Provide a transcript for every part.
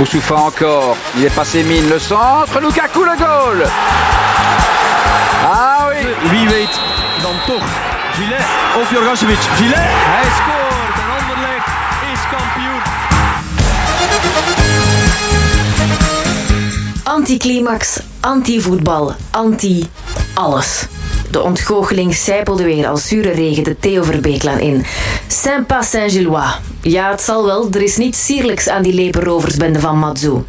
Boussoufa encore. Il est passé mine. Le centre. Lukaku le goal. Ah oui. Wie weet dan toch Gillet of Jorgasevic. Gillet, hij scoort en Anderlecht is kampioen. Anticlimax, anti-voetbal, anti-alles. De ontgoocheling sijpelde weer als zure regen de Theo Verbeeklaan in. Saint-Pas Saint-Gillois. Ja, het zal wel, er is niets sierlijks aan die lepenroversbende van Matsu.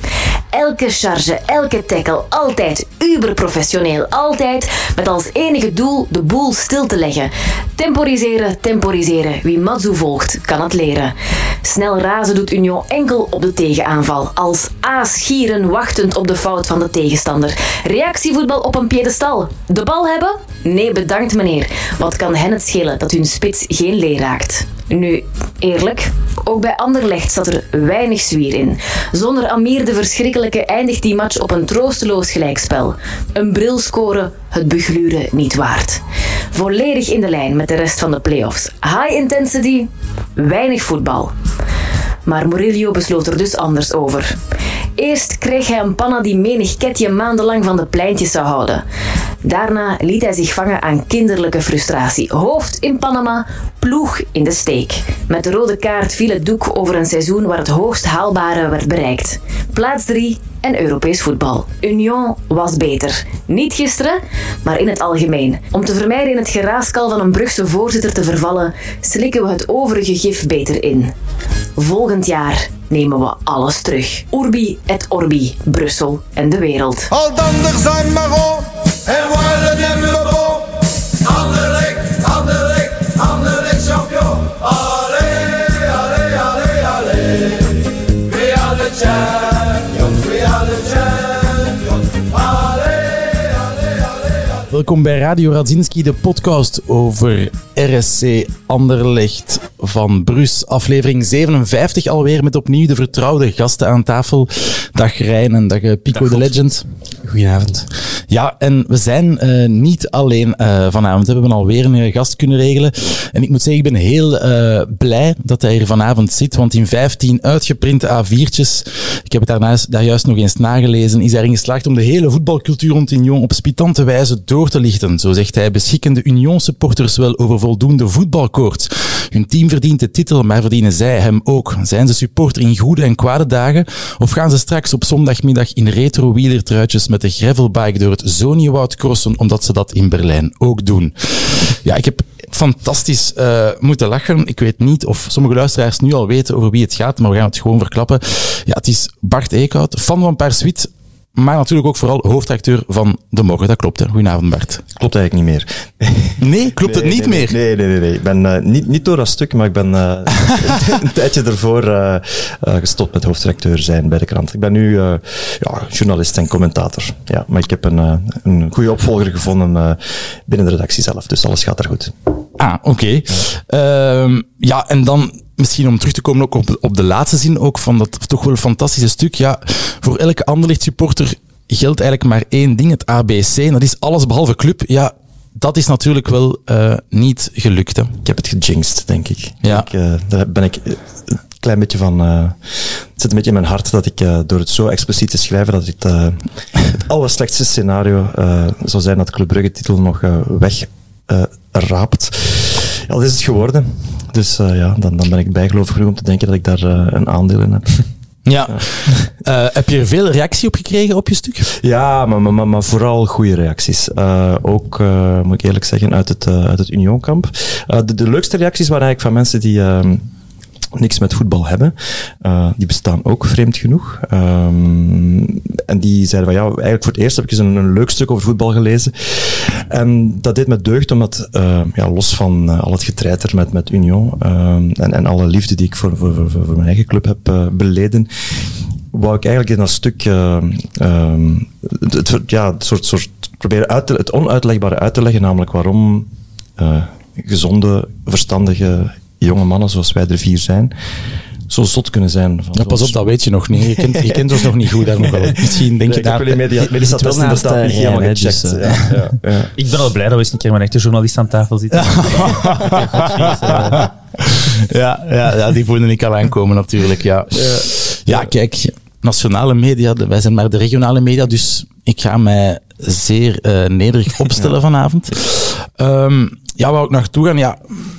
Elke charge, elke tackle, altijd uberprofessioneel. Altijd met als enige doel de boel stil te leggen. Temporiseren, temporiseren. Wie Matsu volgt, kan het leren. Snel razen doet Union enkel op de tegenaanval. Als aasgieren wachtend op de fout van de tegenstander. Reactievoetbal op een piedestal. De bal hebben? Nee, bedankt meneer. Wat kan hen het schelen dat hun spits geen leer raakt? Nu, eerlijk, ook bij Anderlecht zat er weinig zwier in. Zonder Amir de Verschrikkelijke eindigt die match op een troosteloos gelijkspel. Een bril scoren, het begluren niet waard. Volledig in de lijn met de rest van de playoffs. High intensity, weinig voetbal. Maar Murillo besloot er dus anders over. Eerst kreeg hij een panna die menig ketje maandenlang van de pleintjes zou houden. Daarna liet hij zich vangen aan kinderlijke frustratie. Hoofd in Panama, ploeg in de steek. Met de rode kaart viel het doek over een seizoen waar het hoogst haalbare werd bereikt. Plaats 3 en Europees voetbal. Union was beter. Niet gisteren, maar in het algemeen. Om te vermijden in het geraaskal van een Brugse voorzitter te vervallen, slikken we het overige gif beter in. Volgend jaar nemen we alles terug. Urbi et Orbi, Brussel en de wereld. Al zijn Maro en Welkom bij Radio Radzinski, de podcast over RSC Anderlecht van Brus. Aflevering 57 alweer met opnieuw de vertrouwde gasten aan tafel. Dag Rijn en dag eh, Pico de Legend. Goedenavond. Ja, en we zijn eh, niet alleen eh, vanavond. We hebben alweer een gast kunnen regelen. En ik moet zeggen, ik ben heel eh, blij dat hij hier vanavond zit. Want in 15 uitgeprinte A4'tjes, ik heb het daarnaast, daar juist nog eens nagelezen, is hij erin geslaagd om de hele voetbalcultuur rond Union op spitante wijze door te lichten. Zo zegt hij, beschikken de Union-supporters wel over voldoende voetbalkoorts. Hun team verdient de titel, maar verdienen zij hem ook. Zijn ze supporter in goede en kwade dagen? Of gaan ze straks op zondagmiddag in retro-wielertruitjes met de gravelbike door het Zoniewoud crossen, omdat ze dat in Berlijn ook doen? Ja, ik heb fantastisch eh, moeten lachen. Ik weet niet of sommige luisteraars nu al weten over wie het gaat, maar we gaan het gewoon verklappen. Ja, het is Bart Eekhout, fan van Paarswit, maar natuurlijk ook vooral hoofdacteur van De Morgen. Dat klopt, hè? Goedenavond, Bart. Klopt eigenlijk niet meer. Nee, klopt het niet nee, meer? Nee, nee, nee. nee. Ik ben eh, niet, niet door dat stuk, maar ik ben eh, een tijdje ervoor eh, gestopt met hoofdredacteur zijn bij de krant. Ik ben nu ja, journalist en commentator. Ja, maar ik heb een, een goede opvolger gevonden binnen de redactie zelf, dus alles gaat er goed. Ah, oké. Ehm, ja, en dan misschien om terug te komen ook op, op de laatste zin ook van dat toch wel fantastische stuk. Ja, voor elke Anderlecht supporter geldt eigenlijk maar één ding, het ABC. En dat is alles behalve club. Ja, dat is natuurlijk wel eh, niet gelukt. Hè. Ik heb het gejinxed, denk ik. Ja. Ik, eh, daar ben ik eh, een klein beetje van... het zit een beetje in mijn hart dat ik door het zo expliciet te schrijven, dat het, het allerslechtste scenario zou zijn dat de Club Brugge titel nog weg raapt. Ja, dat is het geworden. Dus eh, ja, dan, dan ben ik bijgelovig genoeg om te denken dat ik daar eh, een aandeel in heb. Ja. Eh, heb je er veel reactie op gekregen op je stuk? Ja, maar, maar, maar, vooral goede reacties. Ook, moet ik eerlijk zeggen, uit het, uit het Unionkamp. De, de leukste reacties waren eigenlijk van mensen die ehm, niks met voetbal hebben. Eh, die bestaan ook, vreemd genoeg. Ehm, en die zeiden van, ja, eigenlijk voor het eerst heb ik eens een, leuk stuk over voetbal gelezen. En dat deed me deugd, omdat, eh, ja, los van eh, al het getreiter met, met Union ehm, en, en alle liefde die ik voor, voor, voor, mijn eigen club heb eh, beleden, wou ik eigenlijk in dat stuk ehm, het, ja, het soort, soort proberen te, het onuitlegbare uit te leggen, namelijk waarom gezonde, verstandige jonge mannen zoals wij er vier zijn, zo zot kunnen zijn. Van Ja, pas op, dat weet je nog niet. Je kent, je kent ons nog niet goed daar nog wel. Misschien denk je ik heb daar... jullie media, medisch zit wel naast, eh, niet helemaal gecheckt. dus, ja, ja, ja. Ik ben al blij dat we eens een keer met een echte journalist aan tafel zitten. ja, ja, ja, die voelde ik al aankomen natuurlijk, ja. Ja, kijk, nationale media, wij zijn maar de regionale media, dus ik ga mij zeer eh, nederig opstellen vanavond. Ehm, ja, waar ik naartoe gaan, ja,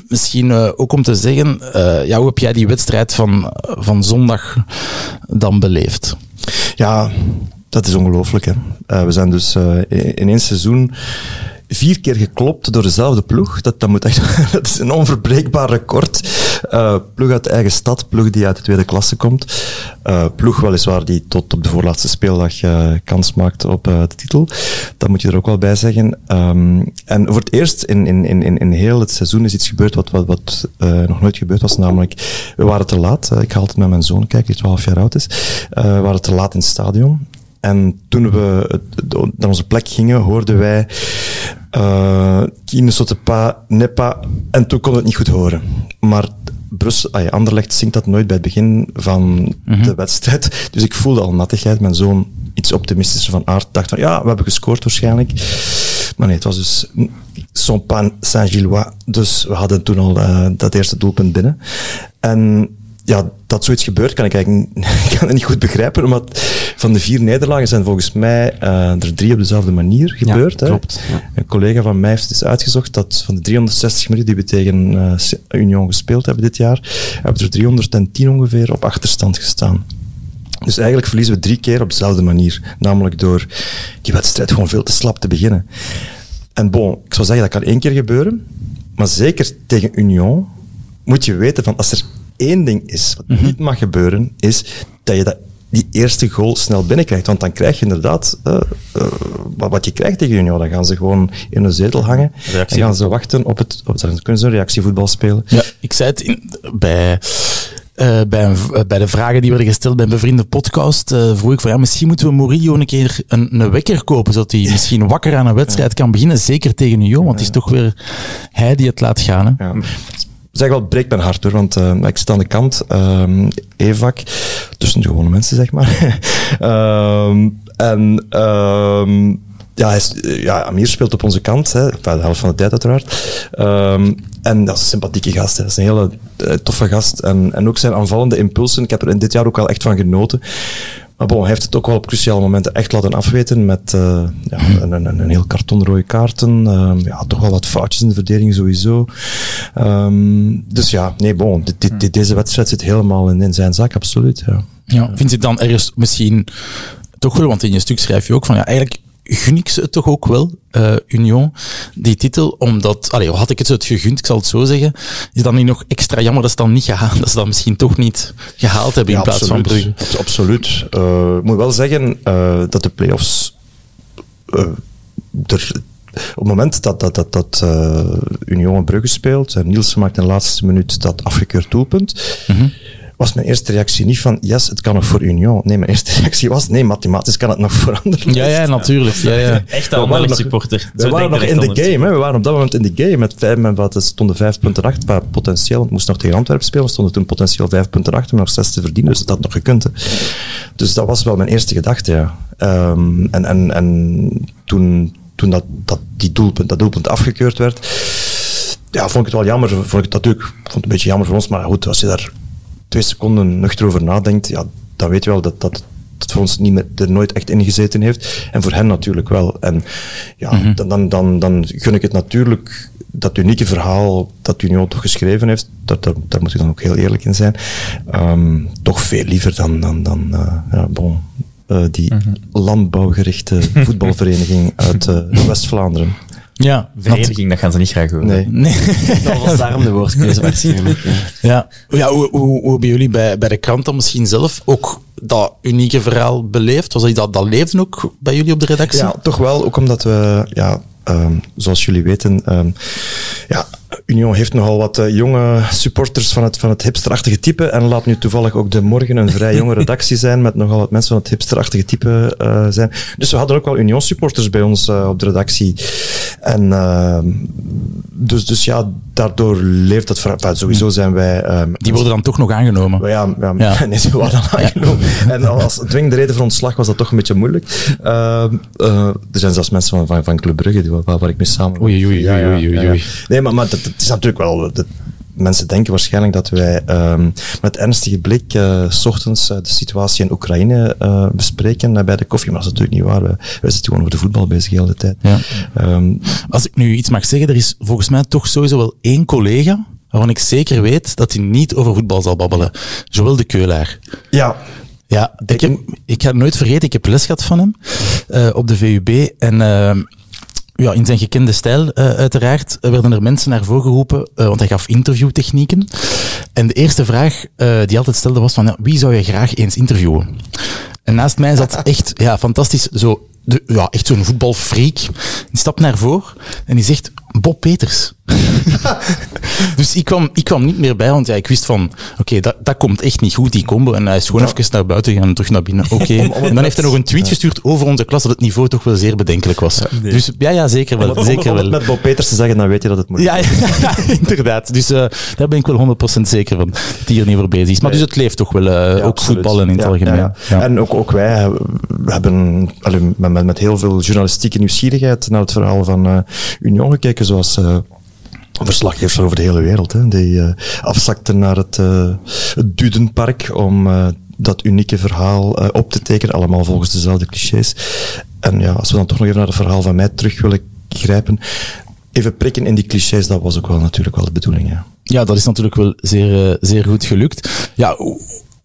misschien eh, ook om te zeggen, eh, ja, hoe heb jij die wedstrijd van, van zondag dan beleefd? Ja, dat is ongelooflijk. We zijn dus in één seizoen vier keer geklopt door dezelfde ploeg. Dat, dat, moet echt, dat is een onverbreekbaar record. Eh, ploeg uit de eigen stad, ploeg die uit de tweede klasse komt. Eh, ploeg weliswaar die tot op de voorlaatste speeldag eh, kans maakt op de titel. Dat moet je er ook wel bij zeggen. Ehm, en voor het eerst in, in, in, in- heel het seizoen is iets gebeurd wat, wat, wat nog nooit gebeurd was. Namelijk, we waren te laat. Ik ga altijd met mijn zoon kijken, die 12 jaar oud is. We waren te laat in het stadion. En toen we naar onze plek gingen, hoorden wij eh qui ne saute pas, n'est pas. En toen kon het niet goed horen. Maar Brussel, ah ja, Anderlecht zingt dat nooit bij het begin van de wedstrijd. Dus ik voelde al nattigheid. Mijn zoon, iets optimistischer van aard, dacht van ja, we hebben gescoord waarschijnlijk. Maar nee, het was dus son pan Saint-Gillois. Dus we hadden toen al eh, dat eerste doelpunt binnen. En ja, dat zoiets gebeurt, kan ik eigenlijk ik kan het niet goed begrijpen. Omdat van de vier nederlagen zijn volgens mij eh, er drie op dezelfde manier gebeurd. hè. klopt, ja. Een collega van mij heeft eens uitgezocht dat van de 360 minuten die we tegen eh, Union gespeeld hebben dit jaar, hebben er 310 ongeveer op achterstand gestaan. Dus eigenlijk verliezen we drie keer op dezelfde manier. Namelijk door die wedstrijd gewoon veel te slap te beginnen. En bon, ik zou zeggen dat kan één keer gebeuren. Maar zeker tegen Union moet je weten van als er één ding is wat niet mag gebeuren, is dat je dat, die eerste goal snel binnenkrijgt. Want dan krijg je inderdaad eh, eh, wat, wat je krijgt tegen Union. Dan gaan ze gewoon in een zetel hangen. Reactie. En gaan ze wachten op het... Op, dan kunnen ze een reactievoetbal spelen. Ja, ik zei het in, bij, eh, bij, een v- bij de vragen die werden gesteld bij een bevriende podcast. eh vroeg ik van ja, misschien moeten we Murillo een keer een, een wekker kopen, zodat hij misschien wakker aan een wedstrijd kan beginnen. Zeker tegen Union, want het is toch weer hij die het laat gaan. Hè? Ja. Zeg wel, breekt mijn hart hoor, want eh, ik zit aan de kant, ehm EVAC, tussen de gewone mensen zeg maar. Ehm, en ehm, ja, eh, ja, Amir speelt op onze kant, hè, de helft van de tijd uiteraard. En dat is een sympathieke gast, hè. dat is een hele eh, toffe gast. En, en ook zijn aanvallende impulsen, ik heb er in dit jaar ook wel echt van genoten. Maar bon, hij heeft het ook wel op cruciale momenten echt laten afweten met eh, ja, een, een, een heel karton rode kaarten. Ehm, ja, toch wel wat foutjes in de verdediging sowieso. Ehm, dus ja, nee, bon, dit, deze wedstrijd zit helemaal in, zijn zak, absoluut. Ja. Ja, vind je het dan ergens misschien toch wel, want in je stuk schrijf je ook van ja, eigenlijk gun ik ze het toch ook wel, eh, Union, die titel, omdat, allee, had ik het zo het gegund, ik zal het zo zeggen, is dan niet nog extra jammer dat ze dan niet gehaald, dat ze dat misschien toch niet gehaald hebben in plaats van Brugge. Abs- Absoluut. Eh, ik moet wel zeggen eh, dat de play-offs er, op het moment dat, dat, dat, dat eh, Union en Brugge speelt en Nielsen maakt in de laatste minuut dat afgekeurd doelpunt, Mhm. Was mijn eerste reactie niet van yes, het kan nog voor Union. Nee, mijn eerste reactie was nee, mathematisch kan het nog voor anderen. Ja, ja, natuurlijk. Ja, ja. Echt supporter. We waren nog in de game. Hè. We waren op dat moment in de game. Met vijf, met wat, het stonden vijf punten achter. Maar potentieel, we moesten nog tegen Antwerpen spelen. We stonden toen potentieel vijf punten achter, maar nog zes te verdienen. Dus dat had nog gekund. Hè. Dus dat was wel mijn eerste gedachte, ja. Ehm, en en, en toen, toen dat, dat, die doelpunt, dat doelpunt afgekeurd werd, ja, vond ik het wel jammer. Vond ik het natuurlijk, vond het een beetje jammer voor ons. Maar goed, als je daar twee seconden nuchter over nadenkt, ja, dan weet je wel dat dat het voor ons niet meer, er nooit echt in gezeten heeft. En voor hen natuurlijk wel. En ja, dan, dan, dan, dan gun ik het natuurlijk dat unieke verhaal dat Union toch geschreven heeft, dat, dat, daar moet ik dan ook heel eerlijk in zijn, ehm, toch veel liever dan, dan, dan eh, ja, bon, eh, die landbouwgerichte voetbalvereniging uit eh, West-Vlaanderen. Ja, Vereniging, dat gaan ze niet graag horen. Nee. Nee. Dat was daarom de woordkeuze waarschijnlijk. ja. Ja, ja hoe, hoe, hoe hebben jullie bij, bij de krant dan misschien zelf ook dat unieke verhaal beleefd? Was dat, dat, dat leefde ook bij jullie op de redactie? Ja, toch wel. Ook omdat we, ja, ehm, zoals jullie weten, ehm, ja, Union heeft nogal wat eh, jonge supporters van het, van het hipsterachtige type. En laat nu toevallig ook de morgen een vrij jonge redactie zijn met nogal wat mensen van het hipsterachtige type eh, zijn. Dus we hadden ook wel Union supporters bij ons eh, op de redactie. En ehm, dus, dus ja, daardoor leeft dat verhaal. Enfin, sowieso zijn wij... ehm, Die worden dan toch nog aangenomen. ja, ja, Ja. nee, ze al aangenomen. En als dwingende reden voor ontslag was dat toch een beetje moeilijk. Ehm, eh, er zijn zelfs mensen van, van, van Club Brugge die, waar, waar ik mee samen... Oei, oei, oei, oei, oei, oei. Nee, maar, maar dat, dat is natuurlijk wel... Dat, mensen denken waarschijnlijk dat wij ehm, met ernstige blik eh, s ochtends eh, de situatie in Oekraïne eh, bespreken bij de koffie, maar dat is natuurlijk niet waar. Wij, wij zitten gewoon over de voetbal bezig de hele tijd. Ja. Ehm, Als ik nu iets mag zeggen, er is volgens mij toch sowieso wel één collega waarvan ik zeker weet dat hij niet over voetbal zal babbelen. Joël de Keulaar. ja, Ja, ik, heb, ik ga het nooit vergeten, ik heb les gehad van hem op de VUB. En eh, ja, in zijn gekende stijl, eh, uiteraard, eh, werden er mensen naar voren geroepen, eh, want hij gaf interviewtechnieken. En de eerste vraag eh, die hij altijd stelde was van, ja, wie zou je graag eens interviewen? En naast mij zat echt, ja, fantastisch, zo, de, ja, echt zo'n voetbalfreak. Die stapt naar voren en die zegt, Bob Peters. dus ik kwam, ik kwam niet meer bij, want ja, ik wist van, oké, dat, dat komt echt niet goed, die combo. En hij is gewoon even naar buiten gegaan en terug naar binnen. Oké. En dan heeft hij nog een tweet gestuurd over onze klas, dat het niveau toch wel zeer bedenkelijk was. Dus ja, ja, zeker wel. om, zeker om wel. met Bob Peters te zeggen, dan weet je dat het moet. Ja, ja, ja, inderdaad. Dus eh, daar ben ik wel 100% zeker van, dat hij hier niet voor bezig is. Maar dus het leeft toch wel, eh, Ja, ook voetballen in het Ja, algemeen. ja, ja. En ook, ook wij hebben allee, met, met, heel veel journalistieke nieuwsgierigheid naar het verhaal van eh, Union gekeken, zoals verslaggevers over de hele wereld. Hè, die eh, afzakten naar het, eh, het Dudenpark om eh, dat unieke verhaal op te tekenen, allemaal volgens dezelfde clichés. En ja, als we dan toch nog even naar het verhaal van mij terug willen grijpen, even prikken in die clichés, dat was ook wel natuurlijk wel de bedoeling. Ja. Ja, dat is natuurlijk wel zeer, zeer goed gelukt. Ja,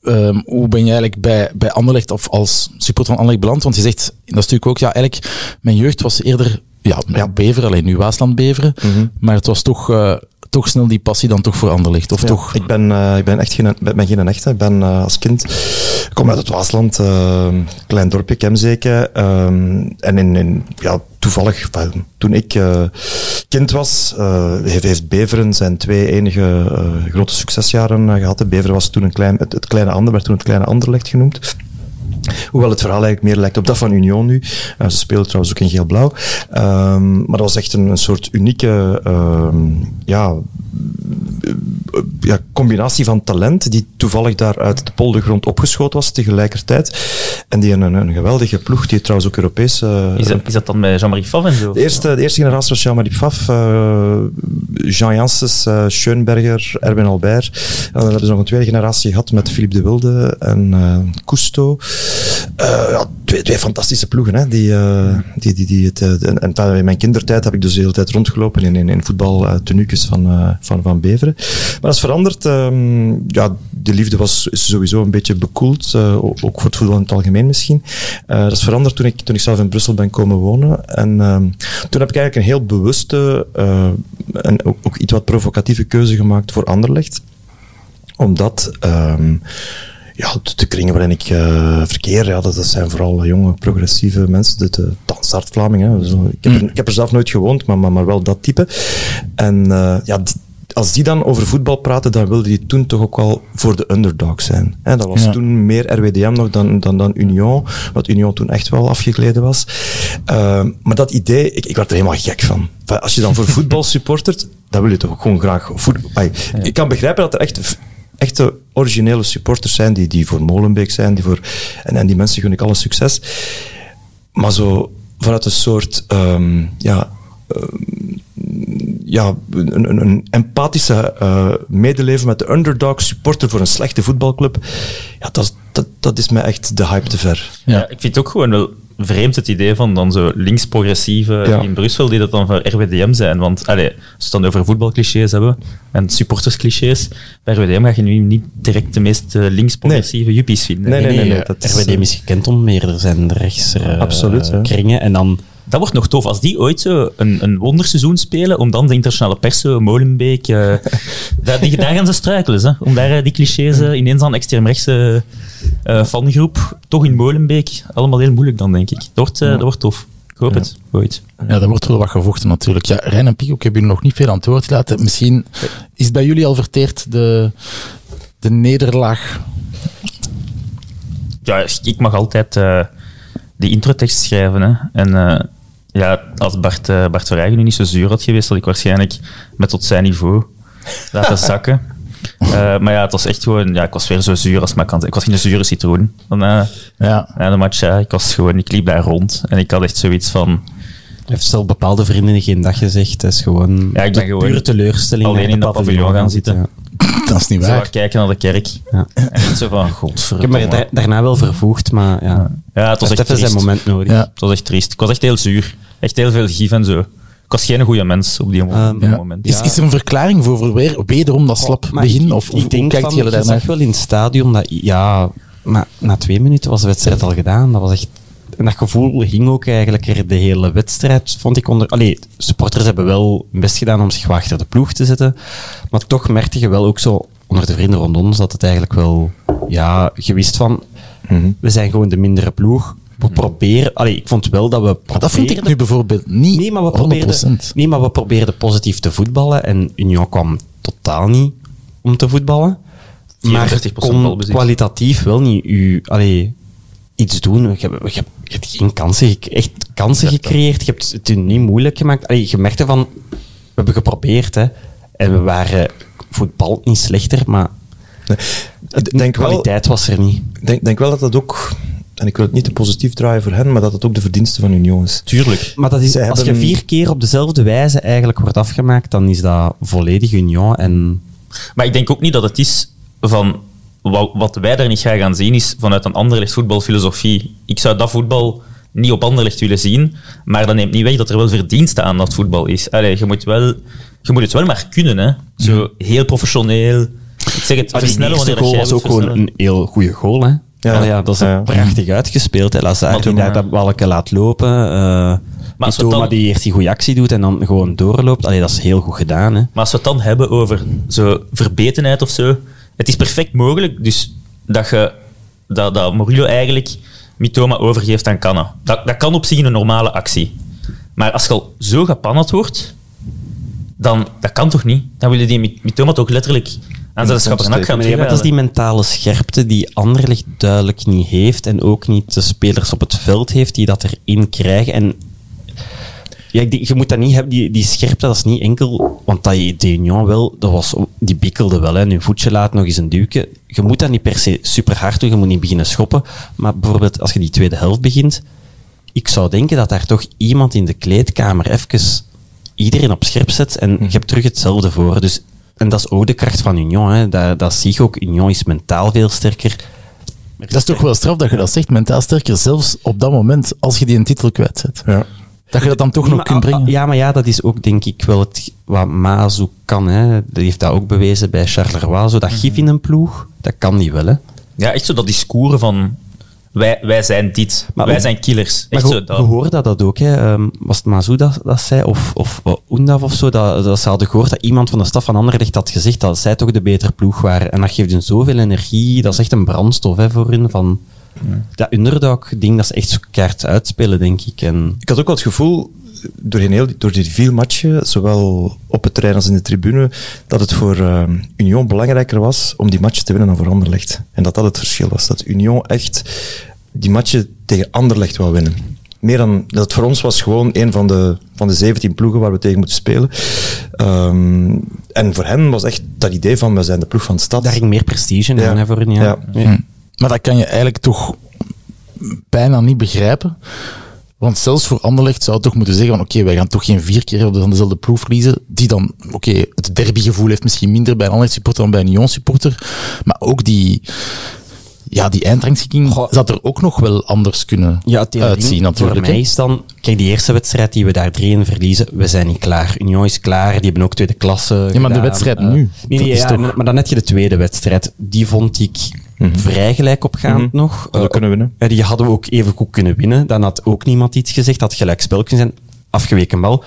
ehm, hoe ben je eigenlijk bij, bij Anderlecht of als supporter van Anderlecht beland? Want je zegt, dat is natuurlijk ook, ja, eigenlijk, mijn jeugd was eerder, ja, ja. Beveren, alleen nu Waasland Beveren. Maar het was toch, eh, toch snel die passie dan toch voor Anderlecht. Of Ja, toch, Ik ben, eh, ik ben echt geen, ben, ben geen echte. Ik ben eh, als kind, ik kom uit het Waasland, klein dorpje, Kemzeke. ehm, en in, in, ja, toevallig, toen ik kind was, heeft, heeft Beveren zijn twee enige grote succesjaren eh, gehad. Beveren was toen een klein, het, het kleine Ander werd toen het kleine Anderlecht genoemd. Hoewel het verhaal eigenlijk meer lijkt op dat van Union nu. Ze spelen trouwens ook in geel-blauw. Ehm, maar dat was echt een, een soort unieke ehm, ja, ja, combinatie van talent die toevallig daar uit de poldergrond opgeschoten was tegelijkertijd. En die een, een, geweldige ploeg, die trouwens ook Europees... eh, Is dat, is dat dan met Jean-Marie Favre en zo? de eerste, de eerste generatie was Jean-Marie Pfaff, eh, Jean Janssens, eh, Schoenberger, Erwin Albert. En dan hebben ze nog een tweede generatie gehad met Philippe de Wilde en Cousteau. Ja, twee, fantastische ploegen. Hè, die, eh, die, die, die het, eh, en, in mijn kindertijd heb ik dus de hele tijd rondgelopen in, in, in voetbaltenuukjes van, eh, van, van Beveren. Maar dat is veranderd. ehm, ja, de liefde was is sowieso een beetje bekoeld, ook voor het voetbal in het algemeen misschien. Dat is veranderd toen ik, toen ik zelf in Brussel ben komen wonen. En ehm, toen heb ik eigenlijk een heel bewuste en ook, ook iets wat provocatieve keuze gemaakt voor Anderlecht. Omdat... ehm, ja, de, kringen waarin ik eh, verkeer, ja, dat, dat zijn vooral jonge, progressieve mensen. De, de dansaard Vlamingen. Zo. Ik, heb er, ik heb er zelf nooit gewoond, maar, maar, maar wel dat type. En eh, ja, die- als die dan over voetbal praten, dan wilde die toen toch ook wel voor de underdog zijn. Hè, dat was Ja. toen meer RWDM nog dan, dan, dan Union, wat Union toen echt wel afgegleden was. Eh, maar dat idee, ik, ik werd er helemaal gek van. Als je dan voor voetbal supportert, dan wil je toch ook gewoon graag voetbal. Ik kan begrijpen dat er echt echte originele supporters zijn, die, die voor Molenbeek zijn, die voor, en, en die mensen gun ik alle succes. Maar zo vanuit een soort, ehm, ja, ja, een, een, een empathische eh, medeleven met de underdog supporter voor een slechte voetbalclub. Ja, dat, is- dat, dat is mij echt de hype te ver. Ja. ik vind het ook gewoon wel vreemd het idee van dan zo links-progressieven Ja. in Brussel die dat dan voor RWDM zijn. Want allee, als we het dan over voetbalclichés hebben en supportersclichés, bij RWDM ga je nu niet direct de meest eh, links-progressieve juppies vinden. Nee, nee, nee. Nee, dat is, RWDM is gekend om meerder zijn rechts eh, Absoluut, ja. kringen. En dan Dat wordt nog tof. Als die ooit zo een, een wonderseizoen spelen, om dan de internationale pers, Molenbeek, eh, daar, die, daar gaan ze struikelen. Hè, om daar eh, die clichés eh, ineens aan extreemrechtse fangroep, toch in Molenbeek, allemaal heel moeilijk dan, denk ik. Dat wordt, dat wordt tof. Ik hoop het, ooit. Ja, daar wordt wel wat gevochten natuurlijk. Ja, Rijn en Pico, ik heb jullie nog niet veel aan het woord gelaten. Misschien is het bij jullie al verteerd de, de nederlaag. Ja, ik mag altijd die introtekst schrijven. Hè. En ja, als Bart, eh Bart Verheijen nu niet zo zuur had geweest, had ik waarschijnlijk met tot zijn niveau laten zakken. Eh, maar ja, het was echt gewoon... Ja, ik was weer zo zuur als maar kan zijn. Ik was geen zure citroen. Dan, eh, Ja. na de match, ja, ik was gewoon... Ik liep daar rond. En ik had echt zoiets van... heeft zelf bepaalde vrienden geen dag gezegd. Het is gewoon, Ja, ik ben gewoon pure teleurstelling. alleen in dat paviljoen gaan zitten. ja. Dat is niet Zo waar. wat kijken naar de kerk. Ja. En niet zo van, Ik heb me godverdomme. da- daarna wel vervoegd, maar ja. Ja, het was echt even zijn triest. moment nodig. Ja. Het was echt triest. Ik was echt heel zuur. Echt heel veel gif en zo. Ik was geen goede mens op die Ehm, die Ja. moment. Is, is er een verklaring voor, voor weer, wederom dat slap begin? ik- Of, ik, denk kijkt van, je zag wel in het stadion dat, ja, maar na twee minuten was de wedstrijd al gedaan. Dat was echt, en dat gevoel hing ook eigenlijk er de hele wedstrijd, vond ik onder... Allee, supporters hebben wel hun best gedaan om zich achter de ploeg te zetten, maar toch merkte je wel ook zo onder de vrienden rond ons dat het eigenlijk wel, ja, je wist van, we zijn gewoon de mindere ploeg. We proberen, allee, ik vond wel dat we Maar dat vind ik nu bijvoorbeeld niet Nee, maar we 100%. probeerden, nee, maar we probeerden positief te voetballen en Union kwam totaal niet om te voetballen. Maar 34% kon kwalitatief wel niet u, allee, iets doen. Je hebt, je hebt, je hebt geen kansen, echt kansen gecreëerd. Je hebt het niet moeilijk gemaakt. Allee, je merkte van, we hebben geprobeerd hè, en we waren voetbal niet slechter, maar Ik de denk wel, kwaliteit was er niet. denk, denk wel dat dat ook, en ik wil het niet te positief draaien voor hen, maar dat het ook de verdienste van Union is. Tuurlijk. Maar dat is, Zij als je vier keer op dezelfde wijze eigenlijk wordt afgemaakt, dan is dat volledig Union en... Maar ik denk ook niet dat het is van wat, wat wij daar niet graag gaan zien, is vanuit een Anderlecht voetbalfilosofie. Ik zou dat voetbal niet op Anderlecht willen zien, maar dat neemt niet weg dat er wel verdienste aan dat voetbal is. Allee, je, moet wel, je moet het wel maar kunnen, hè. Zo heel professioneel. Ik zeg het, Ah, die versnellen eerste wanneer goal was ook gewoon een heel goede goal. Hè? Ja. Ja, dat is Ja. prachtig uitgespeeld. Hè. Lazar Maar die toen, daar dat balken laat lopen. eh als we Mitoma dan- die eerst die goede actie doet en dan gewoon doorloopt. Allee, dat is heel goed gedaan. Hè. Maar als we het dan hebben over zo verbetenheid of zo, het is perfect mogelijk dus dat, je, dat, dat Murillo eigenlijk Mitoma overgeeft aan Canna. Dat, dat kan op zich een normale actie. Maar als je al zo gepannerd wordt, dan dat kan toch niet? Dan willen die Mi- Mitoma toch letterlijk aan zijn schappernak gaan Maar, dat is die mentale scherpte die Anderlecht duidelijk niet heeft. En ook niet de spelers op het veld heeft die dat erin krijgen. En ja, ik denk, je moet dat niet hebben, die, die scherpte, dat is niet enkel, want dat je de Union wel, dat was, die bikkelde wel, hè, een voetje laat, nog eens een duwke. Je moet dat niet per se super hard doen, je moet niet beginnen schoppen. Maar bijvoorbeeld als je die tweede helft begint, ik zou denken dat daar toch iemand in de kleedkamer even iedereen op scherp zet en je hebt terug hetzelfde voor. Dus, en dat is ook de kracht van Union. Hè. Dat, dat zie je ook. Union is mentaal veel sterker. Dat is toch wel straf dat je dat zegt, mentaal sterker, zelfs op dat moment, als je die een titel kwijtzet. Ja. Dat je dat dan toch nog maar, kunt ah, brengen. ah, Ja, maar ja, dat is ook denk ik wel het, wat Mazu kan. Hè. Die heeft dat ook bewezen bij Charleroi. Zo dat gif in een ploeg, dat kan die wel. Hè. Ja, echt zo dat discours van wij, wij zijn dit, Maar wij ook- zijn killers. Maar Echt zo, je dat. hoorde dat, dat ook. Hè. Ehm, was het Mazu dat, dat zei? Of, of uh, Undaf of zo? Dat, dat ze hadden gehoord dat iemand van de staf van Anderlecht had gezegd dat zij toch de betere ploeg waren. En dat geeft hun zoveel energie. Dat is echt een brandstof hè, voor hun. Van, Dat underdog-ding, dat is echt zo kaart uitspelen, denk ik. En, Ik had ook wel het gevoel, doorheen heel, door die vier matchen, zowel op het terrein als in de tribune, dat het voor eh, Union belangrijker was om die matchen te winnen dan voor Anderlecht. En dat dat het verschil was. Dat Union echt die matchen tegen Anderlecht wou winnen. Meer dan dat het voor ons was gewoon een van de, van de 17 ploegen waar we tegen moeten spelen. Ehm, en voor hen was echt dat idee van we zijn de ploeg van de stad. daar ging meer prestige in Ja. hè, voor hun. Ja. Ja. Ja. Maar dat kan je eigenlijk toch bijna niet begrijpen. Want zelfs voor Anderlecht zou het toch moeten zeggen van oké, wij gaan toch geen vier keer op van dezelfde ploeg verliezen. Die dan, oké, het derbygevoel heeft misschien minder bij een Anderlecht supporter dan bij een Union supporter. Maar ook die, ja, die eindrangschikking Goh. zou er ook nog wel anders kunnen Ja, uitzien natuurlijk. Voor mij is dan... Kijk, die eerste wedstrijd die we daar 3-1 verliezen, we zijn niet klaar. Union is klaar, die hebben ook tweede klasse Ja, maar de wedstrijd Eh, nu, Nee, dat nee, is ja, toch- maar dan net je de tweede wedstrijd. Die vond ik vrij gelijk opgaand nog. Hadden we Eh, kunnen winnen. eh, die hadden we ook even goed kunnen winnen. Dan had ook niemand iets gezegd, had gelijk spel kunnen zijn. Afgeweken bal.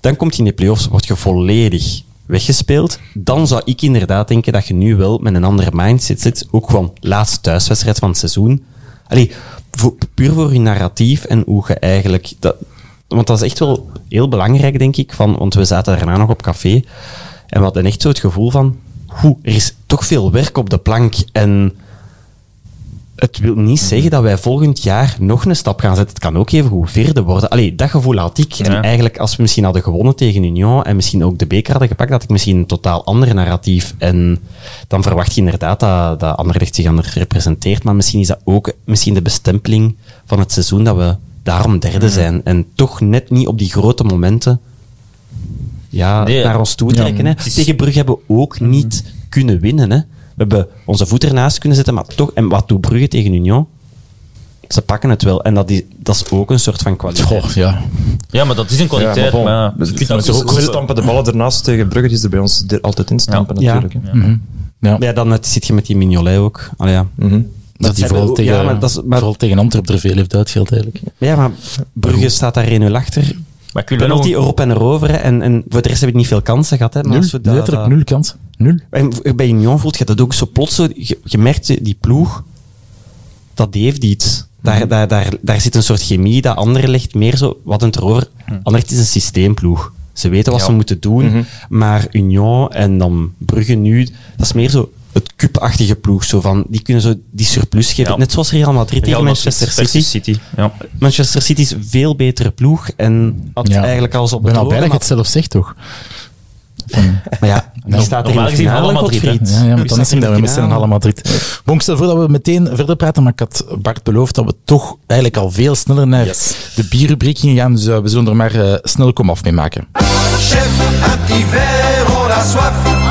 Dan komt je in de play-offs, word je volledig weggespeeld. Dan zou ik inderdaad denken dat je nu wel met een andere mindset zit. Ook gewoon laatste thuiswedstrijd van het seizoen. Allee, voor- puur voor je narratief en hoe je eigenlijk... Dat, want dat is echt wel heel belangrijk, denk ik. Van, want we zaten daarna nog op café. En we hadden echt zo het gevoel van... Hoe, er is toch veel werk op de plank. En het wil niet zeggen dat wij volgend jaar nog een stap gaan zetten. Het kan ook even goed vierde worden. Allee, dat gevoel had ik. En eigenlijk, als we misschien hadden gewonnen tegen Union en misschien ook de beker hadden gepakt, had ik misschien een totaal ander narratief. En dan verwacht je inderdaad dat, dat Anderlecht zich anders representeert. Maar misschien is dat ook misschien de bestempeling van het seizoen dat we daarom derde zijn. En toch net niet op die grote momenten ja, Nee, naar ons toe trekken. hè. Tegen Brugge hebben we ook niet kunnen winnen. Hè. We hebben onze voet ernaast kunnen zetten, maar toch... En wat doet Brugge tegen Union? Ze pakken het wel. En dat is, dat is ook een soort van kwaliteit. Goh, ja. Ja, maar dat is een kwaliteit. bon, maar ja, je kunt we, ook we stampen de ballen ernaast tegen Brugge, die is er bij ons er altijd in stampen Ja. natuurlijk. Ja. Maar ja, dan net zit je met die Mignolet ook. Allee, ja. Mhm. Dat die vooral ook- tegen, ja, maar dat is- maar- vooral tegen Antwerpen er veel heeft uitgehaald eigenlijk. ja, maar Brugge staat daar 1-0 achter. Maar nog- Penalty erop en erover. En, en voor de rest heb ik niet veel kansen gehad. Hè. Maar Nul, als we dat- letterlijk dat- nul kans. Nul. En bij Union voelt je dat ook zo plots. Zo, je, je merkt die ploeg, dat die heeft iets. Daar, daar, daar, daar zit een soort chemie, dat andere ligt meer zo, wat een erover. Anderlecht is een systeemploeg. Ze weten wat Ja. ze moeten doen, maar Union en dan Brugge nu, dat is meer zo het cupachtige ploeg. Zo van, die kunnen zo die surplus geven. Ja. Net zoals Real Madrid tegen Manchester City. City. Ja. Manchester City is een veel betere ploeg en had Ja. eigenlijk al zo Ik ben al betrokken, blij dat je het zelf zegt, toch? Maar ja, die staat tegen normaal de gezien finale, Madrid. Ja, ja maar dan is staat hem dat we met de z'n allen Madrid. Bon, ik stel voor dat we meteen verder praten, maar ik had Bart beloofd dat we toch eigenlijk al veel sneller naar de bierrubriek gingen gaan, dus eh, we zullen er maar eh, snel komaf mee maken. Chef, un petit verre, on a soif.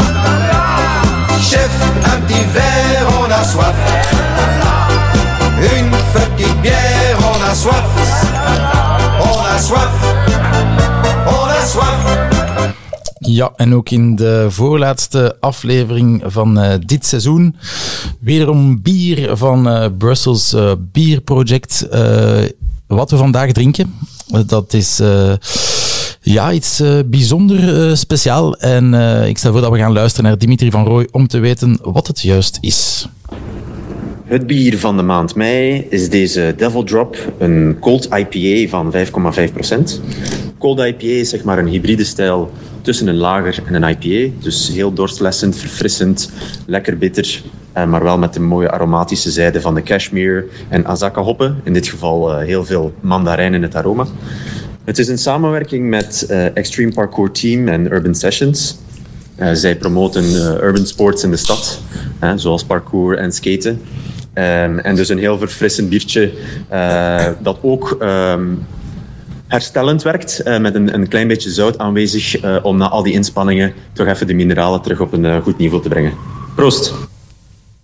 Chef, un petit verre, on a soif. Une petite bière, on a soif. On a soif. On a soif. Ja, en ook in de voorlaatste aflevering van eh, dit seizoen. Wederom bier van eh, Brussels eh, Beer Project. Wat we vandaag drinken, dat is ja, iets eh, bijzonder eh, speciaal. En eh, ik stel voor dat we gaan luisteren naar Dimitri van Rooij om te weten wat het juist is. Het bier van de maand mei is deze Devil Drop, een cold IPA van 5,5%. Cold IPA is zeg maar een hybride stijl tussen een lager en een IPA. Dus heel dorstlessend, verfrissend, lekker bitter, maar wel met de mooie aromatische zijde van de cashmere en azaka hoppen. In dit geval heel veel mandarijn in het aroma. Het is een samenwerking met eh, Extreme Parkour Team en Urban Sessions. Eh, zij promoten eh, urban sports in de stad, zoals parkour en skaten. Ehm, en dus een heel verfrissend biertje dat ook ehm, herstellend werkt, met een, een klein beetje zout aanwezig om na al die inspanningen toch even de mineralen terug op een goed niveau te brengen. Proost!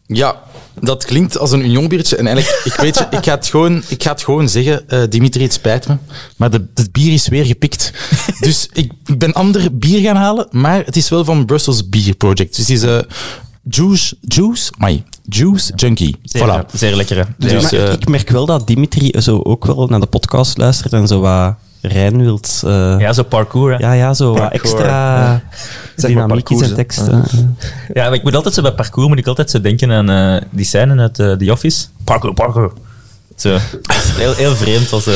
Ja, dat klinkt als een Union-biertje. En eigenlijk, ik weet je, ik ga het gewoon, ik ga het gewoon zeggen. eh, Dimitri, het spijt me. Maar de, het bier is weer gepikt. Dus ik, ik ben ander bier gaan halen. Maar het is wel van Brussels Beer Project. Dus het is eh Juice, Juice, mai, Juice Junkie. Zeer, Voilà. zeer lekker. hè. Dus, maar eh, ik merk wel dat Dimitri zo ook wel naar de podcast luistert en zo wat Rijn wilt. eh, Ja, zo parkour. hè. ja, ja, zo Parkour, extra dynamiek in zijn hè. teksten. Ja, maar ik moet altijd zo bij parkour moet ik altijd zo denken aan eh, die scène uit eh, The Office. Parkour, parkour. Zo. Heel, heel vreemd als, eh,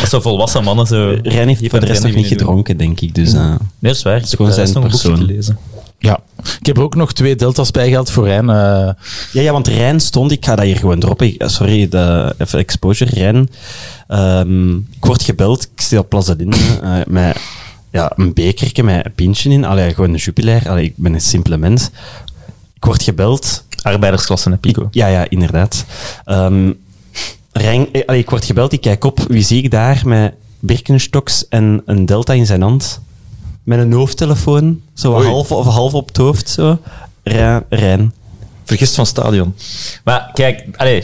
als zo volwassen mannen zo... Rijn heeft voor de rest nog niet doen. gedronken, denk ik. Dus, eh, Nee, dat is waar. Ik heb gewoon zijn te persoon. lezen. Ja. Ik heb er ook nog twee delta's bij gehaald voor Rijn. eh, Ja, ja, want Rijn stond, ik ga dat hier gewoon droppen. Sorry, de, even exposure. Rijn, ehm, ik word gebeld, ik sta op Plaza Linde, eh, met ja, een bekertje met een pintje in. Allee, gewoon een jupilair. Allee, ik ben een simpele mens. Ik word gebeld. Arbeidersklasse, hè, Pico. Ja, ja, inderdaad. Ehm Rijn, eh, allee, ik word gebeld, ik kijk op. Wie zie ik daar met Birkenstocks en een delta in zijn hand? Met een hoofdtelefoon, zo Oei. half, of half op het hoofd. Zo. Rijn, Rijn. Vergist van stadion. Maar kijk, allee,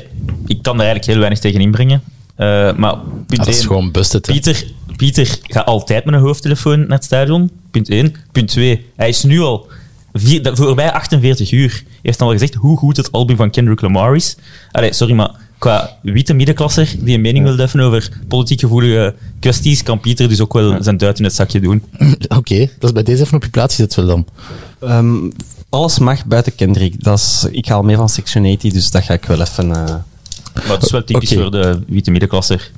ik kan daar eigenlijk heel weinig tegen inbrengen. Eh, maar punt dat is één, gewoon busted. hè. Pieter, Pieter gaat altijd met een hoofdtelefoon naar het stadion. Punt 1. Punt 2. Hij is nu al vier, voorbij 48 uur. Hij heeft al gezegd hoe goed het album van Kendrick Lamar is. Allee, sorry, maar qua witte middenklasser die een mening wil deffen over politiek gevoelige kwesties, kan Pieter dus ook wel zijn duit in het zakje doen. Oké, dat is bij deze even op je plaats gezet wel dan. Ehm, alles mag buiten Kendrick. Dat is, ik haal mee van Section 80, dus dat ga ik wel even... eh, Maar het is wel typisch voor de witte middenklasser.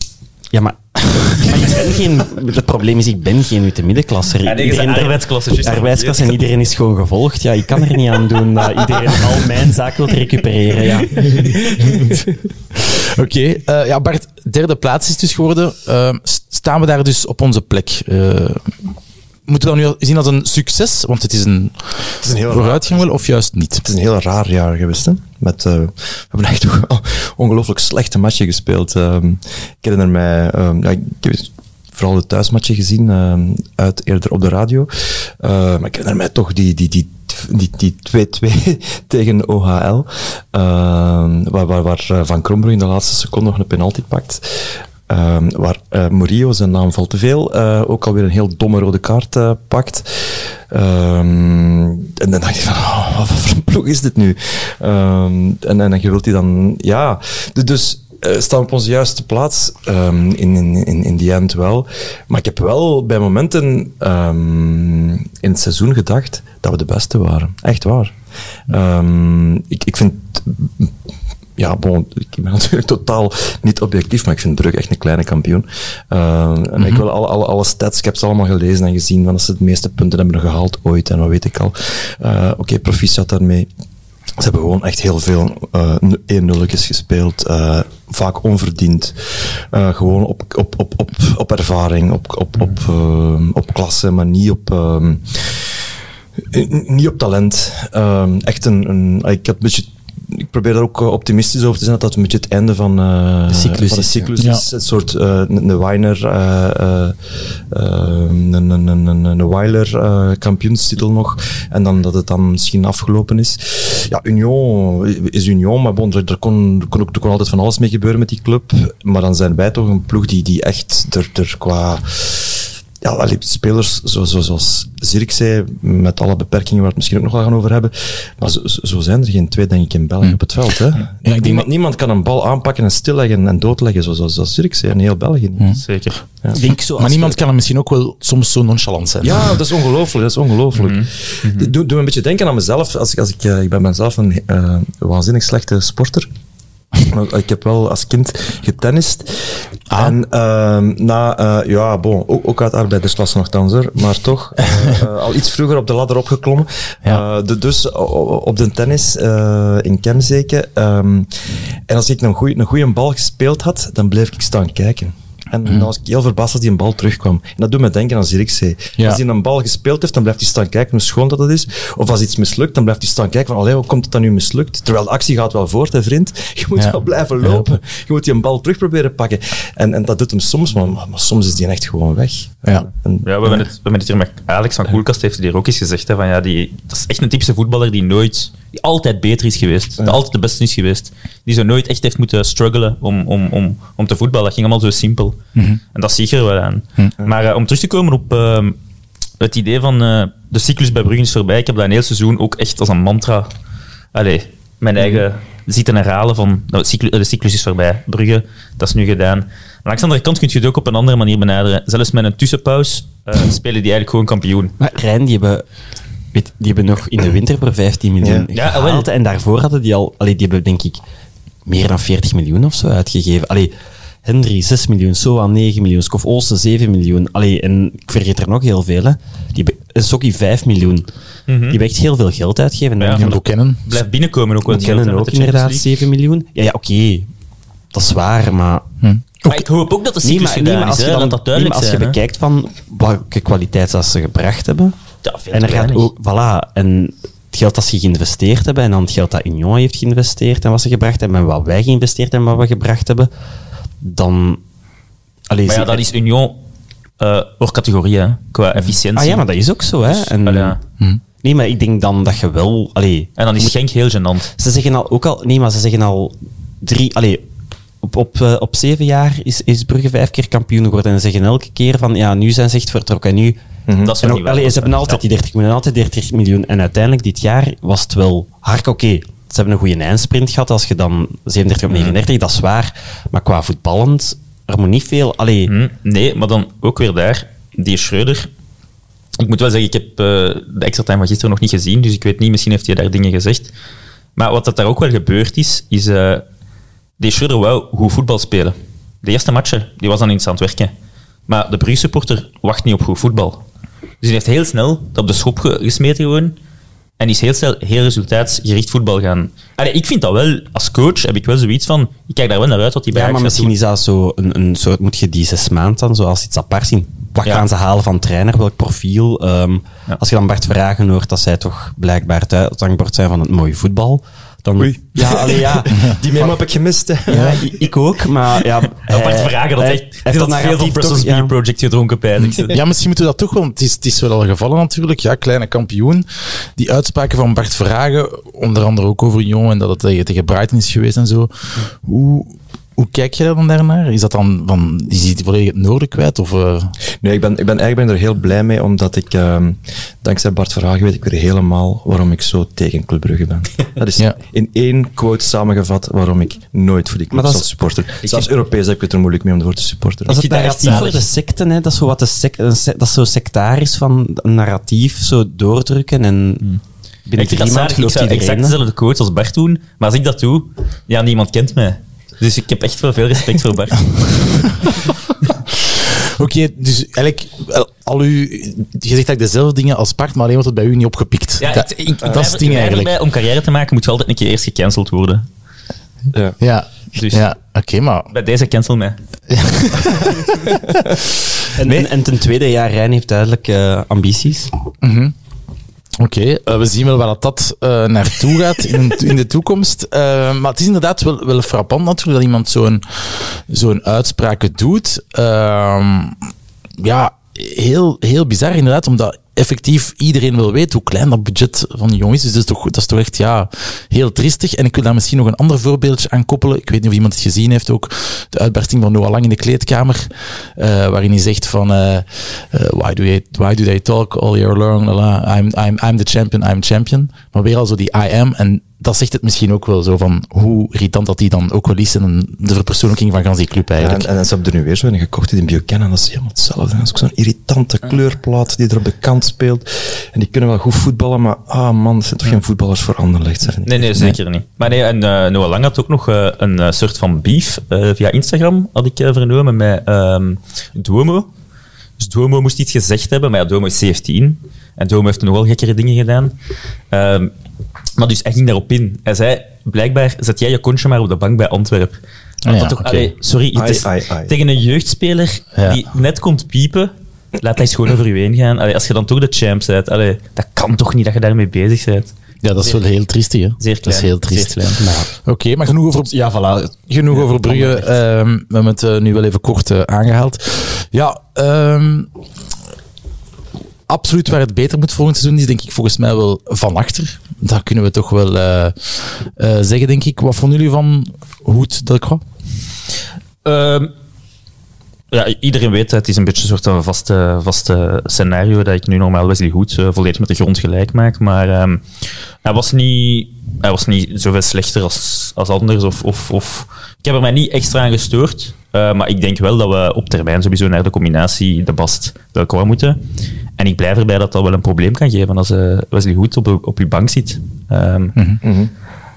Ja, maar, maar ik ben geen... Het probleem is, ik ben geen witte middenklasser. Ja, Iedereen- arbeidsklasse, juist. arbeidsklasse en iedereen is gewoon gevolgd. Ja, ik kan er niet aan doen dat iedereen al mijn zaak wil recupereren. Ja. Oké, eh, ja Bart, derde plaats is dus geworden. Eh, staan we daar dus op onze plek? Eh, moeten we dat nu zien als een succes? Want het is een, Het is een heel vooruitgang wel, of juist niet? Het is een heel raar jaar geweest. Hè? Met, eh, we hebben echt ongelooflijk slechte matchen gespeeld. Ehm, ik herinner mij, ehm, ja, ik heb vooral de thuismatchen gezien, ehm, uit eerder op de radio. Eh, maar ik herinner mij toch die, die, die, die, die 2-2 tegen OHL, waar, waar, waar eh, Van Krombrug in de laatste seconde nog een penalty pakt. Ehm, waar eh Murillo, zijn naam valt te veel, eh, ook alweer een heel domme rode kaart eh, pakt. Ehm, en dan dacht je van, oh, wat voor ploeg is dit nu? Ehm, en, en je wilt dan, ja. Dus, staan op onze juiste plaats in, in, in, in die end wel. Maar ik heb wel bij momenten in het seizoen gedacht dat we de beste waren. Echt waar. Ik, ik vind ja, bon, ik ben natuurlijk totaal niet objectief, maar ik vind Brugge echt een kleine kampioen. Uh, en ik wil alle, alle, alle stats, ik heb ze allemaal gelezen en gezien, van dat ze het meeste punten hebben gehaald ooit en wat weet ik al. Uh, Oké, proficiat daarmee. Ze hebben gewoon echt heel veel uh, 1-0'tjes gespeeld, uh, vaak onverdiend. Uh, gewoon op, op, op, op, op ervaring, op, op, op, uh, op klasse, maar niet op... Uh, niet op talent. Um, echt een, een, ik had een beetje ik probeer daar ook optimistisch over te zijn dat dat een beetje het einde van, uh, de cyclus, van de cyclus ja. is. Een soort uh, een Weiner, uh, een, een, een, een Weiler kampioenstitel nog. En dan dat het dan misschien afgelopen is. Ja, Union is Union, maar bon, er, er, kon, kon, ook, er kon altijd van alles mee gebeuren met die club. Maar dan zijn wij toch een ploeg die, die echt er, er qua ja, allee, spelers zo, zo, zoals Zirkzee, met alle beperkingen waar we het misschien ook nog wel gaan over hebben. Maar zo, zo zijn er geen twee, denk ik, in België Hmm. op het veld. Hè. Ja, ik denk niemand, niemand kan een bal aanpakken en stilleggen en doodleggen, zoals, zoals, zoals Zirkzee in heel België. niet. Hmm. Zeker. Ja. Ik denk zo Maar niemand kan hem misschien ook wel soms zo nonchalant zijn. Ja, dat is ongelooflijk. Dat is ongelooflijk. Doe, doe me een beetje denken aan mezelf. Als ik, als ik, uh, ik ben mezelf een uh, waanzinnig slechte sporter. Ik heb wel als kind getennist. Ah. En uh, na, uh, ja, bon, ook, ook uit arbeidersklasse nogthans, hoor, maar toch uh, al iets vroeger op de ladder opgeklommen. Ja. De, dus op de tennis in Kemzeke. Um, en als ik een goeie, een goede bal gespeeld had, dan bleef ik staan kijken. En dan was ik heel verbaasd als die een bal terugkwam. En dat doet me denken aan Zirkzee. Ja. Als hij een bal gespeeld heeft, dan blijft hij staan kijken hoe schoon dat het is. Of als iets mislukt, dan blijft hij staan kijken van, allee, hoe komt het dan nu mislukt? Terwijl de actie gaat wel voort, hè, vriend. Je moet ja. wel blijven lopen. Ja. Je moet die een bal terug proberen pakken. En, en dat doet hem soms, maar, maar soms is die echt gewoon weg. Ja, en, ja we, hebben het, we hebben het hier met Alex van Koelkast heeft hier ook eens gezegd. Hè, van, ja, die, dat is echt een typische voetballer die nooit, die altijd beter is geweest. Die altijd de beste is geweest. Die zo nooit echt heeft moeten struggelen om, om, om, om te voetballen. Dat ging allemaal zo simpel. Mhm. Mm -hmm. En dat zie je er wel aan. Mm -hmm. Maar uh, om terug te komen op uh, het idee van uh, de cyclus bij Brugge is voorbij. Ik heb dat een heel seizoen ook echt als een mantra. Allee, mijn eigen mm -hmm. zitten herhalen van de cyclus, de cyclus is voorbij. Brugge, dat is nu gedaan. Maar langs de andere kant kun je het ook op een andere manier benaderen. Zelfs met een tussenpauze uh, spelen die eigenlijk gewoon kampioen. Maar Rijn, die hebben, weet, die hebben nog in de winter voor 15 miljoen ja. gehaald. Ja, en daarvoor hadden die al, allee, die hebben denk ik meer dan 40 miljoen of zo uitgegeven. Allee, Henry 6 miljoen, Soa 9 miljoen, Skof Olsen 7 miljoen. Allee, en ik vergeet er nog heel veel. Hè. Die Sokkie 5 miljoen. Mm -hmm. Die hebben echt heel veel geld uitgegeven. Ja, en kennen. Blijft binnenkomen ook wel kennen ook inderdaad 7 miljoen. Ja, ja oké. Okay. Dat is waar, maar... Hm. Maar ik hoop ook dat de cyclus nee, maar, nee, maar als is, je dan, dat duidelijk nee, als je zijn, bekijkt van welke kwaliteit dat ze gebracht hebben... Ja, veel en er gaat ook... Voilà, en het geld dat ze geïnvesteerd hebben en dan het geld dat Union heeft geïnvesteerd en wat ze gebracht hebben en wat wij geïnvesteerd hebben en wat we gebracht hebben, dan... Allee, maar ja, dat is Union uh, voor categorie, hè, qua efficiëntie. Ah ja, maar dat is ook zo. Hè. En, dus, ja. hm. Nee, maar ik denk dan dat je wel... Allee, en dan is Genk heel gênant. Ze zeggen al, ook al... Nee, maar ze zeggen al drie... Allee, op, op, uh, op zeven jaar is, is Brugge vijf keer kampioen geworden. En ze zeggen elke keer van, ja, nu zijn ze echt vertrokken. En nu... Mm-hmm. Dat is en ook, allee, ze hebben altijd die 30 miljoen, altijd 30 miljoen. En uiteindelijk, dit jaar, was het wel hard oké. Okay. Ze hebben een goede eindsprint gehad. Als je dan 37 op 39, mm. dat is waar. Maar qua voetballend, er moet niet veel... Allee. Mm, nee, maar dan ook weer daar, die Schreuder... Ik moet wel zeggen, ik heb uh, de extra time van gisteren nog niet gezien, dus ik weet niet, misschien heeft hij daar dingen gezegd. Maar wat dat daar ook wel gebeurd is, is... Uh, die Schreuder wou goed voetbal spelen. De eerste matchen, die was dan eens aan het werken. Maar de Brugge supporter wacht niet op goed voetbal. Dus die heeft heel snel dat op de schop gesmeten gewoon. En is heel snel heel resultaatsgericht voetbal gaan. Allee, ik vind dat wel, als coach heb ik wel zoiets van, ik kijk daar wel naar uit wat die bij Ja, maar misschien doen. is dat zo een, een soort, moet je die zes maanden dan zoals iets apart zien. wat Ja. gaan ze halen van trainer, welk profiel. Ehm, Als je dan Bart Vragen hoort dat zij toch blijkbaar het uithangbord zijn van het mooie voetbal. Dan, Oei. Ja, ja. Die memo heb ik gemist. Hè. ja ik, ook, maar ja... Apart hij- vragen, dat hij- echt, heeft dat veel van narratief Brussels. Beer Project gedronken, pijs ik. Ja, misschien moeten we dat toch wel. Het is, het is wel al gevallen natuurlijk. Ja, kleine kampioen. Die uitspraken van Bart Verhagen, onder andere ook over Union en dat het tegen, tegen Brighton is geweest en zo. Hoe, hoe kijk je daar dan daarnaar? Is dat dan van, is hij volledig het noorden kwijt? Of, eh, Nee, ik ben, ik ben eigenlijk ben ik er heel blij mee, omdat ik, ehm, dankzij Bart Verhagen weet ik weer helemaal waarom ik zo tegen Club Brugge ben. Dat is Ja. in één quote samengevat waarom ik nooit voor die club dat zal is- supporteren. Zelfs Europees heb ik het er moeilijk mee om ervoor te supporteren. Dat is het dat narratief voor de secten, hè. Dat is zo wat de dat is zo sectarisch van een narratief zo doordrukken en binnen Ik dat drie. Ik gelooft iedereen. exact dezelfde quotes als Bart doen, maar als ik dat doe, ja, niemand kent mij. Dus ik heb echt wel veel respect voor Bart. Oké, dus eigenlijk al uw, je zegt eigenlijk dezelfde dingen als Bart, maar alleen wordt het bij u niet opgepikt. Ja, dat, ik, ik, dat is het ding eigenlijk. Bij, om carrière te maken moet je altijd een keer eerst gecanceld worden. Ja. Ja, Dus- ja oké, maar Bij deze cancel mij. En, en, en ten tweede, ja, Rijn heeft duidelijk eh, ambities. Oké, eh, we zien wel waar dat, eh, naartoe gaat in, in de toekomst. Eh, maar het is inderdaad wel, wel frappant natuurlijk dat iemand zo'n zo'n uitspraken doet. Ehm, ja, heel, heel bizar inderdaad, omdat effectief iedereen wil weten hoe klein dat budget van die jongens is. Dus dat is toch, dat is toch echt ja, heel triestig. En ik wil daar misschien nog een ander voorbeeldje aan koppelen. Ik weet niet of iemand het gezien heeft ook. De uitbarsting van Noah Lang in de kleedkamer. eh, waarin hij zegt van... eh, eh, why, do you, why do they talk all year long? I'm, I'm, I'm the champion, I'm champion. Maar weer al zo die I am. En dat zegt het misschien ook wel zo van hoe irritant dat die dan ook wel is. En de verpersoonlijking van die club Ja, eigenlijk. en, en ze hebben er nu weer zo een gekocht in Buchanan. Dat is helemaal hetzelfde. Dat is ook zo'n irritante kleurplaat die er op de kant speelt. En die kunnen wel goed voetballen, maar ah man, dat zijn toch geen voetballers voor Anderlecht. Zeg. Nee, nee, zeker niet. Maar nee, en eh, Noah Lang had ook nog eh, een eh, soort van beef eh, via Instagram, had ik vernomen, met ehm, Duomo. Dus Duomo moest iets gezegd hebben, maar ja, Duomo is 17. En Duomo heeft nogal gekkere dingen gedaan. Ehm, maar dus hij ging daarop in. Hij zei, blijkbaar zet jij je kontje maar op de bank bij Antwerp. Ah, ja, dat toch, oké. allee, sorry, Ai, is ai, ai. tegen een jeugdspeler Ja. die net komt piepen, laat hij eens gewoon over u heen gaan. Allee, als je dan toch de champ bent, allee, dat kan toch niet dat je daarmee bezig bent. Ja, dat is wel heel triestig, hè? Zeer Dat is heel triest. Oké, maar genoeg over, Ja, voilà. genoeg over Brugge. Ehm, we hebben het eh, nu wel even kort eh, aangehaald. Ja, ehm, absoluut waar het beter moet volgend seizoen is, denk ik volgens mij wel van achter. Dat kunnen we toch wel eh, eh, zeggen, denk ik. Wat vonden jullie van Hoed Delcroix? Ehm, ja, iedereen weet, het is een beetje een soort van vaste, vaste scenario dat ik nu normaal Wesley Goed eh, volledig met de grond gelijk maak. Maar ehm, hij, was niet, hij was niet zoveel slechter als, als anders. Of, of, of, ik heb er mij niet extra aan gestoord. eh, maar ik denk wel dat we op termijn sowieso naar de combinatie de Bast Delcroix moeten. En ik blijf erbij dat dat wel een probleem kan geven als eh, Wesley Goed op, op uw bank zit. Ehm,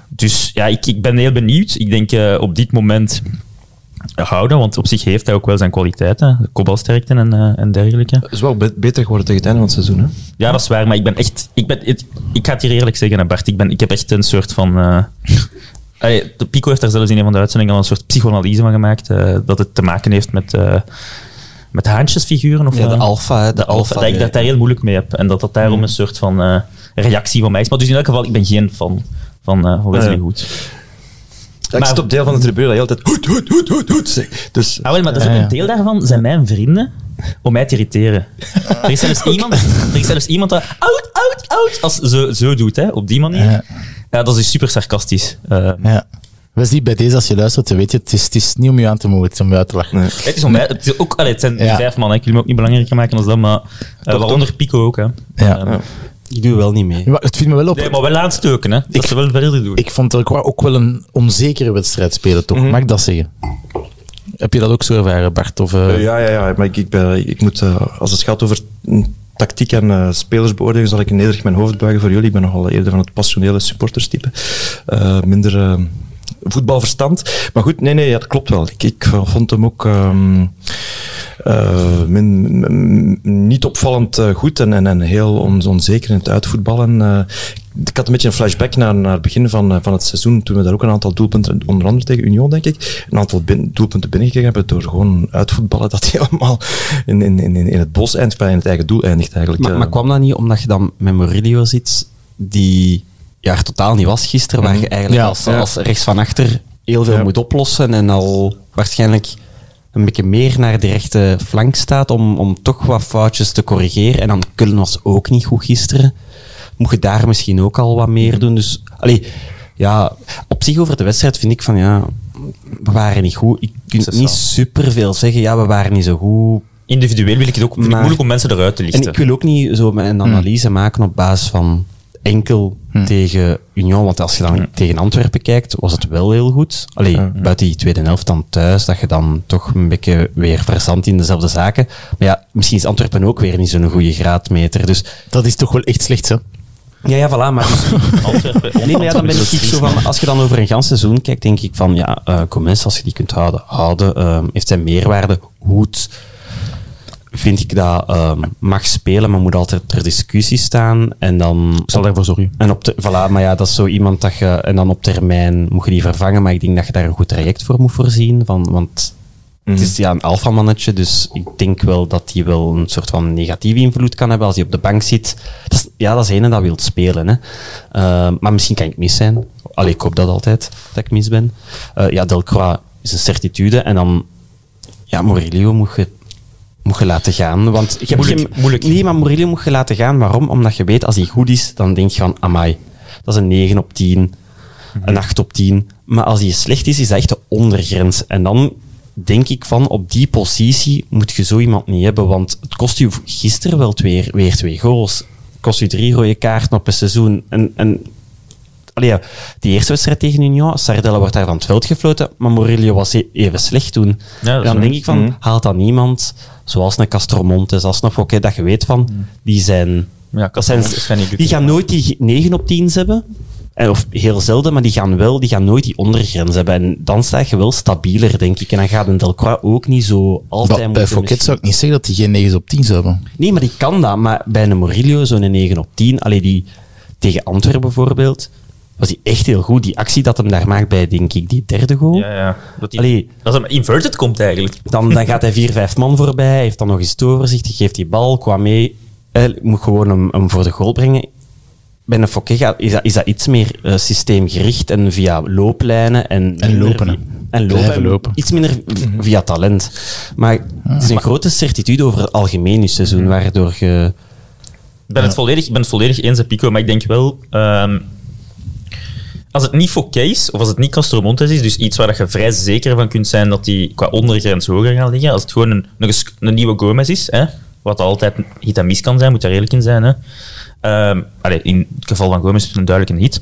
Dus ja, ik, ik ben heel benieuwd. Ik denk eh, op dit moment houden, want op zich heeft hij ook wel zijn kwaliteiten, kopbalsterkte en, eh, en dergelijke. Het is wel be- beter geworden tegen het einde van het seizoen. Hè? Ja, dat is waar, maar ik ben echt... Ik, ben, ik ga het hier eerlijk zeggen, hè, Bart. Ik, ben, ik heb echt een soort van... eh allee, de Pico heeft daar zelfs in een van de uitzendingen al een soort psychoanalyse van gemaakt, eh, dat het te maken heeft met, eh met haantjesfiguren. Of, Ja, de alfa, de de alfa, dat ik dat daar heel moeilijk mee heb. En dat dat daarom een soort van reactie van mij is. Maar dus in elk geval, ik ben geen fan van, van Wesley Ja. Ja, ik Maar- zit op deel van de tribune dat je altijd hoed, hoed, hoed, hoed, hoed. Dus Ah, wel, maar dat is ook een deel daarvan zijn mijn vrienden om mij te irriteren. Er is zelfs iemand, er is zelfs iemand dat oud, oud, oud, als zo, zo doet, hè, op die manier. Ja. Ja, dat is dus super sarcastisch. Eh, Ja. Wesley, bij deze, als je luistert, weet je, het is, het is niet om je aan te moedigen, het is om je uit te lachen. Nee. Het is om mij, het, is ook, allee, het zijn Ja. vijf man, hè. ik wil me ook niet belangrijker maken dan dat, maar uh, waaronder Pico ook. Hè. Ja. Ehm, Ik doe wel niet mee. Maar het viel me wel op. nee, maar wel aanstoken, hè. dat ze wel verder doen. Ik vond Delcroix ook wel een onzekere wedstrijd spelen, toch? Mag ik dat zeggen? Heb je dat ook zo ervaren, Bart? Of, eh, Eh, ja, ja, ja, maar ik, ik, ben, ik moet, eh, als het gaat over mm, tactiek en eh spelersbeoordeling, zal ik nederig mijn hoofd buigen voor jullie. Ik ben nogal eerder van het passionele supporterstype. Eh, minder voetbalverstand. Maar goed, nee, nee, dat klopt wel. Ik, ik vond hem ook... ehm, eh, min- niet opvallend eh, goed en, en, en heel on- onzeker in het uitvoetballen. Eh, ik had een beetje een flashback naar, naar het begin van, van het seizoen, toen we daar ook een aantal doelpunten, onder andere tegen Union, denk ik, een aantal bin- doelpunten binnengekregen hebben door gewoon uitvoetballen dat helemaal in, in, in, in het bos eindigt, in het eigen doel eindigt eigenlijk. Maar, maar kwam dat niet omdat je dan met Murillo zit, die ja, er totaal niet was gisteren, waar je eigenlijk Ja. als, als rechts van achter heel veel moet oplossen en al waarschijnlijk een beetje meer naar de rechte flank staat om, om toch wat foutjes te corrigeren. En dan Kullen was ook niet goed gisteren. Moet je daar misschien ook al wat meer doen. Dus, allee, ja, op zich over de wedstrijd vind ik van, ja, we waren niet goed. Ik kan niet super veel zeggen, ja, we waren niet zo goed. Individueel wil ik het ook, Maar- moeilijk om mensen eruit te En lichten. ik wil ook niet zo een analyse maken op basis van enkel tegen Union. Want als je dan tegen Antwerpen kijkt, was het wel heel goed. Allee, buiten die tweede helft dan thuis, dat je dan toch een beetje weer verzandt in dezelfde zaken. Maar ja, misschien is Antwerpen ook weer niet zo'n goede graadmeter. Dus Dat is toch wel echt slecht, hè? ja, ja, voilà. Maar dus, Antwerpen, Nee, maar ja, dan ben ik zo van, als je dan over een gans seizoen kijkt, denk ik van, ja, eh Gomez, als je die kunt houden, houden, ehm, heeft zijn meerwaarde goed. Vind ik dat ehm, mag spelen, maar moet altijd ter discussie staan. En dan... Ik zal daarvoor zorgen. En op de, voilà, maar ja, dat is zo iemand dat je... En dan op termijn moet je die vervangen, maar ik denk dat je daar een goed traject voor moet voorzien. Van, want het is ja, een alfamannetje, dus ik denk wel dat hij wel een soort van negatieve invloed kan hebben als hij op de bank zit. Dat is, ja, dat is ene dat wil spelen. Hè. Eh, maar misschien kan ik mis zijn. Allee, ik hoop dat altijd, dat ik mis ben. Eh, ja, Delcroix is een certitude. En dan... Ja, Murillo moet je, moet je laten gaan. Want ik heb Moeilijk, geen, moeilijk. Nee, maar Murillo moet je laten gaan. Waarom? Omdat je weet, als hij goed is, dan denk je van, amai, dat is een 9 op 10, een 8 op 10. Maar als hij slecht is, is dat echt de ondergrens. En dan denk ik van, op die positie moet je zo iemand niet hebben, want het kost je gisteren wel twee, weer twee goals. Het kost je drie rode kaarten op een seizoen. En, en Allee, ja, die eerste wedstrijd tegen Union, Sardella wordt daar van het veld gefloten, maar Murillo was e- even slecht toen. Ja, dat En dan denk ik van, haalt dan iemand, zoals een Castromontes, als een Fouquet, dat je weet van, die zijn... Ja, dat zijn die gaan nooit die 9 op 10 hebben. Of heel zelden, maar die gaan wel, die gaan nooit die ondergrens hebben. En dan sta je wel stabieler, denk ik. En dan gaat een Delcroix ook niet zo altijd Maar bij moeten Fouquet zou ik niet zeggen dat hij geen 9 op 10 zou hebben. Nee, maar die kan dat. Maar bij een Murillo, zo'n 9 op 10, allee, die tegen Antwerpen bijvoorbeeld, was hij echt heel goed. Die actie dat hem daar maakt bij, denk ik, die derde goal. Ja, ja. Dat Allee, dat hem inverted komt eigenlijk. dan, dan gaat hij vier, vijf man voorbij, hij heeft dan nog eens het overzicht, hij geeft die bal, kwam mee, eh, moet gewoon hem, hem voor de goal brengen. Bij een gaat- is dat, is dat iets meer eh, systeemgericht en via looplijnen en, En lopen, En lopen, Blijven en lopen. Iets minder v- via talent. Maar het is een grote certitude over het algemeen je seizoen, waardoor je... Ik ben, het volledig, ik ben het volledig eens, Pico, maar ik denk wel... ehm, als het niet Fouquet is, of als het niet Castromontes is, dus iets waar je vrij zeker van kunt zijn dat die qua ondergrens hoger gaan liggen, als het gewoon een, een, nieuwe Gomez is, hè, wat altijd hit en mis kan zijn, moet daar eerlijk in zijn. Hè. Ehm, in het geval van Gomez is het een duidelijke hit.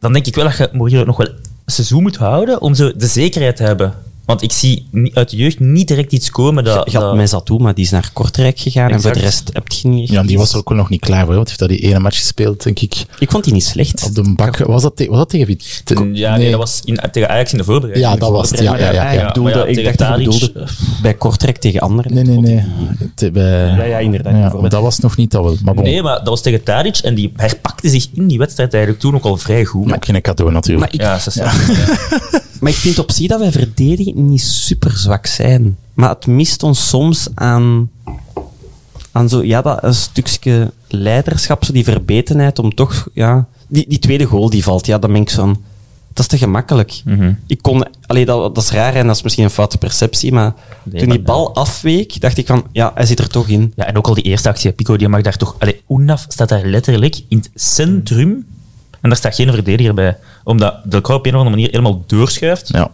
Dan denk ik wel dat je Murillo nog wel een seizoen moet houden om zo de zekerheid te hebben. Want ik zie uit de jeugd niet direct iets komen dat... Je had dat- Mezzatou, maar die is naar Kortrijk gegaan en voor de rest heb je niet Ja, die was er ook wel nog niet klaar voor, want hij heeft daar die ene match gespeeld, denk ik. Ik vond die niet slecht. Op de bak. Was dat, te- was dat tegen wie? Te- ja, nee, dat was in, tegen Ajax in de voorbereiding. Ja, dat was het. Ja, ja, ja. ik ja. bedoelde, maar ja, ik dacht dat bedoelde bij Kortrijk tegen anderen. Nee, nee, nee. Te- bij- Ja, ja, inderdaad. Ja, dat was nog niet dat wel. Maar bon, Nee, maar dat was tegen Tadic en die herpakte zich in die wedstrijd eigenlijk toen ook al vrij goed. maar geen cadeau natuurlijk. Maar ik, ja, ze ja. maar ik vind op zich dat wij verdedigen niet super zwak zijn. Maar het mist ons soms aan, aan zo, ja, dat een stukje leiderschap, zo die verbetenheid om toch, ja... Die, die tweede goal die valt, ja, dan ben ik zo van... Dat is te gemakkelijk. Ik kon... Allee, dat, dat is raar en dat is misschien een foute perceptie, maar Nee, toen die bal afweek, dacht ik van, ja, hij zit er toch in. ja, en ook al die eerste actie, Pico, die mag daar toch... Allee, Unaf staat daar letterlijk in het centrum en daar staat geen verdediger bij. Omdat de Cruyff op een of andere manier helemaal doorschuift. Ja,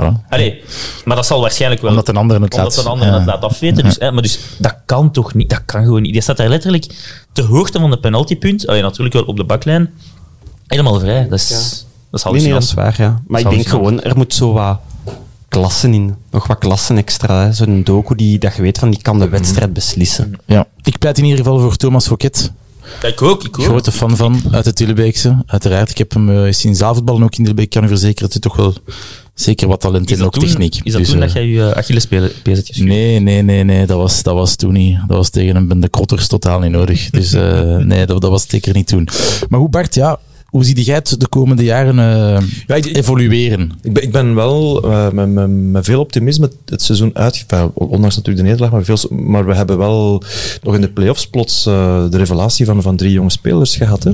voilà. Allee, maar dat zal waarschijnlijk wel... Omdat een ander het laat- een ander ja. het laat afweten. Dus, hè, maar dus dat kan toch niet? Dat kan gewoon niet. Die staat daar letterlijk ter hoogte van de penaltypunt. Allee, natuurlijk wel op de baklijn. Helemaal vrij. Dat is, dat is Nee, nee, dat is waar, ja. Maar ik denk gewoon, er moet zo wat klassen in. Nog wat klassen extra. hè. Zo'n doku die, dat je weet van, die kan de wedstrijd beslissen. Ja. Ik pleit in ieder geval voor Thomas Fouquet. Ja, ik ook, ik ook. Grote fan van, uit het Tillebeekse. Uiteraard, ik heb hem eh, sinds zaalvoetballen ook in Tillebeek, kan u verzekeren dat hij toch wel Zeker wat talent en ook toen, techniek. is dat Dus, toen eh, dat jij je Achillespees hebt gescheurd? Nee, nee, nee, nee, dat was, dat was toen niet. Dat was tegen een bende krotters totaal niet nodig. Dus eh, nee, dat, dat was zeker niet toen. Maar hoe Bart, ja, hoe zie jij het de komende jaren eh, Ja, ik- ik- evolueren? Ik ben, ik ben wel eh, met, met, met veel optimisme het seizoen uitgevallen. Ondanks natuurlijk de nederlaag, maar, veel, maar we hebben wel nog in de play-offs plots eh, de revelatie van, van drie jonge spelers gehad. Hè.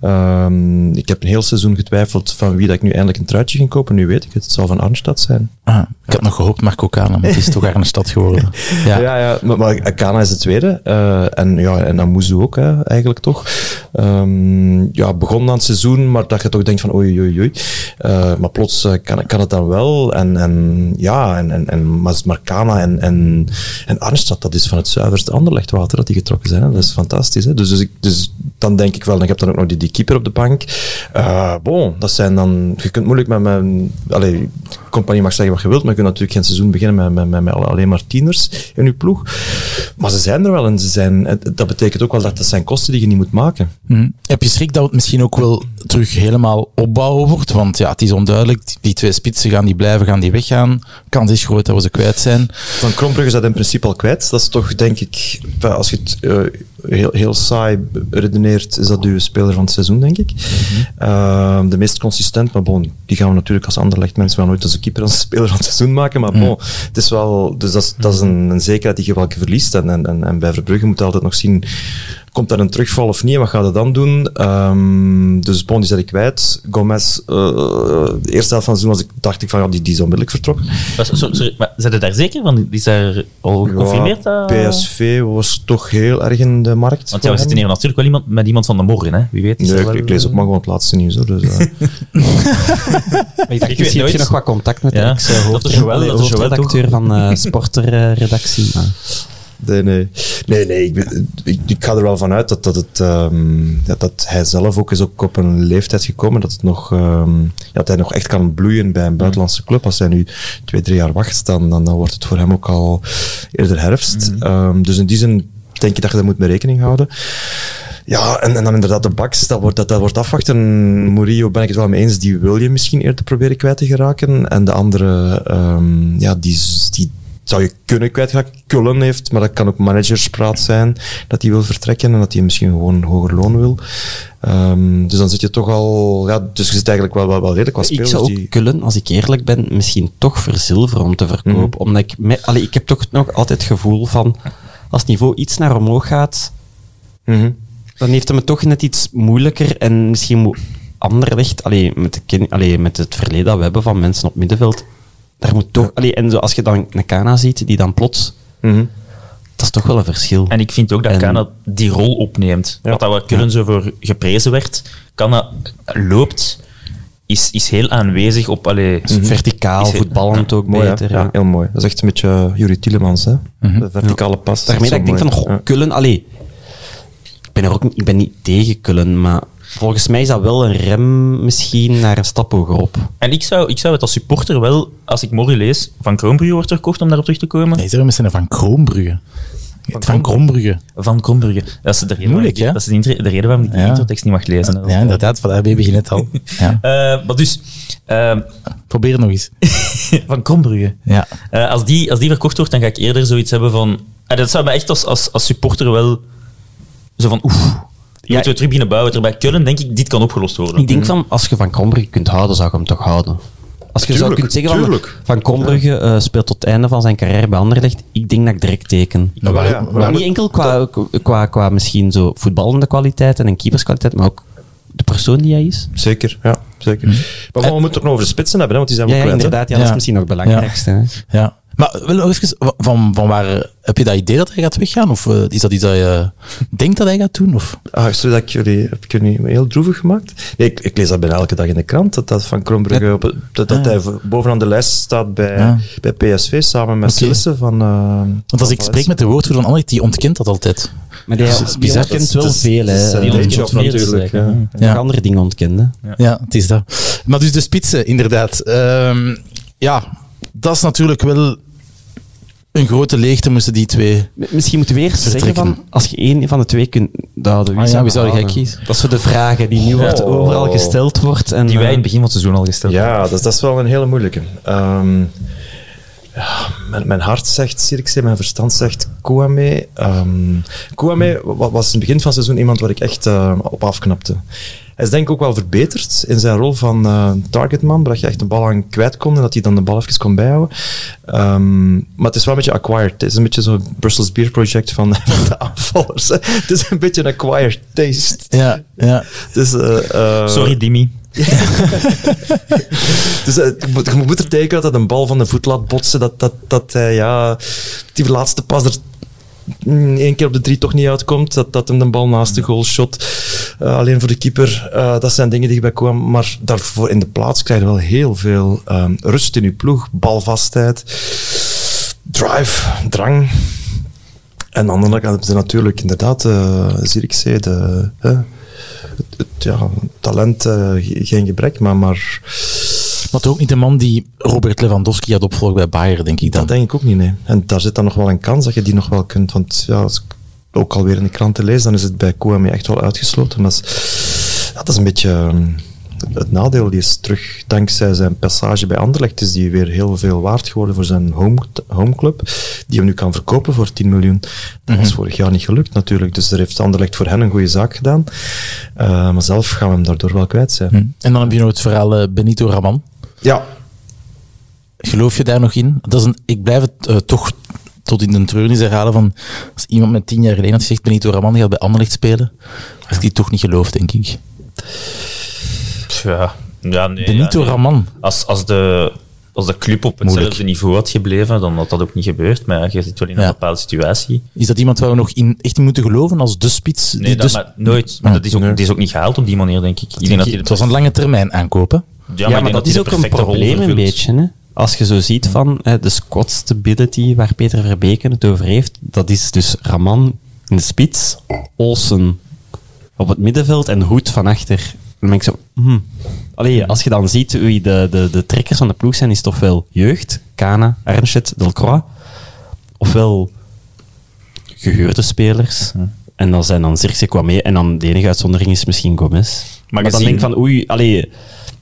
Ehm, ik heb een heel seizoen getwijfeld van wie dat ik nu eindelijk een truitje ging kopen. Nu weet ik het. Het zal van Arnstad zijn. Ah, ik had nog gehoopt Marco Kana, maar het is toch een stad geworden. Ja. Ja, ja, maar, maar Akana is de tweede. eh, en, ja, en Amuzu ook, hè, eigenlijk toch. Ehm, ja, begon aan het seizoen, maar dat je toch denkt van oei, oei, oei. Eh, maar plots eh, kan, kan het dan wel. En, en ja, en, en, en Marcana en, en, en Arnstad, dat is van het zuiverste Anderlechtwater dat die getrokken zijn. Dat is fantastisch. Hè. Dus, dus, ik, dus dan denk ik wel, dan heb je dan ook nog die, die keeper op de bank. Bon, dat zijn dan... Je kunt moeilijk met mijn... Allee, compagnie mag zeggen wat je wilt, maar je kunt natuurlijk geen seizoen beginnen met, met, met, alleen maar tieners in je ploeg. Maar ze zijn er wel en ze zijn, dat betekent ook wel dat dat zijn kosten die je niet moet maken. Hm. Heb je schrik dat het misschien ook wel terug helemaal opbouwen wordt? Want ja, het is onduidelijk. Die twee spitsen gaan die blijven, gaan die weggaan. Kans is groot dat we ze kwijt zijn. Van Krombrugge is dat in principe al kwijt. Dat is toch, denk ik, als je het eh, heel, heel saai redeneert, is dat uw speler van het seizoen, denk ik. Eh, de meest consistent, maar bon, die gaan we natuurlijk als Anderlecht mensen wel nooit als een keeper als speler van het seizoen maken. Maar bon, het is wel, dus dat is, dat is een, een zekerheid die je wel verliest. En, en, en, bij Verbrugge moet je altijd nog zien, komt er een terugval of niet? En wat gaat hij dan doen? Ehm, dus bon, die zet ik kwijt. Gomez, eh, de eerste helft van het seizoen was ik, dacht ik van, ja, die, die is onmiddellijk vertrokken. Maar, sorry, sorry, maar zijn er daar zeker van? Die is daar al geconfirmeerd? Dat- PSV was toch heel erg in de markt. Want ja, we zitten hier natuurlijk wel iemand, met iemand van de morgen, hè? Wie weet. is Nee, ik, wel, ik lees ook maar gewoon het laatste nieuws. Hoor, dus, eh. Maar ik dacht, weet misschien heb je nog wat contact met Ja, de dat dat hoofdredacteur van uh, sporterredactie. maar- Nee, nee. Nee, nee ik, ben- ik, ik ga er wel van uit dat, dat, het, ehm, dat, dat hij zelf ook is ook op een leeftijd gekomen dat, het nog, ehm, ja, dat hij nog echt kan bloeien bij een buitenlandse club. Als hij nu twee, drie jaar wacht, dan, dan, dan wordt het voor hem ook al eerder herfst. Ehm, dus in die zin denk ik dat je daar moet mee rekening houden. Ja, en, en dan inderdaad de baks, dat wordt, dat, dat wordt afwachten. Murillo ben ik het wel mee eens, die wil je misschien eerder proberen kwijt te geraken. En de andere, ehm, ja, die, die zou je kunnen kwijtraken. Cullen heeft, maar dat kan ook managerspraat zijn, dat hij wil vertrekken en dat hij misschien gewoon een hoger loon wil. Ehm, dus dan zit je toch al, ja, dus je zit eigenlijk wel, wel, wel redelijk Ik spelers zou ook die... Kullen, als ik eerlijk ben, misschien toch verzilveren om te verkopen. Omdat ik, me, allee, ik heb toch nog altijd het gevoel van, als het niveau iets naar omhoog gaat, Mhm. dan heeft hem het toch net iets moeilijker en misschien moet Anderlecht, allee, met, de allee, met het verleden dat we hebben van mensen op middenveld, daar moet toch, allee, en zo, als je dan een Kana ziet, die dan plots, Mhm. dat is toch wel een verschil. En ik vind ook dat En- Kana die rol opneemt. Ja. Wat dat we kunnen zo voor geprezen werd. Kana loopt, is, is heel aanwezig op... Allee, Verticaal, Is het- voetballend ook Mooi, beter. ja. ja. heel mooi. Dat is echt een beetje uh, Jurie Tielemans, hè? De verticale pas. Daarmee dat ik denk van, goh, Ja. Kullen, allee, ik ben, er ook, niet- ik ben niet tegen Kullen, maar volgens mij is dat wel een rem misschien naar een stap hogerop. En ik zou, ik zou het als supporter wel, als ik morgen lees, van Kroonbrugge wordt verkocht om daarop terug te komen. Nee, er zijn van Kroonbrugge. Van Krombrugge. Van Krombrugge. Dat is de reden, Moeilijk, ik- dat is de, inter- de reden waarom ik die Ja. introtekst niet mag lezen. Ja, inderdaad, van daarbij begin het al. Ja. Eh, maar dus, eh, Probeer het nog eens. van Krombrugge. Ja. Eh, als, die, als die verkocht wordt, dan ga ik eerder zoiets hebben van... Eh, dat zou me echt als, als, als supporter wel... Zo van, oef, ja, moeten we terug beginnen bouwen. Terwijl bij Kullen denk ik, dit kan opgelost worden. Ik denk van, als je Van Krombrugge kunt houden, zou je hem toch houden. Als je zou Tuurlijk, kunt zeggen van, van Krombrugge eh, speelt tot het einde van zijn carrière bij Anderlecht, ik denk dat ik direct teken. Maar waar- niet enkel qua, qua, qua misschien zo voetballende kwaliteit en een keeperskwaliteit, maar ook de persoon die hij is. Zeker, ja, zeker. Maar we moeten het ook nog over de spitsen hebben, hè, want die zijn we Ja, kwijt. inderdaad, ja, dat is misschien nog het belangrijkste. hè. Ja. Maar wel nog even, van, van waar, heb je dat idee dat hij gaat weggaan? Of eh, is dat iets dat je denkt dat hij gaat doen? Of? Ah, sorry dat ik jullie, heb ik jullie heel droevig gemaakt? Nee, ik, ik lees dat bijna elke dag in de krant, dat, dat Van op, het- dat, dat Ah. hij bovenaan de lijst staat bij, Ja. bij PSV, samen met. Sillissen van... eh, Want als ik spreek met de woordvoerder van Anderlecht, die ontkent dat altijd. Maar die, Dat is die bizar. ontkent wel veel, hè. Die ontkent meer, natuurlijk. Ja. andere dingen ontkende. Ja, het is dat. Maar dus de spitsen, inderdaad. Ehm, ja, dat is natuurlijk wel een grote leegte moesten die twee... Misschien moeten we eerst zeggen Vertrekken. van, als je één van de twee kunt houden, wie, Ah ja, zou, wie zou jij kiezen? Dat zijn de vragen die nu wordt overal gesteld wordt. En, Die wij in eh, het begin van het seizoen al gesteld hebben. Ja, dat, dat is wel een hele moeilijke. Ehm, ja, mijn, mijn hart zegt Zirkzee, mijn verstand zegt Kouame. Ehm Kouame wa- was in het begin van het seizoen iemand waar ik echt eh, op afknapte. Hij is denk ik ook wel verbeterd in zijn rol van eh, targetman, waar je echt de bal aan kwijt kon en dat hij dan de bal even kon bijhouden. Ehm, maar het is wel een beetje acquired. Het is een beetje zo'n Brussels Beer Project van, van de aanvallers. hè. Het is een beetje een acquired taste. Ja, ja. Dus, eh, eh, Sorry, Dimi. dus je, moet, je moet er tegen dat hij een bal van de voet laat botsen. Dat, dat, dat hij ja, die laatste pas er één keer op de drie toch niet uitkomt. Dat, dat hem de bal naast de goal shot. Eh, alleen voor de keeper. eh, dat zijn dingen die erbij komen. Maar daarvoor in de plaats krijg je wel heel veel ehm, rust in je ploeg. Balvastheid. Drive. Drang. En aan de andere kant hebben ze natuurlijk inderdaad uh, Zirkzee, de... het, ja, talent, eh, ge- geen gebrek, maar, maar Maar toch ook niet de man die Robert Lewandowski had opvolgd bij Bayern, denk ik dan. dat denk ik ook niet, nee. En daar zit dan nog wel een kans dat je die nog wel kunt, want ja, als ik ook alweer in de kranten lees, dan is het bij Kouame echt wel uitgesloten. Maar dat is, dat is een beetje ehm, het nadeel. Die is terug, dankzij zijn passage bij Anderlecht, is die weer heel veel waard geworden voor zijn home, homeclub, die hem nu kan verkopen voor 10 miljoen. Dat was vorig jaar niet gelukt natuurlijk, dus daar heeft Anderlecht voor hen een goede zaak gedaan. Eh, maar zelf gaan we hem daardoor wel kwijt zijn. Hm. En dan heb je nog het verhaal eh, Benito Raman. Ja, Geloof je daar nog in? Dat is een, ik blijf het eh, toch tot in de treurnis herhalen van als iemand met tien jaar geleden had gezegd Benito Raman gaat bij Anderlecht spelen, had ik die toch niet geloofd, denk ik. Ja, ja nee. Benito ja, nee. Raman. Als, als, de, als de club op hetzelfde Moeilijk. niveau had gebleven, dan had dat ook niet gebeurd. Maar ja, je zit wel in een Ja. bepaalde situatie. Is dat iemand waar we nog in, echt in moeten geloven als de spits? Nee, die dat, de maar nooit. Maar dat is, ook, is ook niet gehaald op die manier, denk ik. Ik denk dat het was een lange termijn aankopen. Ja, maar, denk dat is ook een probleem een beetje. Hè? Als je zo ziet van hè, de squad stability waar Peter Verbeken het over heeft, dat is dus Raman in de spits, Olsen op het middenveld en Hoed van achter. Dan ben ik zo, hmm. Allee, als je dan ziet wie de, de, de trekkers van de ploeg zijn, is het ofwel jeugd, Kana, Arnchet, Delcroix, ofwel gehuurde spelers. En dan zijn dan Zirkzee kwam mee en dan de enige uitzondering is misschien Gomez. Maar, dan denk ik van, oei, allee,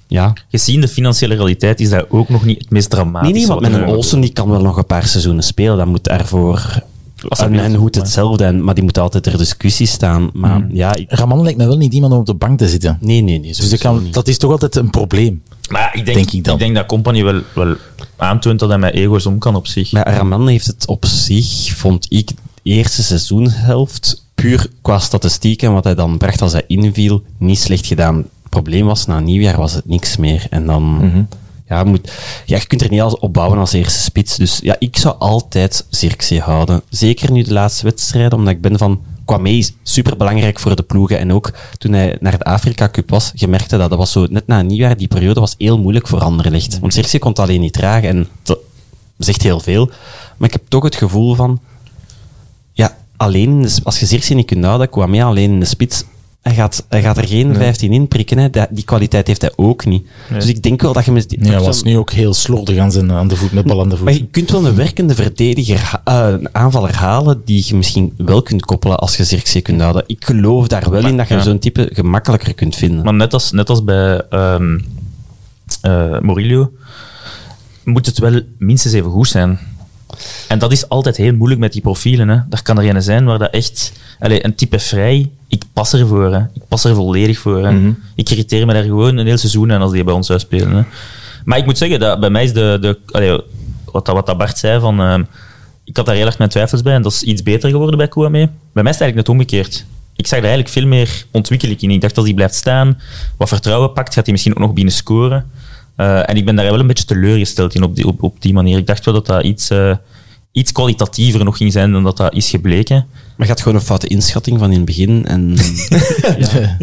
ja, Gezien de financiële realiteit is dat ook nog niet het meest dramatische. Nee, nee, want met een Olsen die kan wel nog een paar seizoenen spelen. Dan moet daarvoor... En, en Hoed hetzelfde, en, maar die moet altijd ter discussie staan. Maar ja, ik- Raman lijkt me wel niet iemand om op de bank te zitten. nee, nee, nee. Dus dat, kan, niet. dat is toch altijd een probleem. Maar ik denk, Denk ik dan. ik denk dat Company wel, wel aantoont dat hij met ego's om kan op zich. Maar Raman heeft het op zich, vond ik, de eerste seizoenshelft, puur qua statistiek en wat hij dan bracht als hij inviel, niet slecht gedaan. Probleem was, na nieuwjaar was het niks meer. En dan... Ja, moet, ja, je kunt er niet alles opbouwen als eerste spits. Dus ja, ik zou altijd Zirkzee houden. Zeker nu de laatste wedstrijden, omdat ik ben van... Kwame is superbelangrijk voor de ploegen. En ook toen hij naar de Afrika Cup was, je merkte dat dat was zo, net na nieuwjaar, die periode was heel moeilijk voor Anderlecht. Want Zirkzee kon het alleen niet dragen. En dat zegt heel veel. Maar ik heb toch het gevoel van... Ja, alleen de als je Zirkzee niet kunt houden, Kwame alleen in de spits... Hij gaat, hij gaat er geen 15 in prikken. Hè. Dat- Die kwaliteit heeft hij ook niet. Dus ik denk wel dat je met... Ja, hij was nu ook heel slordig aan, zijn, aan de voet, met bal aan de voet. Maar je kunt wel een werkende verdediger, eh, een aanvaller halen die je misschien wel kunt koppelen als je Zirkzee kunt houden. Ik geloof daar wel in dat je ja. zo'n type gemakkelijker kunt vinden. Maar net als, net als bij ehm eh, Murillo, moet het wel minstens even goed zijn. En dat is altijd heel moeilijk met die profielen. Hè. Daar kan er een zijn waar dat echt... Allez, een type vrij, ik pas ervoor. Hè. Ik pas er volledig voor. Hè. Ik irriteer me daar gewoon een heel seizoen aan als die bij ons uitspelen. Hè. Maar ik moet zeggen, dat bij mij is de... de allee, wat, dat, wat dat Bart zei, van, ehm, ik had daar heel erg mijn twijfels bij en dat is iets beter geworden bij Kouame. Bij mij is het eigenlijk net omgekeerd. Ik zag daar eigenlijk veel meer ontwikkeling in. Ik dacht, als hij blijft staan, wat vertrouwen pakt, gaat hij misschien ook nog binnen scoren. Eh, en ik ben daar wel een beetje teleurgesteld in op die, op, op die manier. Ik dacht wel dat dat iets, eh, iets kwalitatiever nog ging zijn dan dat dat is gebleken. Maar je had gewoon een foute inschatting van in het begin. En ja,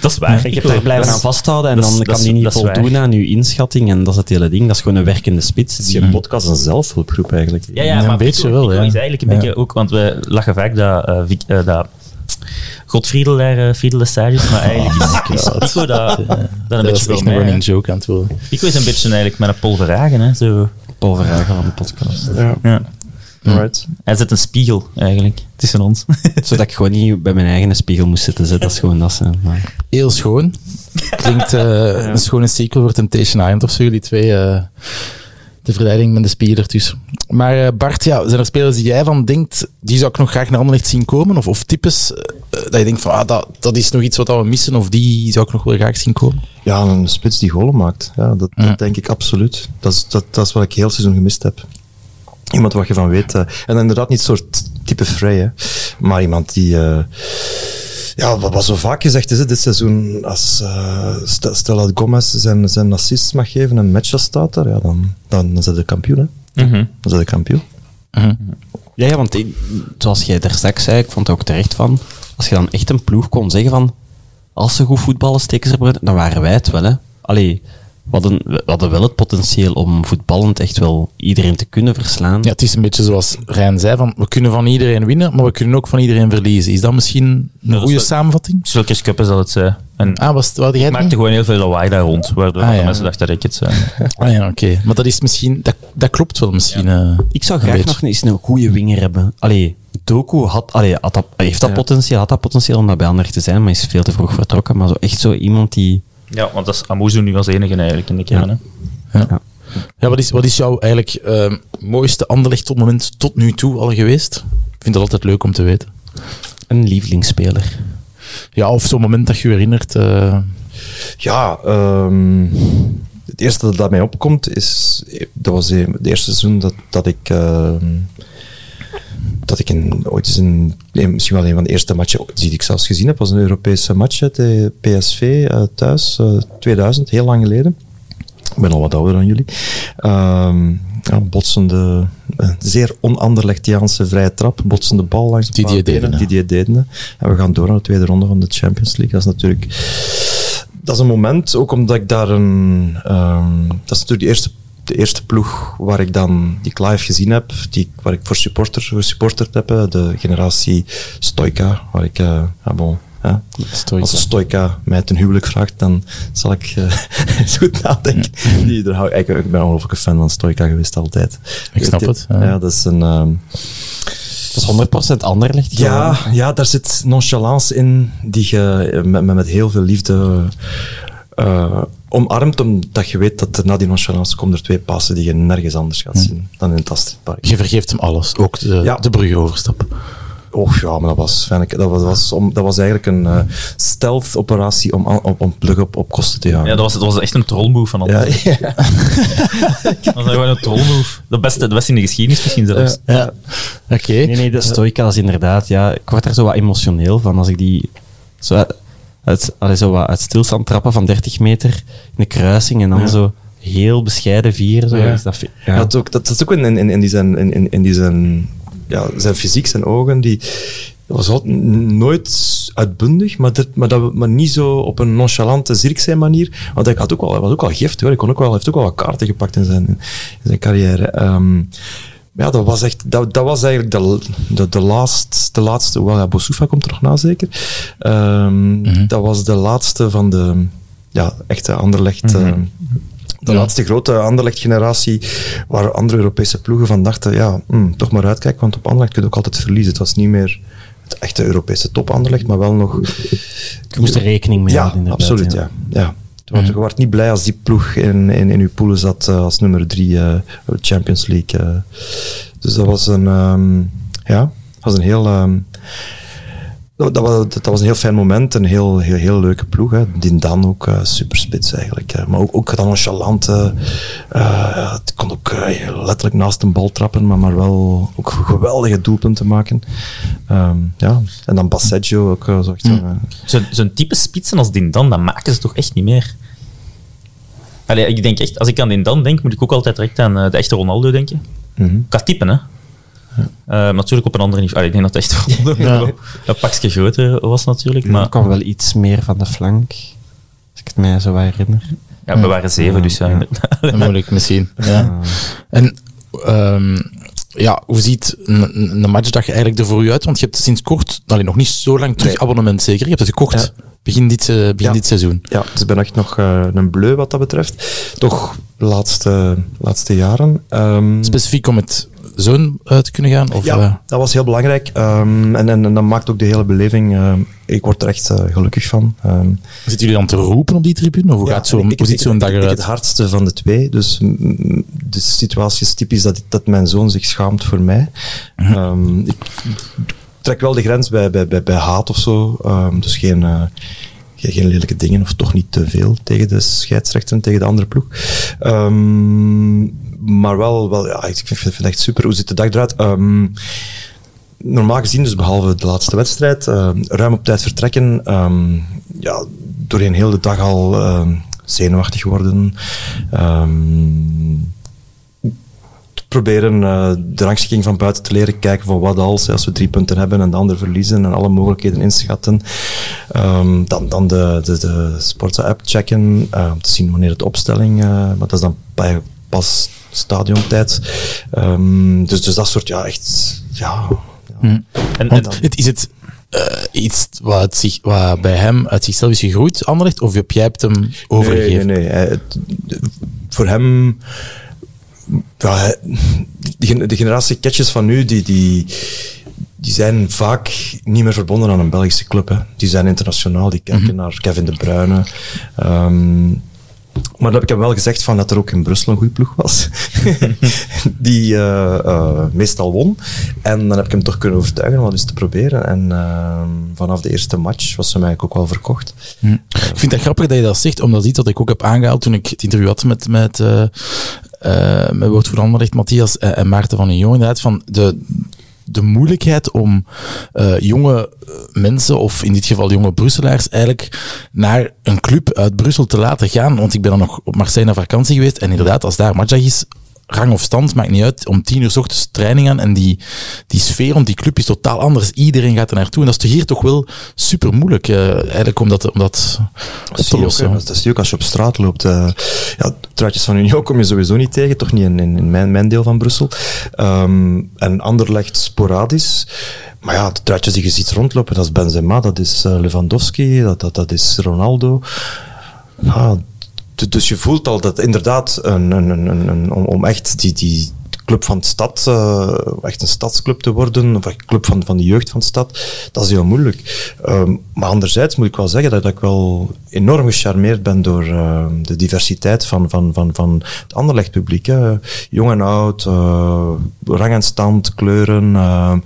Dat is waar. je hebt daar blijven aan vasthouden en dan dat kan die niet waar. voldoen aan je inschatting. En dat is het hele ding. Dat is gewoon een werkende spits. het is geen podcast, een zelfhulpgroep eigenlijk. Ja, ja, Ja, maar een beetje wel, ja. is eigenlijk een Ja. beetje ook, want we lachen vaak dat, Vic- eh, dat Godfriedel daar, eh, Friedel de stages, maar eigenlijk is, is Pico dat, dat een dat beetje mij, een running joke aan het worden. Pico is een beetje eigenlijk met een Paul Verhagen, hè, zo. Paul Verhagen van de podcast. Ja. Ja, Alright. Hij zet een spiegel, eigenlijk, tussen ons. Zodat ik gewoon niet bij mijn eigen spiegel moest zitten. zo. Dat is gewoon dat. Maar- Heel schoon. Klinkt eh, een schone sequel voor Temptation Island of zo, jullie twee. eh, de verleiding met de spiegel ertussen. Maar eh, Bart, ja, zijn er spelers die jij van denkt, die zou ik nog graag naar Anderlecht zien komen? Of, of types eh, dat je denkt van, ah, dat, dat is nog iets wat we missen, of die zou ik nog wel graag zien komen? Ja, een spits die golen maakt. Ja, dat, dat denk ik absoluut. Dat is, dat, dat is wat ik heel seizoen gemist heb. Iemand waar je van weet. eh, en inderdaad niet soort type vrij, hè. maar iemand die... eh, ja, wat, wat zo vaak gezegd is, dit seizoen, als eh, stel, stel dat Gomez zijn, zijn assist mag geven en match staat er, ja, dan, dan, dan zijn de kampioen. Hè. Mhm. Dan zijn de kampioen. Ja, ja, want ik- zoals jij daar straks zei, ik vond er ook terecht van. Als je dan echt een ploeg kon zeggen van. Als ze goed voetballen, steken ze erbij, dan waren wij het wel. Hè. Allee, we hadden, we hadden wel het potentieel om voetballend echt wel iedereen te kunnen verslaan. Ja, het is een beetje zoals Rijn zei, van, we kunnen van iedereen winnen, maar we kunnen ook van iedereen verliezen. Is dat misschien een goede wel- samenvatting? Zulke Cup is dat het zei. En Ah, was het, wat had jij ik het maakte niet? gewoon heel veel lawaai daar rond, waardoor Ah, ja. mensen dachten dat ik het zei. Ah ja, oké. Maar dat is misschien, dat, dat klopt wel misschien. eh. Ik zou graag nog eens een goede winger hebben. Allee, Doku had, allee, had dat, heeft dat Ja. potentieel, had dat potentieel om dat bij Anderlecht te zijn, maar is veel te vroeg vertrokken. Maar zo echt zo iemand die... Ja, want dat is Amuzu nu als enige eigenlijk in de kern. hè. Ja, wat is, wat is jouw eigenlijk eh, mooiste Anderlecht tot moment tot nu toe al geweest? Ik vind dat altijd leuk om te weten. Een lievelingsspeler. Ja, of zo'n moment dat je je herinnert. eh, Ja, ehm, het eerste dat mij opkomt is, dat was het eerste seizoen dat, dat ik, ehm, dat ik in, ooit eens een, misschien wel een van de eerste matchen die ik zelfs gezien heb, was een Europese match tegen PSV eh, thuis, eh, 2000, heel lang geleden. Ik ben al wat ouder dan jullie. Ehm ja, botsende, zeer onanderlechtiaanse vrije trap, botsende bal langs de Didier Dedene. Dedene. En we gaan door naar de tweede ronde van de Champions League. Dat is natuurlijk dat is een moment, ook omdat ik daar een... ehm, dat is natuurlijk de eerste, de eerste ploeg waar ik dan, die ik live gezien heb, die, waar ik voor supporter, gesupporterd heb, de generatie Stoika, waar ik... eh ja, bon, ja. Stoica. Als een Stoika mij ten huwelijk vraagt, dan zal ik eh, eens goed nadenken. Die, daar hou, ik, ik ben een ongelooflijke fan van Stoika geweest, altijd. Ik snap het, Ja, ja. dat is een... ehm, Dat is 100% Anderlecht. ja, gewoon. ja, daar zit nonchalance in die je eh, met, met heel veel liefde eh, omarmt, omdat je weet dat er na die nonchalance komen er twee passen die je nergens anders gaat zien dan in het Astridpark. je vergeeft hem alles, ook de, Ja. de bruggeoverstap. Och ja, maar dat was, ik, dat was, dat was, om, dat was eigenlijk een eh, stealth-operatie om, aan- om, om plug op, op kosten te jagen. Ja, dat was, dat was echt een trollmove van ja, Anders. ja. Dat was gewoon een trollmove. De beste, de beste in de geschiedenis misschien zelfs. Ja. Oké. Nee, nee, de Stoica is inderdaad, ja, ik word daar zo wat emotioneel van als ik die zo uit, allee, zo wat uit stilstand trappen van 30 meter in de kruising en dan zo heel bescheiden vieren. Zo, Ja. is dat, fi- Ja. ja. Dat, ook, dat, dat is ook in, in, in die zijn, in, in, in die zijn, ja, zijn fysiek, zijn ogen, die dat was altijd nooit uitbundig, maar, dat, maar, dat, maar niet zo op een nonchalante Zirkzee manier. Want hij had ook wel, hij was ook wel giftig, hoor. Hij kon ook wel, hij heeft ook wel wat kaarten gepakt in zijn, in zijn carrière. Ehm, ja, dat was echt, dat, dat was eigenlijk de, de, de, laatst, de laatste, wel, ja, komt er nog na zeker. Ehm, Dat was de laatste van de, ja, echte Anderlecht, ehm, de laatste grote Anderlecht-generatie, waar andere Europese ploegen van dachten, ja, hm, toch maar uitkijken, want op Anderlecht kun je ook altijd verliezen. Het was niet meer het echte Europese top Anderlecht, maar wel nog... Je moest er rekening mee Ja, houden, inderdaad. absoluut, ja. ja. Want Je wordt niet blij als die ploeg in, in, in uw poelen zat eh, als nummer drie eh, Champions League. eh. Dus dat was een, ehm, ja, dat was een heel... ehm, dat, dat was, dat was een heel fijn moment, een heel, heel, heel leuke ploeg. Hè. Die dan ook eh superspits eigenlijk. Maar ook, ook dan nonchalant. eh, het kon ook letterlijk naast een bal trappen, maar, maar wel ook geweldige doelpunten maken. Ehm, ja. En dan Passeggio ook eh, zo echt zo'n, type spitsen als Dindan, dat maken ze toch echt niet meer? Allee, ik denk echt, als ik aan Dindan denk, moet ik ook altijd direct aan de echte Ronaldo denken. mhm. Qua typen, hè. Eh, natuurlijk op een ander niveau. Allee, ik denk dat het echt Ronaldo een pakje groter was natuurlijk. Maar Maar er kwam wel iets meer van de flank, als ik het mij zo herinner. ja, we waren zeven, dus ja. inderdaad. Moeilijk misschien. Ja. En ehm, ja, hoe ziet een, matchdag eigenlijk er voor u uit? Want je hebt sinds kort, allee, nog niet zo lang terug Nee. abonnement zeker. Je hebt het gekocht begin, dit, eh, begin Ja. dit seizoen. Ja, dus ik ben echt nog eh, een bleu wat dat betreft. Toch de laatste, laatste jaren. Ehm, Specifiek om het zoon eh, te kunnen gaan? Of, Ja, eh, dat was heel belangrijk. Ehm, en, en, en dat maakt ook de hele beleving. ehm, ik word er echt eh, gelukkig van. Ehm, zitten jullie dan te roepen op die tribune? Of hoe, ja, gaat zo, zo'n ik- dag ik- ik eruit? het hardste van de twee. Dus mm, mm, de situatie is typisch dat, dat mijn zoon zich schaamt voor mij. Mhm. Ehm, ik trek wel de grens bij, bij, bij, bij haat of zo. Dus geen, eh, geen, lelijke dingen of toch niet te veel tegen de scheidsrechter en tegen de andere ploeg. Ehm, maar wel, wel ja, ik vind, het echt super. Hoe ziet de dag eruit? Ehm, normaal gezien, dus behalve de laatste wedstrijd, eh, ruim op tijd vertrekken. ehm, ja, doorheen heel de dag al ehm, zenuwachtig worden. Ehm, proberen eh, de rangschikking van buiten te leren kijken van wat als, als we drie punten hebben en de ander verliezen en alle mogelijkheden inschatten. Ehm, dan, dan de, de, de Sportsa-app checken, eh, om te zien wanneer het opstelling, eh, maar dat is dan bij, pas stadiontijd. Ehm, dus, dus dat soort, ja, echt, ja. ja. En, en, Want het, is het iets wat, zich, wat bij hem uit zichzelf is gegroeid, Anderlecht, of heb jij het hem overgegeven? Nee, nee, nee. Hij- het- voor hem... Ja, de, gen- de generatie catches van nu, die, die, die zijn vaak niet meer verbonden aan een Belgische club. Hè. Die zijn internationaal, die kijken naar Kevin De Bruyne. Ehm, maar dat heb ik hem wel gezegd van dat er ook in Brussel een goede ploeg was. die eh, eh, meestal won. En dan heb ik hem toch kunnen overtuigen om wat eens te proberen. En ehm, vanaf de eerste match was ze mij ook wel verkocht. Ik vind het grappig dat je dat zegt, omdat iets dat ik ook heb aangehaald toen ik het interview had met, met, eh eh met woordvoerder Matthias en, en Maarten van Jong, inderdaad, van de, de moeilijkheid om eh, jonge eh, mensen, of in dit geval jonge Brusselaars, eigenlijk naar een club uit Brussel te laten gaan. Want ik ben dan nog op Marseille naar vakantie geweest, en inderdaad, als daar matchdag is, rang of stand, maakt niet uit, om tien uur s ochtends training aan en die, die sfeer rond die club is totaal anders. Iedereen gaat er naartoe en dat is hier toch wel super moeilijk, eh, eigenlijk, om dat, om dat op te ook, lossen. hè. dat zie je ook als je op straat loopt. eh ja, truitjes van Union kom je sowieso niet tegen, toch niet in, in, mijn, mijn deel van Brussel. Ehm en Anderlecht sporadisch. Maar ja, de truitjes die je ziet rondlopen, dat is Benzema, dat is eh, Lewandowski, dat, dat, dat is Ronaldo. Ja, d- dus je voelt al dat inderdaad, een, een, een, om echt die, die club van de stad, eh, echt een stadsclub te worden, of een club van, van de jeugd van de stad, dat is heel moeilijk. Ehm, maar anderzijds moet ik wel zeggen dat, ik wel enorm gecharmeerd ben door ehm, de diversiteit van, van, van, van het Anderlecht publiek. Hè. Jong en oud, eh, rang en stand, kleuren. ehm.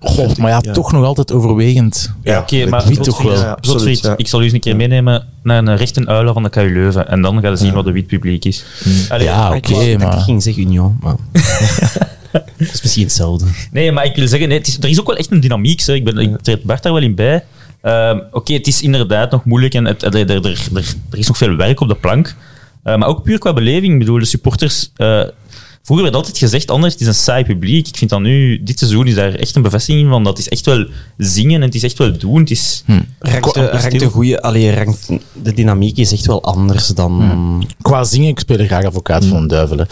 Goh, maar ja, Ja. toch nog altijd overwegend. Ja, Oké, maar wie toch wel. Ja, absoluut, Zotfried, ja. ik zal u eens een keer meenemen naar een rechte uilen van de KU Leuven. En dan ga je zien wat de wit publiek is. Allee, Ja, oké, dat maar... Ik ging zeggen Union, maar... dat is misschien hetzelfde. Nee, maar ik wil zeggen, nee, het is, er is ook wel echt een dynamiek. Hè. Ik, ben, ik treed Bart daar wel in bij. Ehm, Oké, het is inderdaad nog moeilijk en het, er, er, er, is nog veel werk op de plank. Eh, maar ook puur qua beleving. Ik bedoel, de supporters... vroeger werd altijd gezegd, anders, het is een saai publiek. Ik vind dat nu, dit seizoen is daar echt een bevestiging van. Dat is echt wel zingen en het is echt wel doen. Het is, Rankt de, rankt de, goeie, allee, rankt, de dynamiek is echt wel anders dan... Qua zingen, ik speel er graag advocaat van een duivel. hè.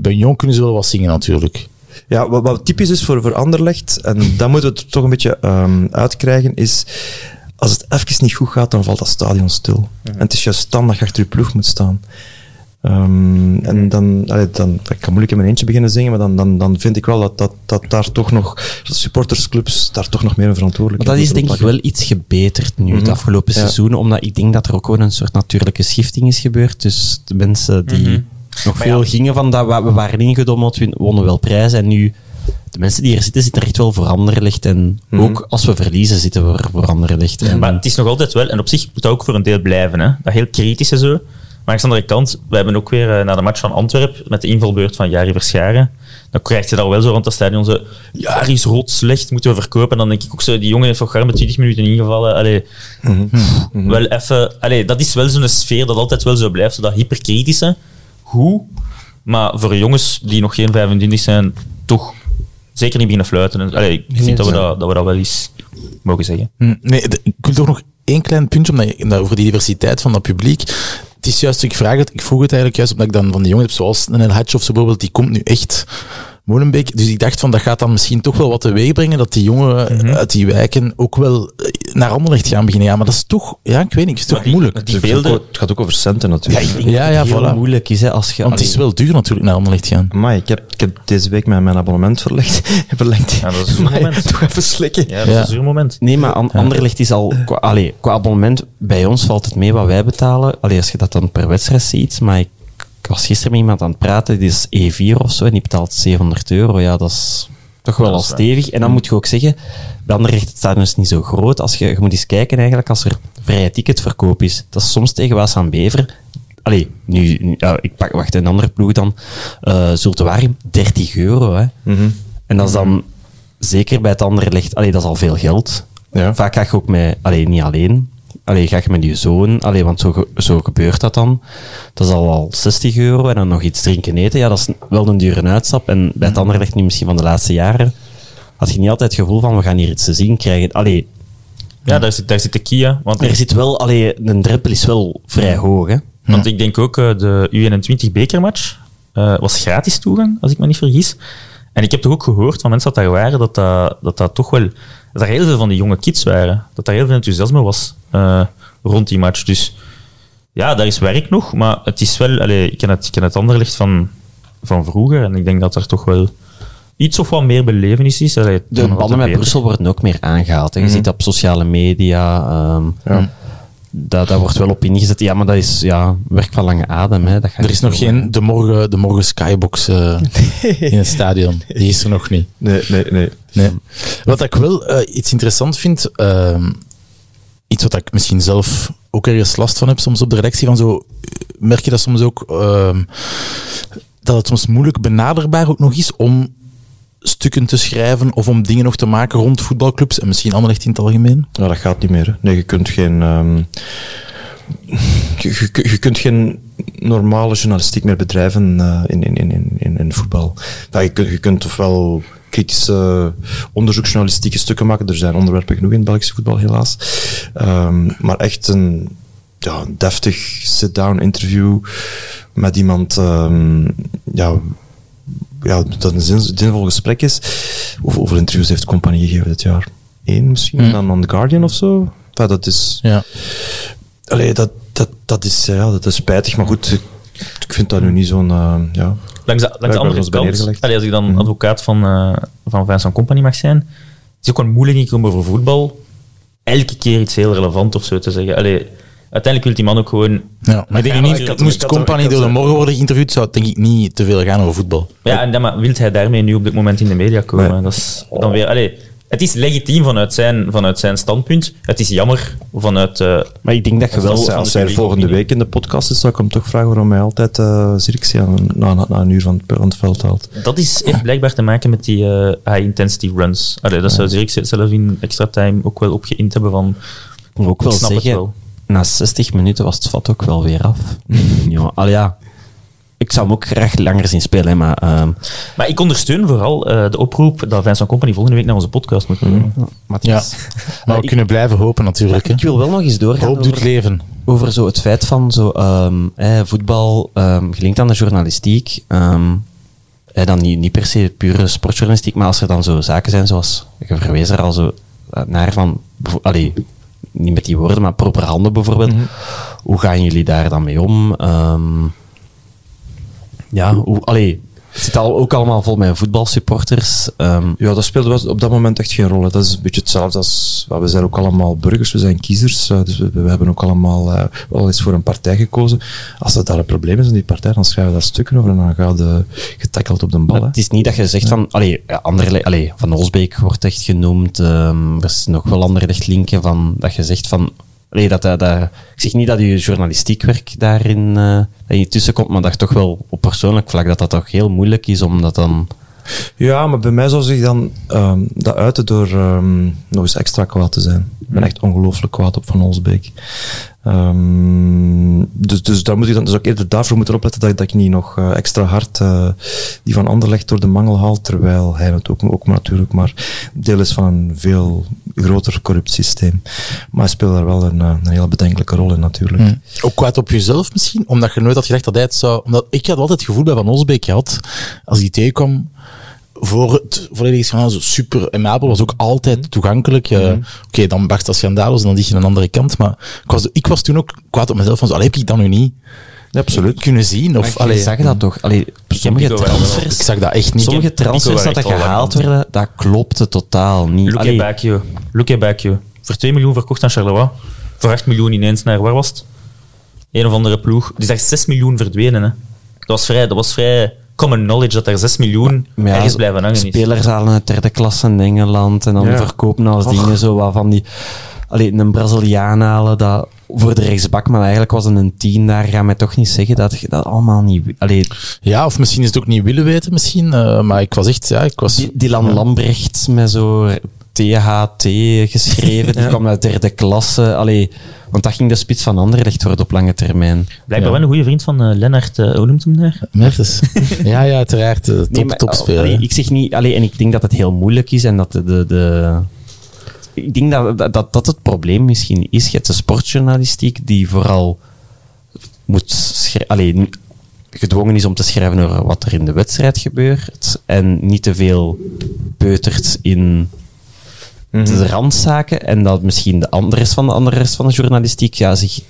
Bij Jong kunnen ze wel wat zingen, natuurlijk. Ja, wat, wat typisch is voor, voor Anderlecht, en dat moeten we toch een beetje ehm, uitkrijgen, is als het even niet goed gaat, dan valt dat stadion stil. En het is juist dan dat je achter je ploeg moet staan. Ehm, en dan, allee, dan, ik kan moeilijk in mijn eentje beginnen zingen, maar dan, dan, dan vind ik wel dat, dat, dat daar toch nog, supportersclubs daar toch nog meer een Maar verantwoordelijkheid dat is denk ik wel iets gebeterd nu, het Mhm. afgelopen Ja. seizoen, omdat ik denk dat er ook gewoon een soort natuurlijke schifting is gebeurd. Dus de mensen die Mhm. nog veel gingen van dat, we waren ingedommeld, we wonnen wel prijzen en nu... De mensen die er zitten, zitten er echt wel voor Anderlecht. En Mhm. ook als we verliezen, zitten we er voor Anderlecht. Maar het is nog altijd wel, en op zich moet dat ook voor een deel blijven, hè? dat heel kritisch en zo. Maar aan de andere kant, we hebben ook weer eh, na de match van Antwerpen met de invalbeurt van Jari Verscharen. Dan krijg je daar wel zo rond het stadion zo, Jari is rot slecht, moeten we verkopen. En dan denk ik ook zo, die jongen heeft voor garme 20 minuten ingevallen. Allee, wel even, allee, dat is wel zo'n sfeer dat altijd wel zo blijft, zo dat hyperkritische. Hoe? Maar voor jongens die nog geen 25 zijn, toch zeker niet beginnen fluiten. Allee, ik vind dat we dat, dat we dat wel eens mogen zeggen. Hm, Nee, ik wil toch nog één klein puntje omdat je, dat over die diversiteit van dat publiek. Het is juist, ik vraag. Het, ik vroeg het eigenlijk juist omdat ik dan van die jongens heb, zoals een El Hadj of zo bijvoorbeeld, die komt nu echt Molenbeek. Dus ik dacht van, dat gaat dan misschien toch wel wat teweeg brengen, dat die jongen Mhm. uit die wijken ook wel eh, naar Anderlecht gaan beginnen. Ja, maar dat is toch, ja, ik weet niet, het is toch moeilijk. Het, gaat ook- het gaat ook over centen natuurlijk. Ja, ik denk Ja, dat ja, het heel voilà. moeilijk is hè, als je... Want het is wel duur natuurlijk naar Anderlecht gaan. Maar ik heb, ik heb deze week mijn, mijn abonnement verlegd. verlengd. Ja, dat is een Amai, moment. Toch even slikken. Ja, dat is een moment. Nee, maar An- Anderlecht is al... Qua, allee, qua abonnement, bij ons valt het mee wat wij betalen. Allee, als je dat dan per wedstrijd ziet. Maar ik was gisteren met iemand aan het praten, die is E4 of zo, en die betaalt 700 euro. Ja, dat is toch wel al stevig. En dan moet je ook zeggen, bij Anderlecht het stadion is niet zo groot. Als je, je moet eens kijken eigenlijk, als er vrije ticketverkoop is. Dat is soms tegen Waas aan Bever. Allee, nu, nu- ja, ik pak, wacht, een andere ploeg dan. eh Zulte Waregem, 30 euro, hè. En dat is dan, zeker bij het Anderlecht, allee, dat is al veel geld. Ja. Vaak ga je ook met, allee, niet alleen, allee, ga je met je zoon, allee, want zo, zo gebeurt dat dan. Dat is al, al 60 euro en dan nog iets drinken eten. Ja, dat is wel een dure uitstap. En bij het Anderlecht nu misschien van de laatste jaren, had je niet altijd het gevoel van, we gaan hier iets te zien krijgen. Allee, Ja, daar zit, daar zit de Kia. Want, er zit wel, allee, een drempel is wel vrij hoog, hè. want ik denk ook, eh, de U21 bekermatch eh, was gratis toegang, als ik me niet vergis. En ik heb toch ook gehoord van mensen dat daar waren, dat dat, dat, dat toch wel... Dat er heel veel van die jonge kids waren. Dat daar heel veel enthousiasme was eh, rond die match. Dus ja, daar is werk nog, maar het is wel... Allee, ik, ken het, ik ken het Anderlecht van, van vroeger en ik denk dat er toch wel iets of wat meer belevenis is. Allee, De banden met beter. Brussel worden ook meer aangehaald. hè. Je ziet dat op sociale media. ehm, dat, dat wordt wel op ingezet. Ja, maar dat is ja, werk van lange adem. Hè. Dat gaat Er is nog geen de morgen, de morgen skybox eh, in het stadion. Die is er nog niet. Nee, nee, nee. Nee. Wat ik wel eh, iets interessant vind, ehm, iets wat ik misschien zelf ook ergens last van heb soms op de redactie, van zo, merk je dat soms ook, ehm, dat het soms moeilijk benaderbaar ook nog is om stukken te schrijven of om dingen nog te maken rond voetbalclubs en misschien allemaal echt in het algemeen. Ja, dat gaat niet meer. Nee, je kunt geen... ehm, je, kunt geen normale journalistiek meer bedrijven eh, in, in, in, in- in, voetbal. Ja, je, kunt, je kunt ofwel kritische onderzoeksjournalistieke stukken maken. Er zijn onderwerpen genoeg in Belgische voetbal, helaas. Ehm, maar echt een ja, deftig sit-down interview met iemand... ehm, ja, ja, dat een zin, zinvol gesprek is. Hoeveel, hoeveel interviews heeft de compagnie gegeven dit jaar? Eén misschien, Hmm. dan aan The Guardian of zo. Enfin, dat is... Ja. Allee, dat, dat, dat, is, ja, dat is spijtig, maar goed, ik, ik vind dat nu niet zo'n... eh, ja. Langs de, langs de andere kant, allee, als ik dan Mhm. advocaat van, eh van Vincent Company mag zijn, het is ook wel moeilijk om over voetbal elke keer iets heel relevant of zo te zeggen. Allee, uiteindelijk wil die man ook gewoon... Ja, maar ik denk niet, had- moest Company door de morgen worden geïnterviewd, zou het denk ik niet te veel gaan over voetbal. Ja, en dan maar wil hij daarmee nu op dit moment in de media komen? Nee. Dat is dan weer... Allee, het is legitiem vanuit zijn, vanuit zijn standpunt. Het is jammer vanuit... eh, Maar ik denk dat je wel... Als hij, volgende week in de podcast is, zou ik hem toch vragen waarom hij altijd uh, Zirkzee aan- na, na, na een uur van het, van het veld haalt. dat is, heeft blijkbaar te maken met die eh, high-intensity runs. Allee, dat zou Zirk zelf in extra time ook wel opgeïnd hebben van... Ik ook wel Ik snap het zeggen, wel. Na 60 minuten was het vat ook wel weer af. ja, al ja. Ik zou hem ook graag langer zien spelen, hè, maar... ehm, Maar ik ondersteun vooral eh, de oproep dat Vincent Company volgende week naar onze podcast moet komen. Matthias. Maar we ik- kunnen blijven hopen natuurlijk. Hè. Ik wil wel nog eens doorgaan Hoop doet over, leven. over zo het feit van zo, ehm, eh, voetbal ehm, gelinkt aan de journalistiek. ehm, eh, dan niet, niet per se pure sportjournalistiek, maar als er dan zo zaken zijn zoals, je verwees er al zo eh, naar van, allee, niet met die woorden, maar proper handen bijvoorbeeld. Hoe gaan jullie daar dan mee om? Ehm, ja, hoe, allee, het zit al, ook allemaal vol met voetbalsupporters. ehm, Ja, dat speelde op dat moment echt geen rol. hè. Dat is een beetje hetzelfde als... we zijn ook allemaal burgers, we zijn kiezers. eh, dus we, we hebben ook allemaal eh, wel eens voor een partij gekozen. Als er daar een probleem is in die partij, dan schrijven we daar stukken over en dan gaat de getackeld op de bal. Het is niet dat je zegt van, allee, ja, Anderle- allee, Van Osbeek wordt echt genoemd. ehm, er is nog wel Anderlecht linken van, dat je zegt van, allee, dat, dat, dat- ik zeg niet dat je journalistiek werk daarin je tussen komt, maar dat toch wel op persoonlijk vlak dat dat toch heel moeilijk is om dat dan... Ja, maar bij mij zou zich dan ehm, dat uiten door ehm, nog eens extra kwaad te zijn. Ik ben echt ongelooflijk kwaad op Van Olsbeek. Ehm, dus, dus daar moet ik dan dus ook eerder daarvoor moeten opletten dat, dat ik niet nog eh, extra hard eh, die van Anderlecht door de mangel haal, terwijl hij het ook, ook maar natuurlijk maar deel is van een veel groter corrupt systeem. Maar hij speelt daar wel een, eh, een hele bedenkelijke rol in natuurlijk. Hm. Ook kwaad op jezelf misschien, omdat je nooit had gedacht dat hij het zou... Omdat ik had altijd het gevoel bij Van Osbeek gehad, als hij tegenkwam, voor het volledige schandaal zo super. En Mabel was ook altijd toegankelijk. Eh, Oké, dan Bart dat schandaal was, dan lig je aan de andere kant. Maar ik was, ik was toen ook kwaad op mezelf. Van zo, allee, heb ik dat nu niet absoluut. kunnen zien? Of, Maar je allee, zag dat toch? Allee, sommige transfers, ik zag dat echt niet. sommige transfers dat gehaald werden, dat klopte totaal niet. Luke Allee, Bacchio. Luke Bacchio. Voor 2 miljoen verkocht aan Charleroi. Voor 8 miljoen ineens naar, waar was het? Een of andere ploeg. Die zegt 6 miljoen verdwenen. Hè. Dat, was vrij, dat was vrij common knowledge dat er 6 miljoen maar ja, ergens blijven hangen. Spelers halen uit derde klasse in Engeland en dan Ja. verkopen als dingen zo wat van die... Allee, een Braziliaan halen dat voor de rechtsbak, maar eigenlijk was het een tien daar. Ga mij toch niet zeggen dat je dat allemaal niet... Allee, Ja, of misschien is het ook niet willen weten, misschien. eh, maar ik was echt, ja, ik was... Dylan Lambrecht met zo THT geschreven, die kwam uit derde klasse. Allee, want dat ging de spits van Anderlecht worden op lange termijn. Blijkbaar wel een goede vriend van eh, Lennart, hem daar? Mertens. ja, ja, uiteraard. top, Nee, maar, topspeler. allee, hè. ik zeg niet, allee, en ik denk dat het heel moeilijk is en dat de. de, de ik denk dat, dat- dat het probleem misschien is. Je hebt de sportjournalistiek die vooral moet schrij- allee, n- gedwongen is om te schrijven over wat er in de wedstrijd gebeurt en niet te veel peutert in de randzaken en dat misschien de andere rest van de andere rest van de journalistiek ja, zich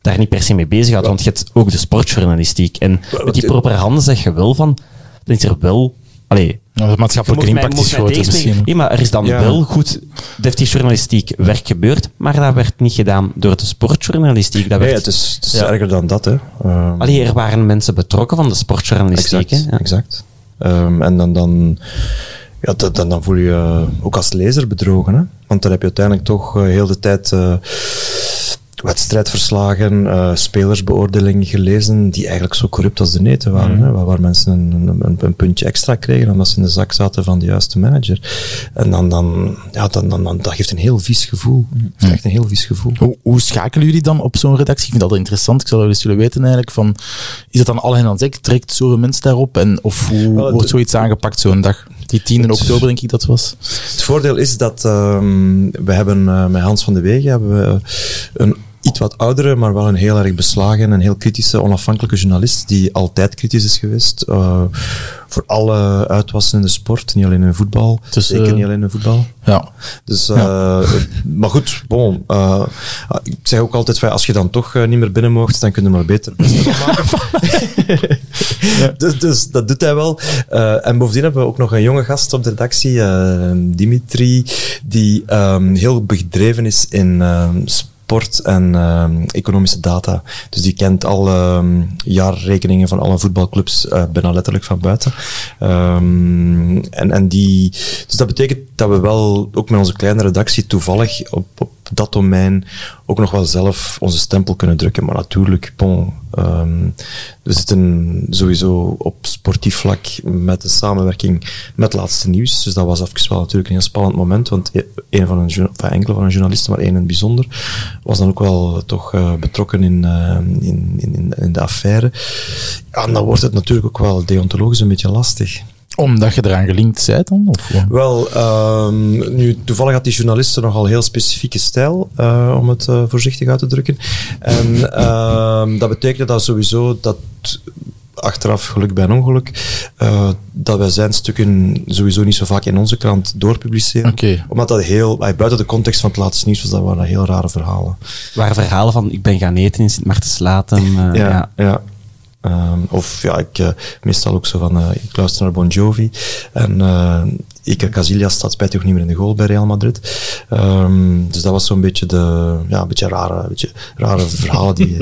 daar niet per se mee bezighoudt, want je hebt ook de sportjournalistiek. En met die propaganda zeg je wel van, dan is er wel... Allee, Nou, de maatschappelijke mocht impact mij- is groter misschien. Nee, maar er is dan Ja. wel goed deftig journalistiek werk gebeurd, maar dat werd niet gedaan door de sportjournalistiek. Dat Nee, werd, het is, het is Ja. erger dan dat, hè. Ehm, Allee, er waren mensen betrokken van de sportjournalistiek. Exact, hè. Ja. exact. Ehm, en dan, dan, ja, dan, dan voel je je ook als lezer bedrogen. Hè? Want dan heb je uiteindelijk toch eh, heel de tijd eh, wedstrijdverslagen, eh, spelersbeoordelingen gelezen die eigenlijk zo corrupt als de neten waren. Hè? Waar, waar mensen een, een, een, puntje extra kregen omdat ze in de zak zaten van de juiste manager. En dan, dan, ja, dan, dan, dan dat geeft een heel vies gevoel. Het heeft echt een heel vies gevoel. Hoe, hoe schakelen jullie dan op zo'n redactie? Ik vind dat wel interessant. Ik zou wel eens willen weten eigenlijk van, is het dan al hen aan dek? Trekt zoveel mensen daarop? En, of hoe wordt zoiets aangepakt zo'n dag? Die 10 oktober denk ik dat was. Het voordeel is dat ehm, we hebben eh, met Hans van de Wegen hebben we, een iets wat oudere, maar wel een heel erg beslagen en heel kritische, onafhankelijke journalist die altijd kritisch is geweest eh, voor alle uitwassen in de sport, niet alleen in voetbal, Dus, zeker eh, niet alleen in voetbal. Ja. Dus, eh, maar goed, bon, eh, ik zeg ook altijd, van, als je dan toch eh, niet meer binnen mocht, dan kun je maar beter maken. dus, dus dat doet hij wel. Eh, en bovendien hebben we ook nog een jonge gast op de redactie, eh, Dimitri, die ehm, heel bedreven is in ehm, sport en ehm, economische data. Dus die kent alle ehm, jaarrekeningen van alle voetbalclubs eh, bijna letterlijk van buiten. Ehm, en, en die, dus dat betekent dat we wel, ook met onze kleine redactie, toevallig op, op dat domein ook nog wel zelf onze stempel kunnen drukken. Maar natuurlijk, ehm, we zitten sowieso op sportief vlak met de samenwerking met Laatste Nieuws. Dus dat was even wel natuurlijk een heel spannend moment, want e- een van een, enkele van een journalisten, maar één in het bijzonder, was dan ook wel toch eh, betrokken in, eh, in, in, in, in de affaire. Ja, en dan wordt het natuurlijk ook wel deontologisch een beetje lastig. Omdat je eraan gelinkt bent dan? Of? Wel, ehm, nu toevallig had die journalisten nogal heel specifieke stijl, eh, om het eh, voorzichtig uit te drukken. En ehm, dat betekent dat sowieso dat achteraf geluk bij een ongeluk, eh, dat wij zijn stukken sowieso niet zo vaak in onze krant doorpubliceren. Oké. Omdat dat heel, buiten de context van het laatste nieuws was, dat waren heel rare verhalen. waren verhalen van ik ben gaan eten in Sint-Martenslaten. eh, Ja, ja. ja. Ehm, of ja, ik eh, meestal ook zo van, eh, ik luister naar Bon Jovi en uh, Iker Casillas staat spijtig niet meer in de goal bij Real Madrid. Ehm, dus dat was zo'n beetje de, ja, een beetje rare, een beetje rare verhalen die...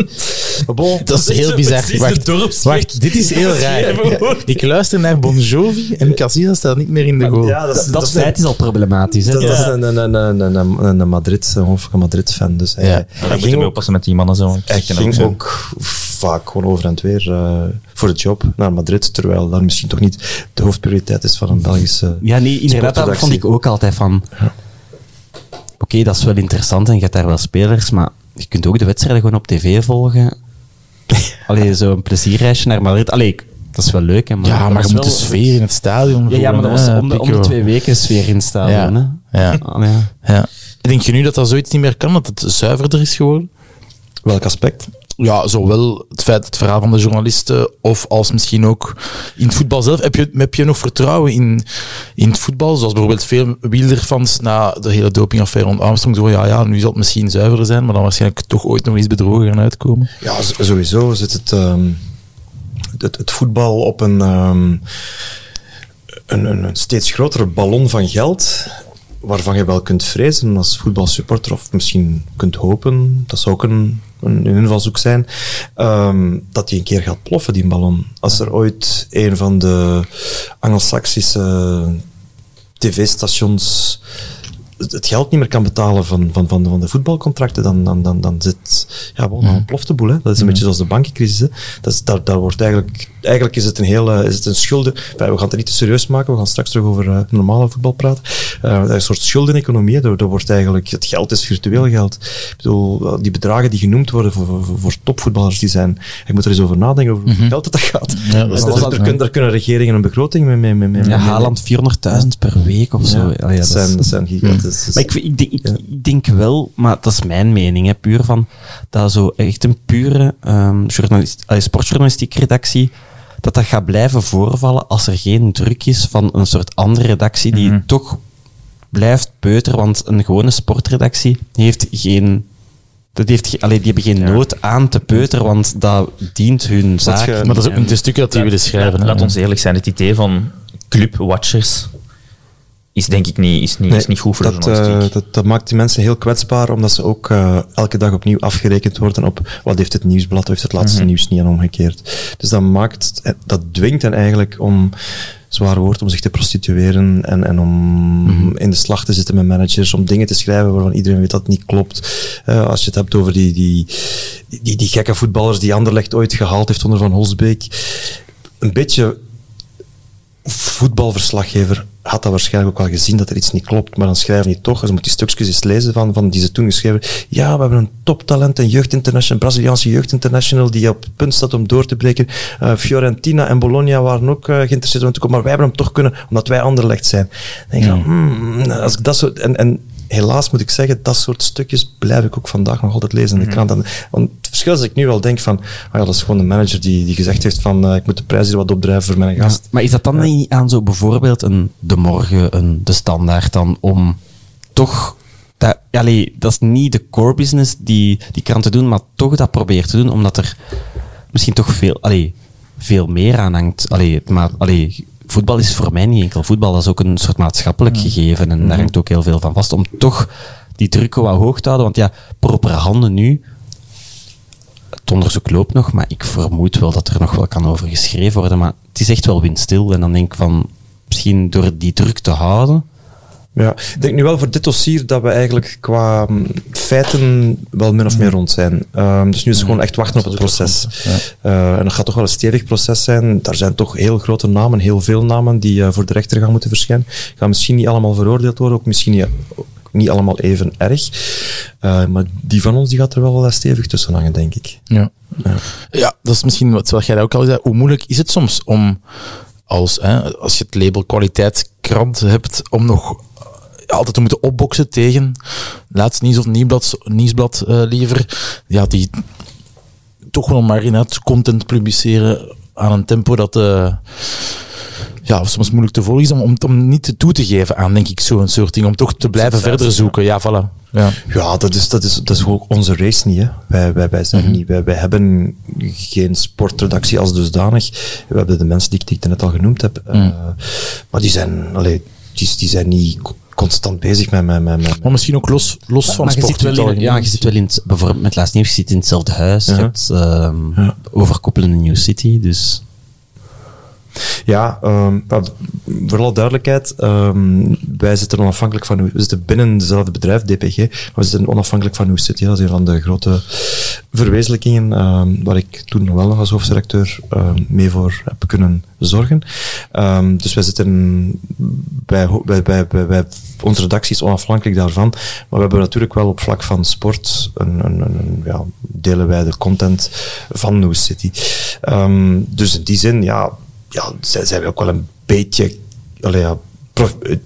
maar bon, Dat is heel bizar. Wacht, wacht, dit is heel raar. Ik luister naar Bon Jovi en Casillas staat niet meer in de goal. Ja, dat, is- Dat, feit is al problematisch. Hè? dat, Ja. dat is een, een, een, een, een, een, een Madrid, een Madrid-fan. Dus hij, Ja. hij Daar moet je ging ook, oppassen met die mannen zo. hij ging zo. ook vaak gewoon over en het weer eh, voor de job naar Madrid, terwijl dat misschien toch niet de hoofdprioriteit is van een Belgische Ja, nee, inderdaad, dat vond ik ook altijd van... Oké, dat is wel interessant en je hebt daar wel spelers, maar je kunt ook de wedstrijden gewoon op tv volgen. Allee, zo'n plezierreisje naar Madrid. Allee, dat is wel leuk, hè, maar... Ja, maar je moet de sfeer in het stadion Ja, ja, maar dat was om de, om twee weken sfeer in het stadion, Ja. hè. Ja. Allee, ja. Ja. Denk je nu dat dat zoiets niet meer kan, dat het zuiverder is geworden? Welk aspect? Ja, zowel het feit, het verhaal van de journalisten, of als misschien ook in het voetbal zelf. Heb je, heb je nog vertrouwen in, in het voetbal? Zoals bijvoorbeeld veel wielerfans na de hele dopingaffaire rond Armstrong. Zo, ja, ja, nu zal het misschien zuiverder zijn, maar dan waarschijnlijk toch ooit nog eens bedrogen gaan uitkomen. Ja, sowieso zit het, ehm, het, het voetbal op een, ehm, een, een, een steeds grotere ballon van geld, waarvan je wel kunt vrezen als voetbalsupporter, of misschien kunt hopen, dat zou ook een, een, een invalshoek zijn, ehm, dat die een keer gaat ploffen, die ballon. Als er ooit een van de Anglo-Saxische tv-stations het geld niet meer kan betalen van, van, van, de, van de voetbalcontracten, dan, dan, dan, dan zit, ja, bon, dan ploft de boel. Hè. Dat is een beetje zoals de bankencrisis. Hè. Dat is, daar, daar wordt eigenlijk, eigenlijk is het een hele, is het een schulden, enfin, we gaan het niet te serieus maken, we gaan straks terug over uh, normale voetbal praten. Uh, dat is een soort schuldeneconomie, daar, daar wordt eigenlijk, het geld is virtueel geld. Ik bedoel, die bedragen die genoemd worden voor, voor, voor topvoetballers, die zijn, ik moet er eens over nadenken, over hoeveel geld dat, gaat. Ja, dat is daar, ja. kunnen, daar kunnen regeringen een begroting mee, mee, mee, mee Ja, mee- Haaland 400.000 per week of zo. Ja, dat, zijn, dat zijn Maar ik, ik, denk- ik, ik denk wel, maar dat is mijn mening, hè, puur van dat zo echt een pure ehm journalist, allee, sportjournalistiek redactie, dat dat gaat blijven voorvallen als er geen druk is van een soort andere redactie die toch blijft peuteren, want een gewone sportredactie heeft geen... Dat heeft, ge- allee, die hebben geen nood aan te peuteren, want dat dient hun zaak. Maar dat is ook een stukje dat die willen schrijven. Laat, laat ons eerlijk zijn, het idee van clubwatchers is denk ik niet, is niet, is niet goed voor de dat, journalistiek. eh, dat, dat maakt die mensen heel kwetsbaar, omdat ze ook eh, elke dag opnieuw afgerekend worden op wat heeft het nieuwsblad, wat heeft het laatste Mhm. nieuws niet en omgekeerd. Dus dat maakt, eh, dat dwingt hen eigenlijk om, zwaar woord, om zich te prostitueren en, en om Mhm. in de slag te zitten met managers, om dingen te schrijven waarvan iedereen weet dat het niet klopt. Als je het hebt over die, die, die, die gekke voetballers die Anderlecht ooit gehaald heeft onder Van Holsbeek. Een beetje voetbalverslaggever had dat waarschijnlijk ook wel gezien dat er iets niet klopt, maar dan schrijven die toch, ze moet die stukjes eens lezen van, van die ze toen geschreven ja, we hebben een toptalent, een jeugdinternational, een Braziliaanse jeugdinternational die op het punt staat om door te breken. Eh, Fiorentina en Bologna waren ook eh, geïnteresseerd om te komen, maar wij hebben hem toch kunnen, omdat wij Anderlecht zijn. Dan denk ik, hmm, als ik dat soort, en, en helaas moet ik zeggen, dat soort stukjes blijf ik ook vandaag nog altijd lezen in de krant. En- Want het verschil is dat ik nu wel denk van, ah ja, dat is gewoon de manager die, die gezegd heeft van, eh, ik moet de prijs hier wat opdrijven voor mijn gast. Maar is dat dan niet aan zo bijvoorbeeld een De Morgen, een De Standaard dan, om toch... Dat, allee, dat is niet de core business die die kranten doen, maar toch dat probeert te doen, omdat er misschien toch veel, allee, veel meer aan hangt. Allee, het ma- allee, voetbal is voor mij niet enkel voetbal, dat is ook een soort maatschappelijk gegeven en daar hangt ook heel veel van vast, om toch die druk wat hoog te houden. Want ja, propere handen nu, het onderzoek loopt nog, maar ik vermoed wel dat er nog wel kan over geschreven worden. Maar het is echt wel windstil. En dan denk ik van, misschien door die druk te houden. Ja, ik denk nu wel voor dit dossier dat we eigenlijk qua mm, feiten wel min of meer rond zijn. Ehm, dus nu is het gewoon echt wachten op het proces. Eh, en dat gaat toch wel een stevig proces zijn. Daar zijn toch heel grote namen, heel veel namen die eh, voor de rechter gaan moeten verschijnen. Gaan misschien niet allemaal veroordeeld worden, ook misschien niet, ook niet allemaal even erg. Eh, maar die van ons die gaat er wel wel stevig tussen hangen, denk ik. Ja. ja, dat is misschien wat, wat jij ook al zei. Hoe moeilijk is het soms om, als, hè, als je het label kwaliteitskrant hebt, om nog altijd te moeten opboksen tegen laatst nieuws of nieuwsblad, nieuwsblad eh, liever, ja, die toch wel maar inderdaad content publiceren aan een tempo dat eh, ja, soms moeilijk te volgen is om, om, om niet toe te geven aan, denk ik, zo'n soort ding. Om toch te blijven verder zoeken. Ja, voilà. Ja. Ja, dat is, dat is, dat is ook onze race niet. Hè. Wij, wij, wij, zijn niet wij, wij hebben geen sportredactie als dusdanig. We hebben de mensen die ik, die ik net al genoemd heb. eh, maar die zijn, allee, die, die zijn niet constant bezig met... met, met, met Maar misschien ook los, los van maar je sport. zit, wel in, ja, je zit wel in het, bijvoorbeeld met Laatst Nieuws, je zit in hetzelfde huis. Je hebt ehm, overkoepelende New City. Dus Ja, maar voor alle duidelijkheid, ehm, wij zitten onafhankelijk van, we zitten binnen hetzelfde bedrijf, DPG, maar we zitten onafhankelijk van New City. Dat is een van de grote verwezenlijkingen ehm, waar ik toen nog wel nog als hoofdredacteur mee voor heb kunnen zorgen. Dus wij zitten, bij, bij, bij, onze redactie is onafhankelijk daarvan, maar we hebben natuurlijk wel op vlak van sport een, een, ja, delen wij de content van New City. Dus in die zin, ja, ja, zijn, zijn ook wel een beetje allee, ja, prof- eh,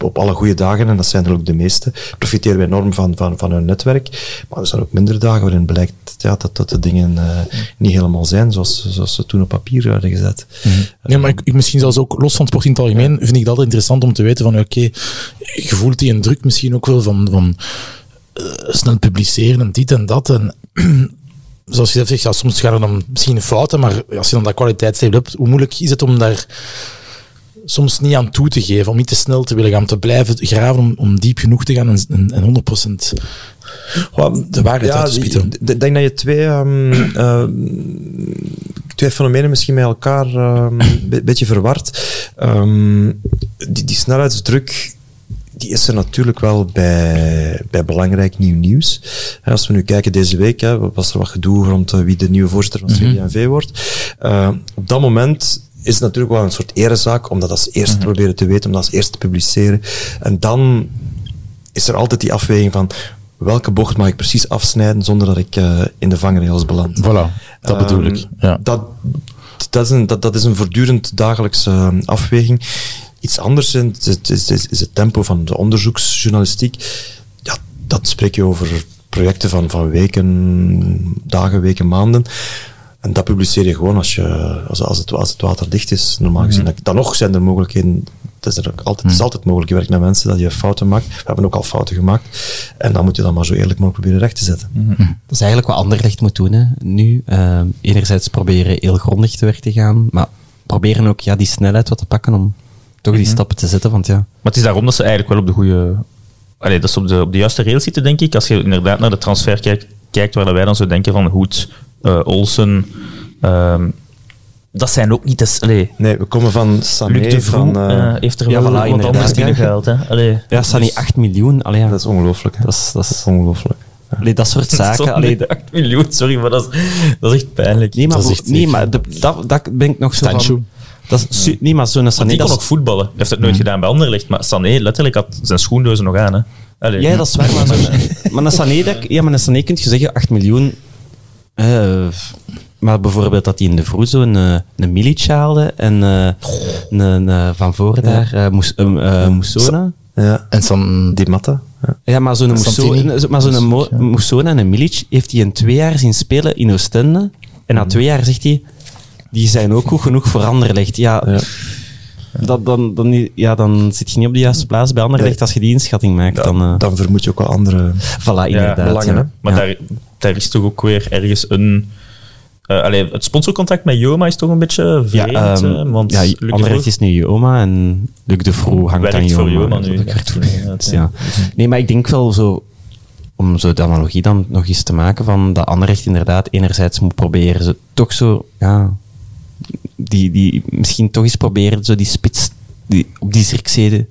op, alle goede dagen, en dat zijn er ook de meeste, profiteren we enorm van, van, van hun netwerk. Maar er zijn ook minder dagen waarin blijkt ja, dat, dat de dingen eh, niet helemaal zijn zoals, zoals ze toen op papier werden gezet. Ja, maar ik, ik- misschien zelfs ook los van sport in het algemeen, vind ik altijd interessant om te weten van, oké, je voelt die een druk misschien ook wel van, van eh, snel publiceren en dit en dat. En zoals je zegt, ja, soms gaat het om misschien fouten, maar als je dan dat kwaliteitslabel hebt, hoe moeilijk is het om daar soms niet aan toe te geven, om niet te snel te willen gaan, om te blijven graven, om, om diep genoeg te gaan en, en, en 100% de waarheid uit te spitten. Ik denk dat je twee, ehm, eh, twee fenomenen misschien met elkaar ehm, een be- beetje verward. Ehm, die, die snelheidsdruk die is er natuurlijk wel bij, bij belangrijk nieuw nieuws. Als we nu kijken deze week, hè, was er wat gedoe rond eh, wie de nieuwe voorzitter van CD&V wordt. Eh, op dat moment is het natuurlijk wel een soort erezaak om dat als eerste te proberen te weten, om dat als eerste te publiceren. En dan is er altijd die afweging van welke bocht mag ik precies afsnijden zonder dat ik eh, in de vangrails beland. Voilà, dat bedoel Ehm, ik. Ja. Dat, dat, is een, dat, dat is een voortdurend dagelijkse eh, afweging. Iets anders is, is, is, is- is het tempo van de onderzoeksjournalistiek. Ja, dat spreek je over projecten van, van weken, dagen, weken, maanden. En dat publiceer je gewoon als, je, als, als, het, als het water dicht is, normaal gezien. Dan nog zijn er mogelijkheden. Het is, er ook altijd, het is altijd mogelijk, je werkt met mensen, dat je fouten maakt. We hebben ook al fouten gemaakt. En dan moet je dat maar zo eerlijk mogelijk proberen recht te zetten. Dat is eigenlijk wat Anderlecht moet doen. Hè. Nu, eh, enerzijds proberen heel grondig te werk te gaan, maar proberen ook ja, die snelheid wat te pakken om toch die stappen te zetten. Want ja, Maar het is daarom dat ze eigenlijk wel op de goede... Allee, dat ze op de, op de juiste rail zitten, denk ik. Als je inderdaad naar de transfer kijkt, kijkt waar wij dan zo denken van Hoed, eh, Olsen... ehm, dat zijn ook niet... eens allee, Nee, we komen van Sané, Luc de van... eh, eh, heeft er ja, wel voilà, wat anders ja. binnengehaald. Hè? Allee, ja niet 8 miljoen. Allee, ja. dat is ongelooflijk. hè. dat, is, dat, is, Ongelooflijk. allee, dat soort zaken. Allee, de- 8 miljoen, sorry, maar dat is, dat is echt pijnlijk. nee, maar, Dat nee, zeker. maar de, dat, dat ben ik nog zo van... Dat is, nee, maar zo'n Sané... die kon Dat ook voetballen. Hij heeft het nooit gedaan bij Anderlecht, maar Sané letterlijk had zijn schoendozen nog aan. Hè? Allee. ja, dat is waar. Maar, maar een Sané, dat, ja, maar een Sané kun je zeggen 8 miljoen... eh, maar bijvoorbeeld dat hij in de vroeg zo'n eh, een Milic haalde en eh, een, een, eh, van voren daar, eh, eh, eh, Moussona. Ja. En dan Die matten. Ja. Ja, maar zo'n Santini. Mousso- maar zo'n Mo- Moussona en een Milic heeft hij in twee jaar zien spelen in Oostende. En na twee jaar zegt hij, die zijn ook goed genoeg voor Anderlecht. Ja, Ja. dat, dan, dan, ja, dan zit je niet op de juiste plaats bij Anderlecht Nee. als je die inschatting maakt. Dan, eh, Dan vermoed je ook wel andere... voilà, inderdaad. belangen. Maar Ja. daar, daar is toch ook weer ergens een... allee, het sponsorcontact met Joma is toch een beetje vreemd. Ja, ehm, want ja, Anderlecht is nu Joma en Luc de Vroeg hangt werkt aan Joma. voor Joma nu. Werkt Dus ja. ja. Nee, maar ik denk wel zo, om zo de analogie dan nog eens te maken, van dat Anderlecht inderdaad enerzijds moet proberen, zo, toch zo, ja, die, die, misschien toch eens proberen, zo die spits, die, op die Zirkzede,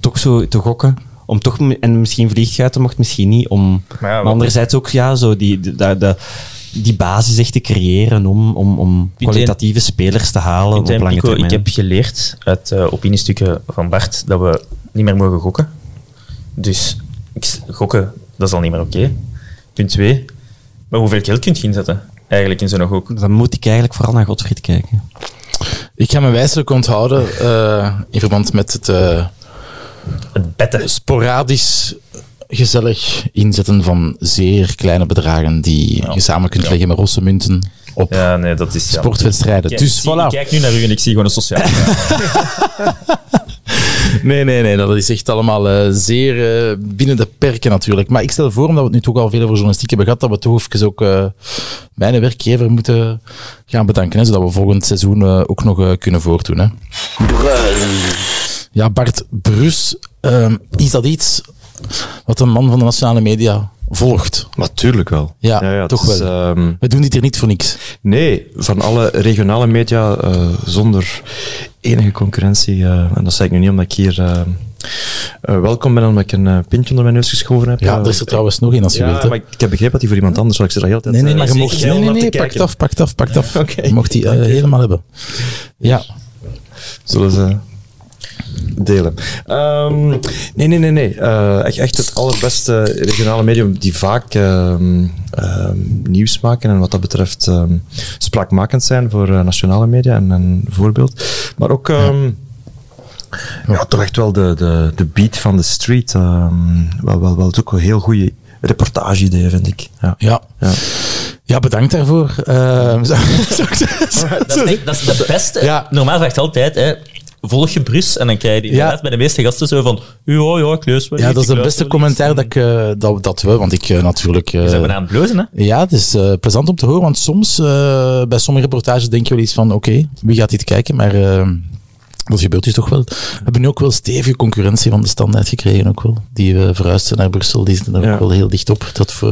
toch zo te gokken. Om toch, en misschien vliegt je uit mocht, misschien niet. Om, Maar ja, maar wat- anderzijds ook ja, zo die, de, de- die basis echt te creëren om, om, om kwalitatieve spelers te halen op lange Pico, termijn. ik heb geleerd uit eh opiniestukken van Bart dat we niet meer mogen gokken. Dus gokken, dat is al niet meer oké. Punt twee. Maar hoeveel geld kun je inzetten eigenlijk in zo'n gok? Dan moet ik eigenlijk vooral naar Godfried kijken. Ik ga me wijselijk onthouden eh, in verband met het eh, Het betten. sporadisch gezellig inzetten van zeer kleine bedragen die je samen kunt Ja. leggen met rosse munten op Ja, nee, dat is... Ja. sportwedstrijden. Kijk, dus ik zie- voilà. Ik kijk nu naar u en ik zie gewoon een sociaal. Nee, nee, nee, dat is echt allemaal eh, zeer eh, binnen de perken natuurlijk. Maar ik stel voor, omdat we het nu toch al veel over journalistiek hebben gehad, dat we toch even ook eh, mijn werkgever moeten gaan bedanken, hè, zodat we volgend seizoen ook nog kunnen voortdoen. Hè. Ja, Bart Brus, ehm, is dat iets wat een man van de nationale media volgt? Natuurlijk wel. Ja, toch is, wel. ehm, We doen dit hier niet voor niks. nee, van alle regionale media eh, zonder enige concurrentie. eh, en dat zeg ik nu niet omdat ik hier eh, welkom ben, omdat ik een pintje onder mijn neus geschoven heb. Ja, er is er trouwens nog één als je ja, wilt. hè. maar ik, ik heb begrepen dat die voor iemand anders zal. Ik zit er heel tijd Nee, nee, eh, maar je mocht... Nee, nee, nee, te pak kijken. het af, pak het af, pak het af. Je mocht die helemaal hebben. Ja. Zullen ze delen. Ehm, nee, nee, nee, nee. Eh, echt, echt het allerbeste regionale medium die vaak ehm, ehm, nieuws maken en wat dat betreft ehm, spraakmakend zijn voor eh, nationale media en een voorbeeld. Maar ook ehm, Ja, toch echt wel de, de, de beat van de street. ehm wel, wel, wel ook een heel goede reportage-idee, vind ik. Ja. Ja. Ja. Ja, bedankt daarvoor. Eh. Dat is, dat is het beste. Ja. Normaal vraagt altijd, hè, volg je Brus? En dan krijg je inderdaad bij de meeste gasten zo van, ja, ja, ik lees wel ja, dat is de beste commentaar dat, ik, eh, dat, dat we, want ik eh, natuurlijk... eh, We zijn bijna aan het blozen, hè? Ja, het is eh, plezant om te horen, want soms eh, bij sommige reportages denk je wel iets van, oké, wie gaat dit kijken? Maar dat gebeurt dus toch wel. We hebben nu ook wel stevige concurrentie van de standaard gekregen, ook wel. Die uh, verhuisd zijn naar Brussel, die zitten er Ja. ook wel heel dicht op. Dat eh,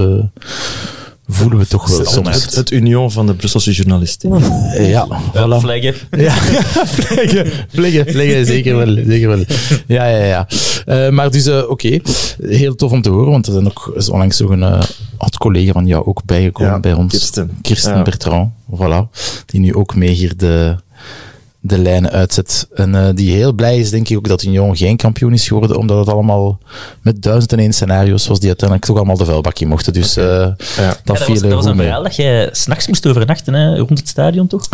voelen we toch wel Het, soms. het, het union van de Brusselse journalistiek. Eh, ja, Voilà. Vleggen. Ja, vleggen, vleggen, vleggen, zeker wel. Zeker wel. Ja, ja, ja. Eh, maar dus, eh, oké, heel tof om te horen, want er zijn ook is onlangs nog een eh, oud-collega van jou ook bijgekomen Ja, bij ons. Kirsten. Kirsten Ja. Bertrand, voilà. Die nu ook mee hier de, de lijnen uitzet. En eh, die heel blij is, denk ik, ook dat Union geen kampioen is geworden, omdat het allemaal met duizend en één scenario's was die uiteindelijk toch allemaal de vuilbakje mochten. Dus eh, Ja. dat Ja, dat viel was, er dat was goed een mee. verhaal dat jij s'nachts moest overnachten hè, rond het stadion, toch?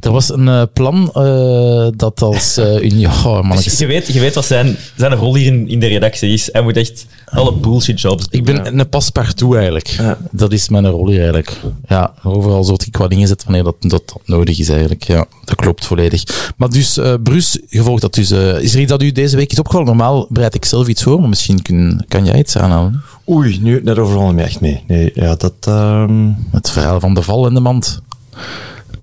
Er was een eh, plan eh, dat als uh, Union... Oh, man, Dus je, weet, je weet wat zijn, zijn rol hier in, in de redactie is. Hij moet echt alle bullshit jobs doen. Ik ben een paspartout eigenlijk. Ja. Dat is mijn rol hier eigenlijk. Ja, overal zo ik wat ingezet wanneer dat, dat, dat nodig is eigenlijk. Ja, dat klopt volledig. Maar dus, uh, Bruce, gevolgd dat dus... Uh, is er iets dat u deze week is opgevallen? Normaal bereid ik zelf iets voor, maar misschien kun, kan jij iets aanhalen. Oei, nu, daar overval me echt mee. Nee, ja, dat... Um... Het verhaal van de val en de mand.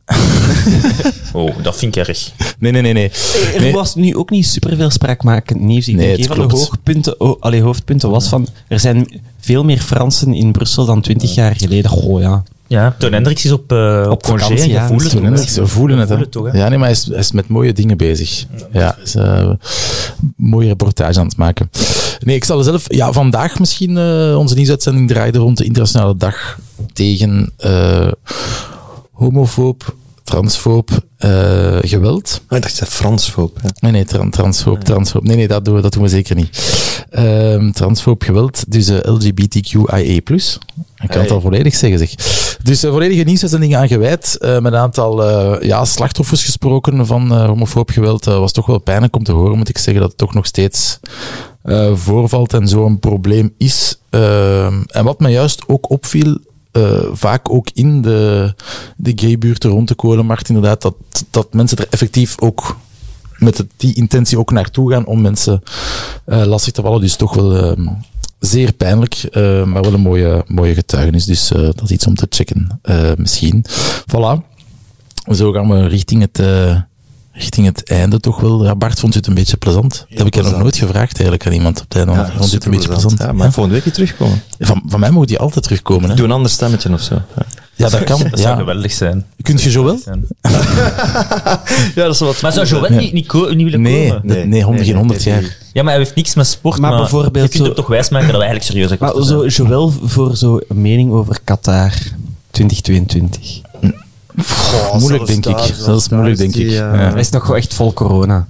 oh, dat vind ik erg. Nee, nee, nee. nee. Er nee. was nu ook niet superveel spraakmakend nieuws. Ik nee, denk, een van de hoogpunten, oh, allee, hoofdpunten was van... Er zijn veel meer Fransen in Brussel dan twintig jaar geleden. Goh, ja. Ja, Toon Hendricks is op, uh, op congé. vakantie, ja. voelen Toon Hendricks, we voelen het, toch, hè? Ja, nee, maar hij is, hij is met mooie dingen bezig. Ja, is uh, mooie reportage aan het maken. Nee, ik zal zelf... Ja, vandaag misschien uh, onze nieuwsuitzending draaide rond de internationale dag tegen uh, homofoob, transfoob, uh, geweld. Oh, ik dacht dat Fransfoob. Ja. Nee, nee, tra transfoob, Ah, transfoob. Nee, nee, dat doen we, dat doen we zeker niet. Um, transfoob geweld, dus uh, LGBTQIA+. Ik kan hey. het al volledig zeggen, zeg. Dus uh, volledige nieuwsuitzendingen aan gewijd. Uh, met een aantal uh, ja, slachtoffers gesproken van uh, homofoob geweld. was toch wel pijnlijk om te horen, moet ik zeggen, dat het toch nog steeds uh, voorvalt en zo'n probleem is. Uh, en wat me juist ook opviel, uh, vaak ook in de, de gaybuurten rond de kolenmarkt, inderdaad, dat, dat mensen er effectief ook met die intentie ook naartoe gaan om mensen uh, lastig te vallen. Dus toch wel uh, zeer pijnlijk, uh, maar wel een mooie, mooie getuigenis. Dus dat is iets om te checken, misschien. Voilà. Zo gaan we richting het richting het einde toch wel. Ja, Bart vond je het een beetje plezant. Dat heb ik je nog nooit gevraagd eigenlijk aan iemand op het einde. Ja, vond het een beetje plezant? Ja, maar ja. volgende week terugkomen. Van, van mij moet die altijd terugkomen. Hè? Doe een ander stemmetje of zo. Ja, ja dat kan. Dat ja. zou geweldig zijn. Kunt je zo wel? ja, dat is wat maar zou Joël niet, niet, niet willen nee, komen? Nee, nee, honderd, geen honderd jaar. Ja, maar hij heeft niks met sport, maar, maar bijvoorbeeld je kunt hem toch wijsmaken dat hij eigenlijk serieus Maar zo, Joël voor zo'n mening over Qatar 2022. Moeilijk, denk daar, ik. Dat is moeilijk, denk die, ik. Uh, ja. Hij is nog echt vol corona.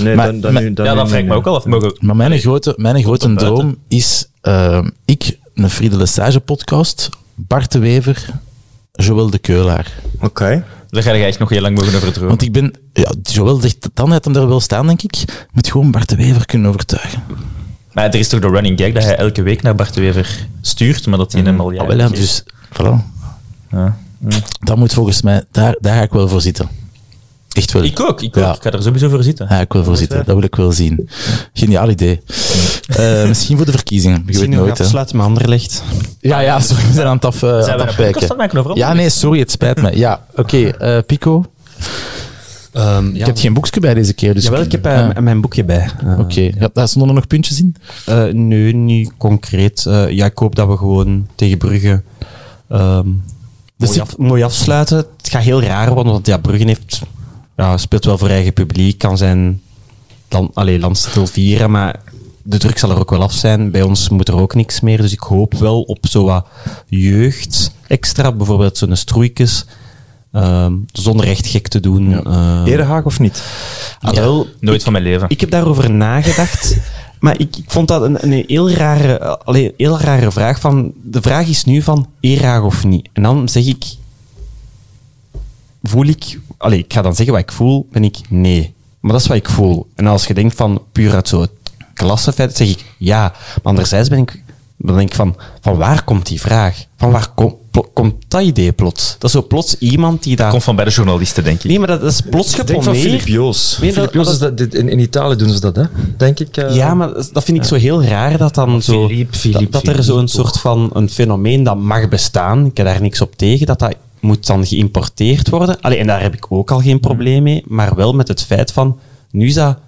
Nee, maar, dan, dan, maar, nu, dan ja, dat vraag ik me ook al af. Mogen... Maar mijn grote, mijn grote droom is uh, ik, een Friede Lesage podcast, Bart de Wever, Joël de Keulaar. Oké. Okay. Daar ga je echt nog heel lang mogen over dromen. Want ik ben, ja, Joël zegt, dan heeft hem daar wel staan, denk ik. Moet gewoon Bart de Wever kunnen overtuigen. Maar er is toch de running gag dat hij elke week naar Bart de Wever stuurt, maar dat hij hem al jaren ah, wel, ja, dus, voilà. Ja. Dat moet volgens mij, daar, daar ga ik wel voor zitten. Echt wel. Ik ook, ik ook. Ja. Ik ga er sowieso voor zitten. Ja, ik wil voor zitten. Dat wil ik wel zien. Geniaal idee. Uh, misschien voor de verkiezingen. Je misschien weet nooit. afsluiten met Anderlecht. Ja, ja, sorry, we zijn aan het af, uh, zijn aan het afwijken. Ja, nee, sorry, het spijt me. Ja, oké. Okay, uh, Pico? Um, je ja. hebt geen boekje bij deze keer. Dus Jawel, ik heb uh, mijn boekje bij. Oké, okay. ja, stonden er nog puntjes in? Uh, nee, niet concreet. Uh, ja, ik hoop dat we gewoon tegen Brugge um, dus mooi, af, mooi, afsluiten. Het gaat heel raar worden, want ja, Brugge heeft, ja, speelt wel voor eigen publiek, kan zijn land, allee, landstitel vieren, maar de druk zal er ook wel af zijn. Bij ons moet er ook niks meer, dus ik hoop wel op zo wat jeugd extra, bijvoorbeeld zo'n stroeikes. Um, zonder echt gek te doen. Ja. Uh, Erehaag of niet? Ja, wel, nooit ik, van mijn leven. Ik heb daarover nagedacht. maar ik, ik, vond dat een, heel, rare, allee, heel rare vraag. Van, de vraag is nu van Erehaag of niet. En dan zeg ik... Voel ik... Allee, ik ga dan zeggen wat ik voel. Ben ik nee. Maar dat is wat ik voel. En als je denkt van puur uit zo'n klassefeit, zeg ik ja. Maar anderzijds ben ik, dan denk ik van, van waar komt die vraag? Van waar kom- plo- komt dat idee plots? Dat is zo plots iemand die daar... Komt van bij de journalisten, denk ik. Nee, maar dat is plots Denk van geponeerd. Filip Joos. Nee, Filip Joos dat, in, in Italië doen ze dat, hè? Denk ik. eh. Ja, maar dat vind ik zo heel raar dat dan zo... Philippe, Philippe, dat, dat er zo'n soort van een fenomeen dat mag bestaan, ik heb daar niks op tegen, dat dat moet dan geïmporteerd worden. Allee, en daar heb ik ook al geen probleem mee, maar wel met het feit van, nu is dat,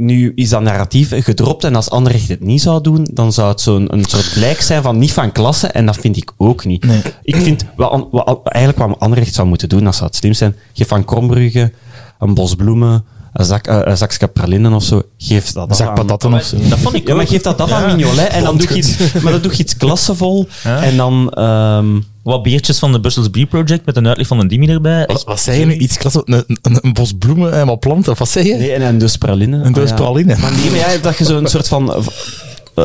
nu is dat narratief gedropt en als Anderlecht het niet zou doen, dan zou het zo'n een soort blijk zijn van niet van klasse en dat vind ik ook niet. Nee. Ik vind, wat, wat, eigenlijk wat Anderlecht zou moeten doen, dat zou het slim zijn, geef van Krombrugge een bos bloemen, een zak, eh, een zakje pralinnen of zo, geef dat Een zak patatten of zo. Dat vond ik ja, maar geef dat dat aan Mignolet en dan doe je iets, maar dan doe je iets klassevol en dan... ehm, Wat biertjes van de Brussels Beer Project met een uitleg van een Dimi erbij. Wat, wat zei je nu? Iets klasse? Een, een, een bos bloemen en wat planten? Of wat zei je? nee, en een doos praline. Een doos Ah, ja. praline. Maar nee, maar ja, dat je zo'n soort van... eh,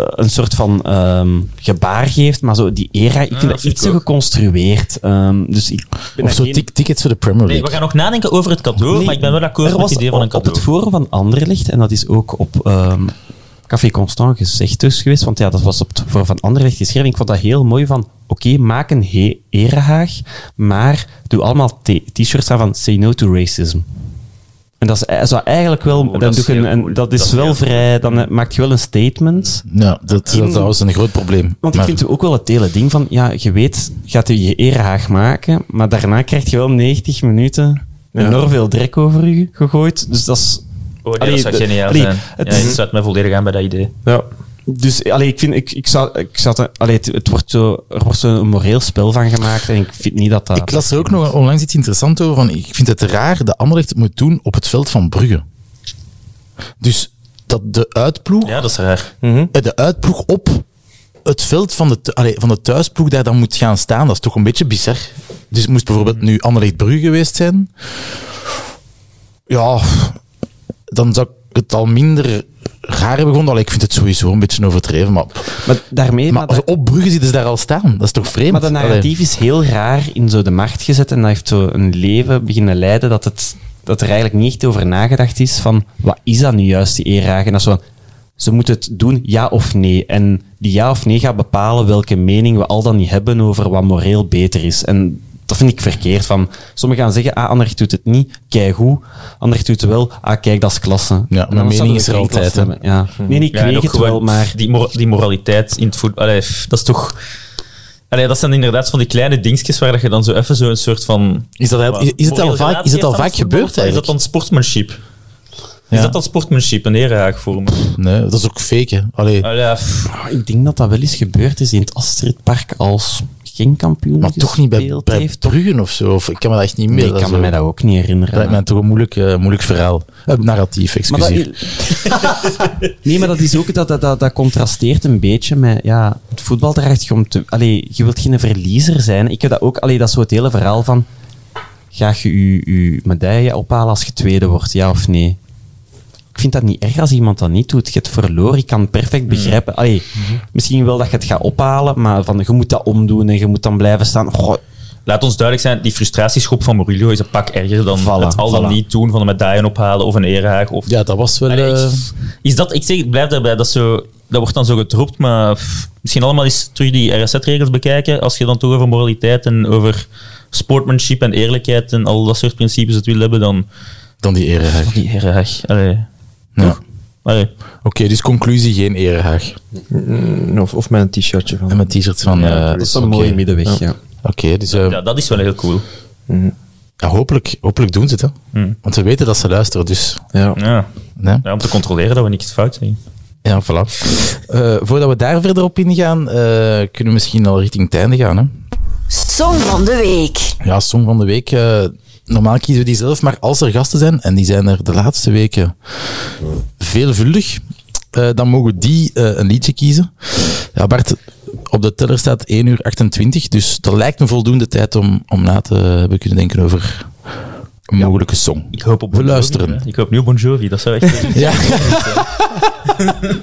een soort van ehm, gebaar geeft, maar zo die era, ik vind dat dat iets ook. geconstrueerd. Ehm, dus ik ben Of zo geen- tickets voor de Premier Nee, League. we gaan nog nadenken over het cadeau, Nee, maar ik ben wel akkoord met het idee van een op- Op cadeau. het forum van Anderlecht, en dat is ook op ehm, Café Constant gezegd dus geweest, want ja, dat was op het forum van Anderlecht geschreven. Ik vond dat heel mooi van, oké, maak een he- erehaag, maar doe allemaal t- t-shirts aan van Say No to Racism. En dat is eh, zou eigenlijk wel, Oh, dan dat doe is je een, dat is Dat wel vrij, dan eh, maak je wel een statement. Ja, dat, dat, dat was een groot probleem. Want ik vind ook wel het hele ding van, ja, je weet, gaat je je erehaag maken, maar daarna krijg je wel 90 minuten enorm veel drek over je gegooid. Dus dat is... Oh, Allee, dat zou geniaal allee, zijn. het ja, ik sluit mij volledig aan bij dat idee. Ja. Dus allee, ik vind, ik, ik zou, ik zou het, allee, het, het wordt zo, er wordt zo een moreel spel van gemaakt en ik vind niet dat dat... Ik las er ook nog onlangs iets interessants over. Van, ik vind het raar dat Anderlecht het moet doen op het veld van Brugge. Dus dat de uitploeg, Ja, dat is raar. eh, de uitploeg op het veld van de, allee, van de thuisploeg daar dan moet gaan staan. Dat is toch een beetje bizar. Dus het moest bijvoorbeeld nu Anderlecht Brugge geweest zijn. Ja, dan zou ik het al minder raar hebben. Allee, ik vind het sowieso een beetje overdreven. Maar, Maar daarmee... maar Maar, als op Brugge zitten ze daar al staan. Dat is toch vreemd? maar dat narratief is heel raar in zo de markt gezet en dat heeft zo een leven beginnen leiden dat, het, dat er eigenlijk niet echt over nagedacht is van wat is dat nu juist, die erehaag? En dat is zo van, ze moeten het doen, ja of nee. En die ja of nee gaat bepalen welke mening we al dan niet hebben over wat moreel beter is. En dat vind ik verkeerd. Van, sommigen gaan zeggen, ah, Anderlecht doet het niet, kijk hoe. Anderlecht doet het wel, ah, kijk, dat is klasse. Ja, mijn mening is er altijd. Ja. Nee, nee, ik Ja, en weet ook het wel, maar... Die, mor- die moraliteit in het voetbal, dat is toch... Allee, dat zijn inderdaad van die kleine dingetjes waar dat je dan zo even zo'n soort van... Is, dat, is, is het al vaak, is het al vaak gebeurd Is dat dan sportsmanship? Ja. Is dat dan sportsmanship, een erehaag voor me? Nee, dat is ook fake. Hè. Allee, Allee, Ah, Ik denk dat dat wel eens gebeurd is in het Astridpark als geen kampioen maar toch niet bij, bij heeft. Bruggen of zo. Of, ik kan me dat echt niet meer. Nee, ik dat kan me dat ook niet Dat herinneren. lijkt mij toch een moeilijk, eh, moeilijk verhaal. Eh, narratief, Maar dat, excuseer. nee, maar dat is ook dat, dat, dat, dat contrasteert een beetje met ja, het voetbal draait je om te. Allee, je wilt geen verliezer zijn. Ik heb dat ook. Allee, dat is zo het hele verhaal van. Ga je je, je medaille ophalen als je tweede wordt, ja of nee? Ik vind dat niet erg als iemand dat niet doet. Je hebt verloren, ik kan perfect begrijpen. Allee, Misschien wel dat je het gaat ophalen, maar van, je moet dat omdoen en je moet dan blijven staan. Goh, Laat ons duidelijk zijn, die frustratieschop van Murillo is een pak erger dan Voilà, het al dan voilà. niet doen van een medaille ophalen of een erehaag. Of, Ja, dat was wel... Allee, ik- eh, is dat, ik zeg, ik blijf daarbij, dat, zo, dat wordt dan zo gedropt, maar pff, misschien allemaal eens terug die RSZ-regels bekijken, als je dan toch over moraliteit en over sportmanship en eerlijkheid en al dat soort principes het wil hebben, dan dan die erehaag. die erehaag. Allee. Ja. Oké, dus conclusie, geen erehaag. Mm, Of, of met een t-shirtje van. En met t-shirts van... Ja, eh, dat is een mooie middenweg. Ja. Oké, dus eh, Ja, dat is wel heel cool. ja, hopelijk, hopelijk doen ze het. Hè. Hmm. Want we weten dat ze luisteren, dus... Ja. Ja. Nee? ja, om te controleren dat we niks fout zeggen. Ja, voilà. Eh, voordat we daar verder op ingaan, eh, kunnen we misschien al richting het einde gaan. Hè? Song van de week. Ja, Song van de Week. eh, normaal kiezen we die zelf, maar als er gasten zijn, en die zijn er de laatste weken veelvuldig, eh, dan mogen die eh, een liedje kiezen. Ja, Bart, op de teller staat 1 uur 28, dus dat lijkt me voldoende tijd om, om na te hebben kunnen denken over een mogelijke song. Ik hoop op Bon Jovi, luisteren. hè. Ik hoop nu Bon Jovi, dat zou echt... Ja.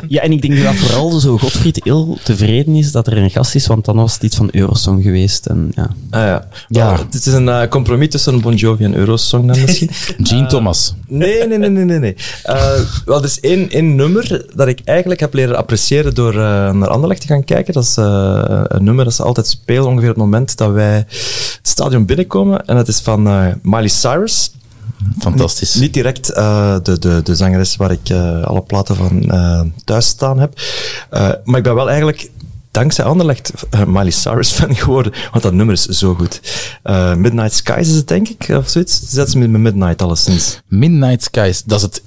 Ja, en ik denk dat vooral zo Godfried heel tevreden is dat er een gast is, want dan was het iets van Eurosong geweest. En, ja. Ah, ja. Ja. Wel, het is een eh, compromis tussen Bon Jovi en Eurosong dan misschien. Gene Thomas. Nee, nee, nee, nee, nee. nee. Eh, wel, er is één, één nummer dat ik eigenlijk heb leren appreciëren door eh, naar Anderlecht te gaan kijken. Dat is eh, een nummer dat ze altijd spelen ongeveer op het moment dat wij het stadion binnenkomen. En dat is van eh, Miley Cyrus. Fantastisch. Niet direct eh, de, de, de zangeres waar ik eh, alle platen van eh, thuis staan heb. Maar ik ben wel eigenlijk dankzij Anderlecht Miley Cyrus fan geworden, want dat nummer is zo goed. Midnight Skies is het, denk ik, of zoiets. Zet ze met Midnight alleszins. Midnight Skies. Dat is het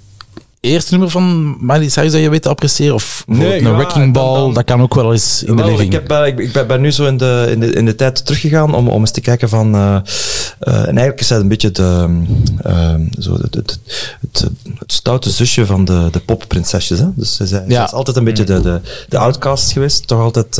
eerste nummer van Miley Cyrus dat je weet te appreciëren? Of Nee, een ja, Wrecking Ball, dan- dat kan ook wel eens in de living. Ik, heb, eh, ik, ik ben, ben nu zo in de, in de, in de tijd teruggegaan om, om eens te kijken van... eh, eh, en eigenlijk is zij een beetje de, eh, zo het, het, het, het stoute zusje van de, de popprinsesjes. Hè? Dus zij, zij Ja. is altijd een beetje de, de, de outcast geweest. Toch altijd...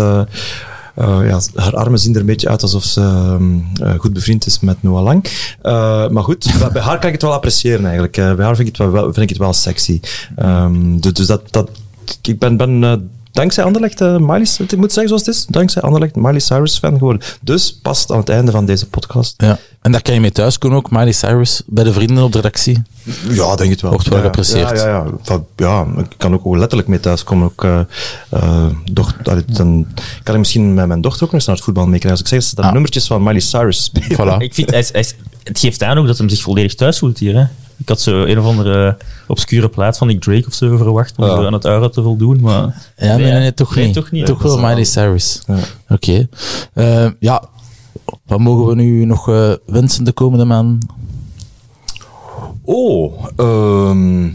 eh, ja, haar armen zien er een beetje uit alsof ze ehm, eh, goed bevriend is met Noah Lang. Eh, maar goed, bij, haar kan ik het wel appreciëren eigenlijk. Bij haar vind ik het wel, vind ik het wel sexy. Ehm, dus dus dat, dat, ik ben, ben dankzij Anderlecht, eh Miley, ik moet zeggen zoals het is, dankzij Anderlecht Miley Cyrus fan geworden. Dus past aan het einde van deze podcast. Ja. En daar kan je mee thuiskomen ook, Miley Cyrus, bij de vrienden op de redactie. Ja, denk het wel. Wordt wel ja, geapprecieerd. Ja, ja, ja. Van, ja, ik kan ook letterlijk mee thuiskomen. Ook, eh, eh, doch, allee, dan kan ik misschien met mijn dochter ook nog eens naar het voetbal meekrijgen. Als ik zeg dat ze Ah. nummertjes van Miley Cyrus spelen. Voilà. Ik vind, hij is- hij is- het geeft aan ook dat hij zich volledig thuis voelt hier. Hè? Ik had zo een of andere obscure plaat van Nick Drake of zo verwacht om Ja. aan het aura te voldoen. Maar Ja, nee, nee, nee, toch Nee, niet. toch niet, Toch wel Miley Cyrus. Ja. Oké. Eh, ja, wat mogen we nu nog eh, wensen de komende maand? Oh, ehm,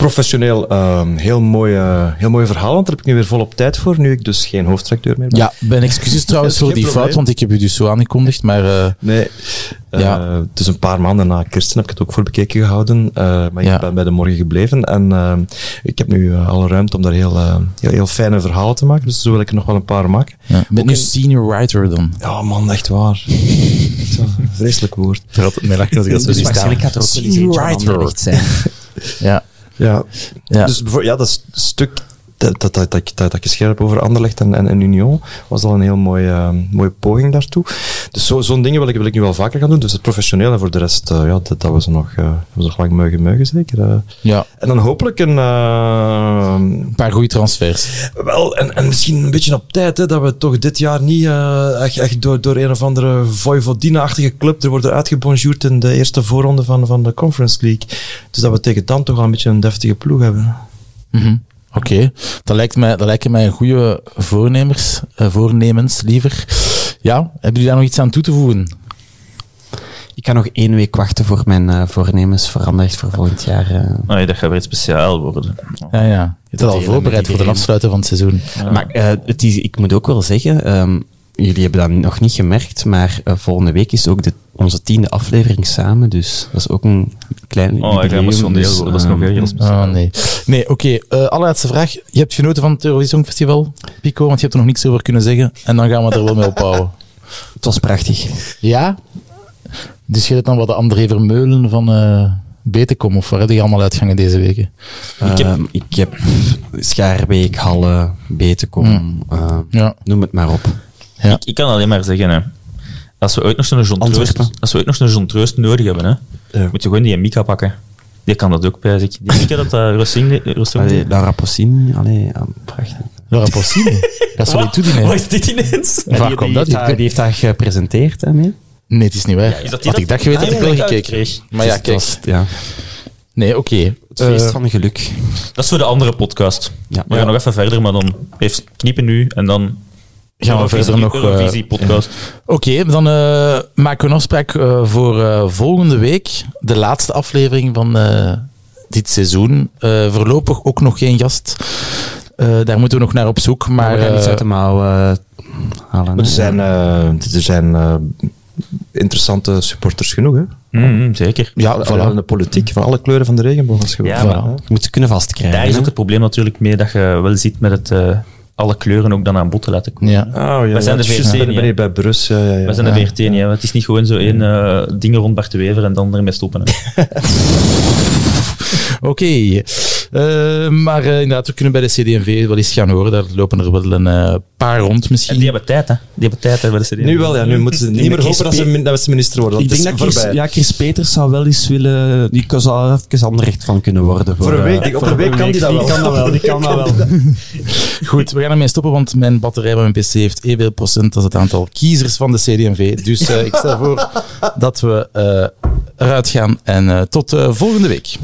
professioneel ehm, heel, mooi, eh, heel mooi verhaal, want daar heb ik nu weer volop tijd voor, nu ik dus geen hoofdtracteur meer ben. Ja, mijn excuses trouwens voor die fout, want ik heb u dus zo aangekondigd, maar eh, Nee, Eh, Ja. dus een paar maanden na Kirsten heb ik het ook voor bekeken gehouden, eh, maar Ja. ik ben bij de morgen gebleven en ik heb nu alle ruimte om daar heel, eh, heel, heel fijne verhalen te maken, dus zo wil ik er nog wel een paar maken. ja. ik ben Ook nu senior writer dan. Ja man, echt waar. Vreselijk woord. Er altijd mee lachen als ik dat zo Dus er Senior writer. Zijn. Ja, Ja, ja. Dus bijvoor- ja, dat stuk dat, dat, dat, dat, dat geschreven heb over Anderlecht en, en, en Union was al een heel mooie, eh, mooie poging daartoe. Dus zo, zo'n dingen wil ik, wil ik nu wel vaker gaan doen. Dus het professioneel en voor de rest, eh, ja, dat, dat was nog, eh, was nog lang meugen meugen zeker. ja, En dan hopelijk een... een paar goede transfers. wel, en, en misschien een beetje op tijd, hè, dat we toch dit jaar niet echt, echt door, door een of andere Vojvodina-achtige club er worden uitgebonjourd in de eerste voorronde van, van de Conference League. Dus dat we tegen dan toch al een beetje een deftige ploeg hebben. Mhm. Oké, dat, lijkt mij, dat lijken mij goede voornemers, eh, voornemens liever. Ja, hebben jullie daar nog iets aan toe te voegen? Ik kan nog één week wachten voor mijn eh, voornemens voor Anderlecht voor volgend jaar. eh. nee, dat gaat weer speciaal worden. Ja, ja. Je hebt het al voorbereid voor de afsluiten van het seizoen. Maar eh, het is, ik moet ook wel zeggen, ehm, jullie hebben dat nog niet gemerkt, maar eh, volgende week is ook de, onze tiende aflevering samen, dus dat is ook een klein Oh, ik emotioneel dus. Dat is nog ehm, erger. Oh, nee. Nee, oké. eh, allerlaatste vraag. Je hebt genoten van het Eurovisie Songfestival, Pico, want je hebt er nog niks over kunnen zeggen. En dan gaan we er wel mee ophouden. Het was prachtig. Ja? Dus je hebt dan wat de André Vermeulen van eh Betekom, of waar heb je allemaal uitgangen deze weken? Ik heb, ik heb Schaarbeek, Halle, Betekom, eh, Ja. noem het maar op. Ja. Ik, ik kan alleen maar zeggen, hè. Als we ooit nog zo'n John Troost, als we ooit nog zo'n John Troost nodig hebben, hè, Ja. moet je gewoon die Mika pakken. Die kan dat ook, pijs ik. Die Mika dat dat Rossing Rossing Allee, deed. Laura Possini, allee, ja, prachtig. Laura. Dat is wel iets toedien, Wat is dit ineens? Waar die, komt die dat? heeft, haar- die heeft haar gepresenteerd, hè, mee? Nee, het is niet waar. is dat die Had ik dat- dat geweten, Ah, had ik wel ja, dat ik gekeken. Maar ja, Het kijk. was- ja, Nee, oké. het feest Eh, van geluk. Dat is voor de andere podcast. Ja. We gaan nog even verder, maar dan even knippen nu en dan Gaan we verder nog... eh, Eurovisie podcast. Oké, dan eh, maken we een afspraak eh, voor eh, volgende week. De laatste aflevering van eh, dit seizoen. Eh, voorlopig ook nog geen gast. Eh, daar moeten we nog naar op zoek. Maar, we gaan iets eh, uit de mouw eh, halen. Er zijn, eh, er zijn interessante supporters genoeg, hè? Mhm, zeker. ja, Alle- voilà. De politiek van alle kleuren van de regenboog. Als je Ja, maar-? Je moet ze kunnen vastkrijgen. Daar is ook het probleem natuurlijk mee dat je wel ziet met het eh, alle kleuren ook dan aan bod te laten komen. Ja. Oh, ja, Wij zijn ja, bij Brus. Ja, ja, ja. We zijn het is niet gewoon zo één eh ding rond Bart de Wever en dan ermee stoppen. Oké. Eh, maar eh, inderdaad, we kunnen bij de CD&V wel eens gaan horen. Daar lopen er wel een eh, paar rond En misschien. die hebben tijd, hè. Die hebben tijd, hè, bij de CD. Nu wel, ja. Nu moeten ze niet meer Chris hopen dat ze, dat ze minister worden. Ik denk dat is Chris, ja, Chris Peters zou wel eens willen... Die zou er even aanrecht van kunnen worden. Voor een week. Op voor een week kan die dat wel. Die kan dat wel. Die kan dat wel. Goed, we gaan ermee stoppen, want mijn batterij van mijn PC heeft evenveel procent als het aantal kiezers van de CD&V. Dus eh, ik stel voor dat we eh, eruit gaan en eh, tot volgende week.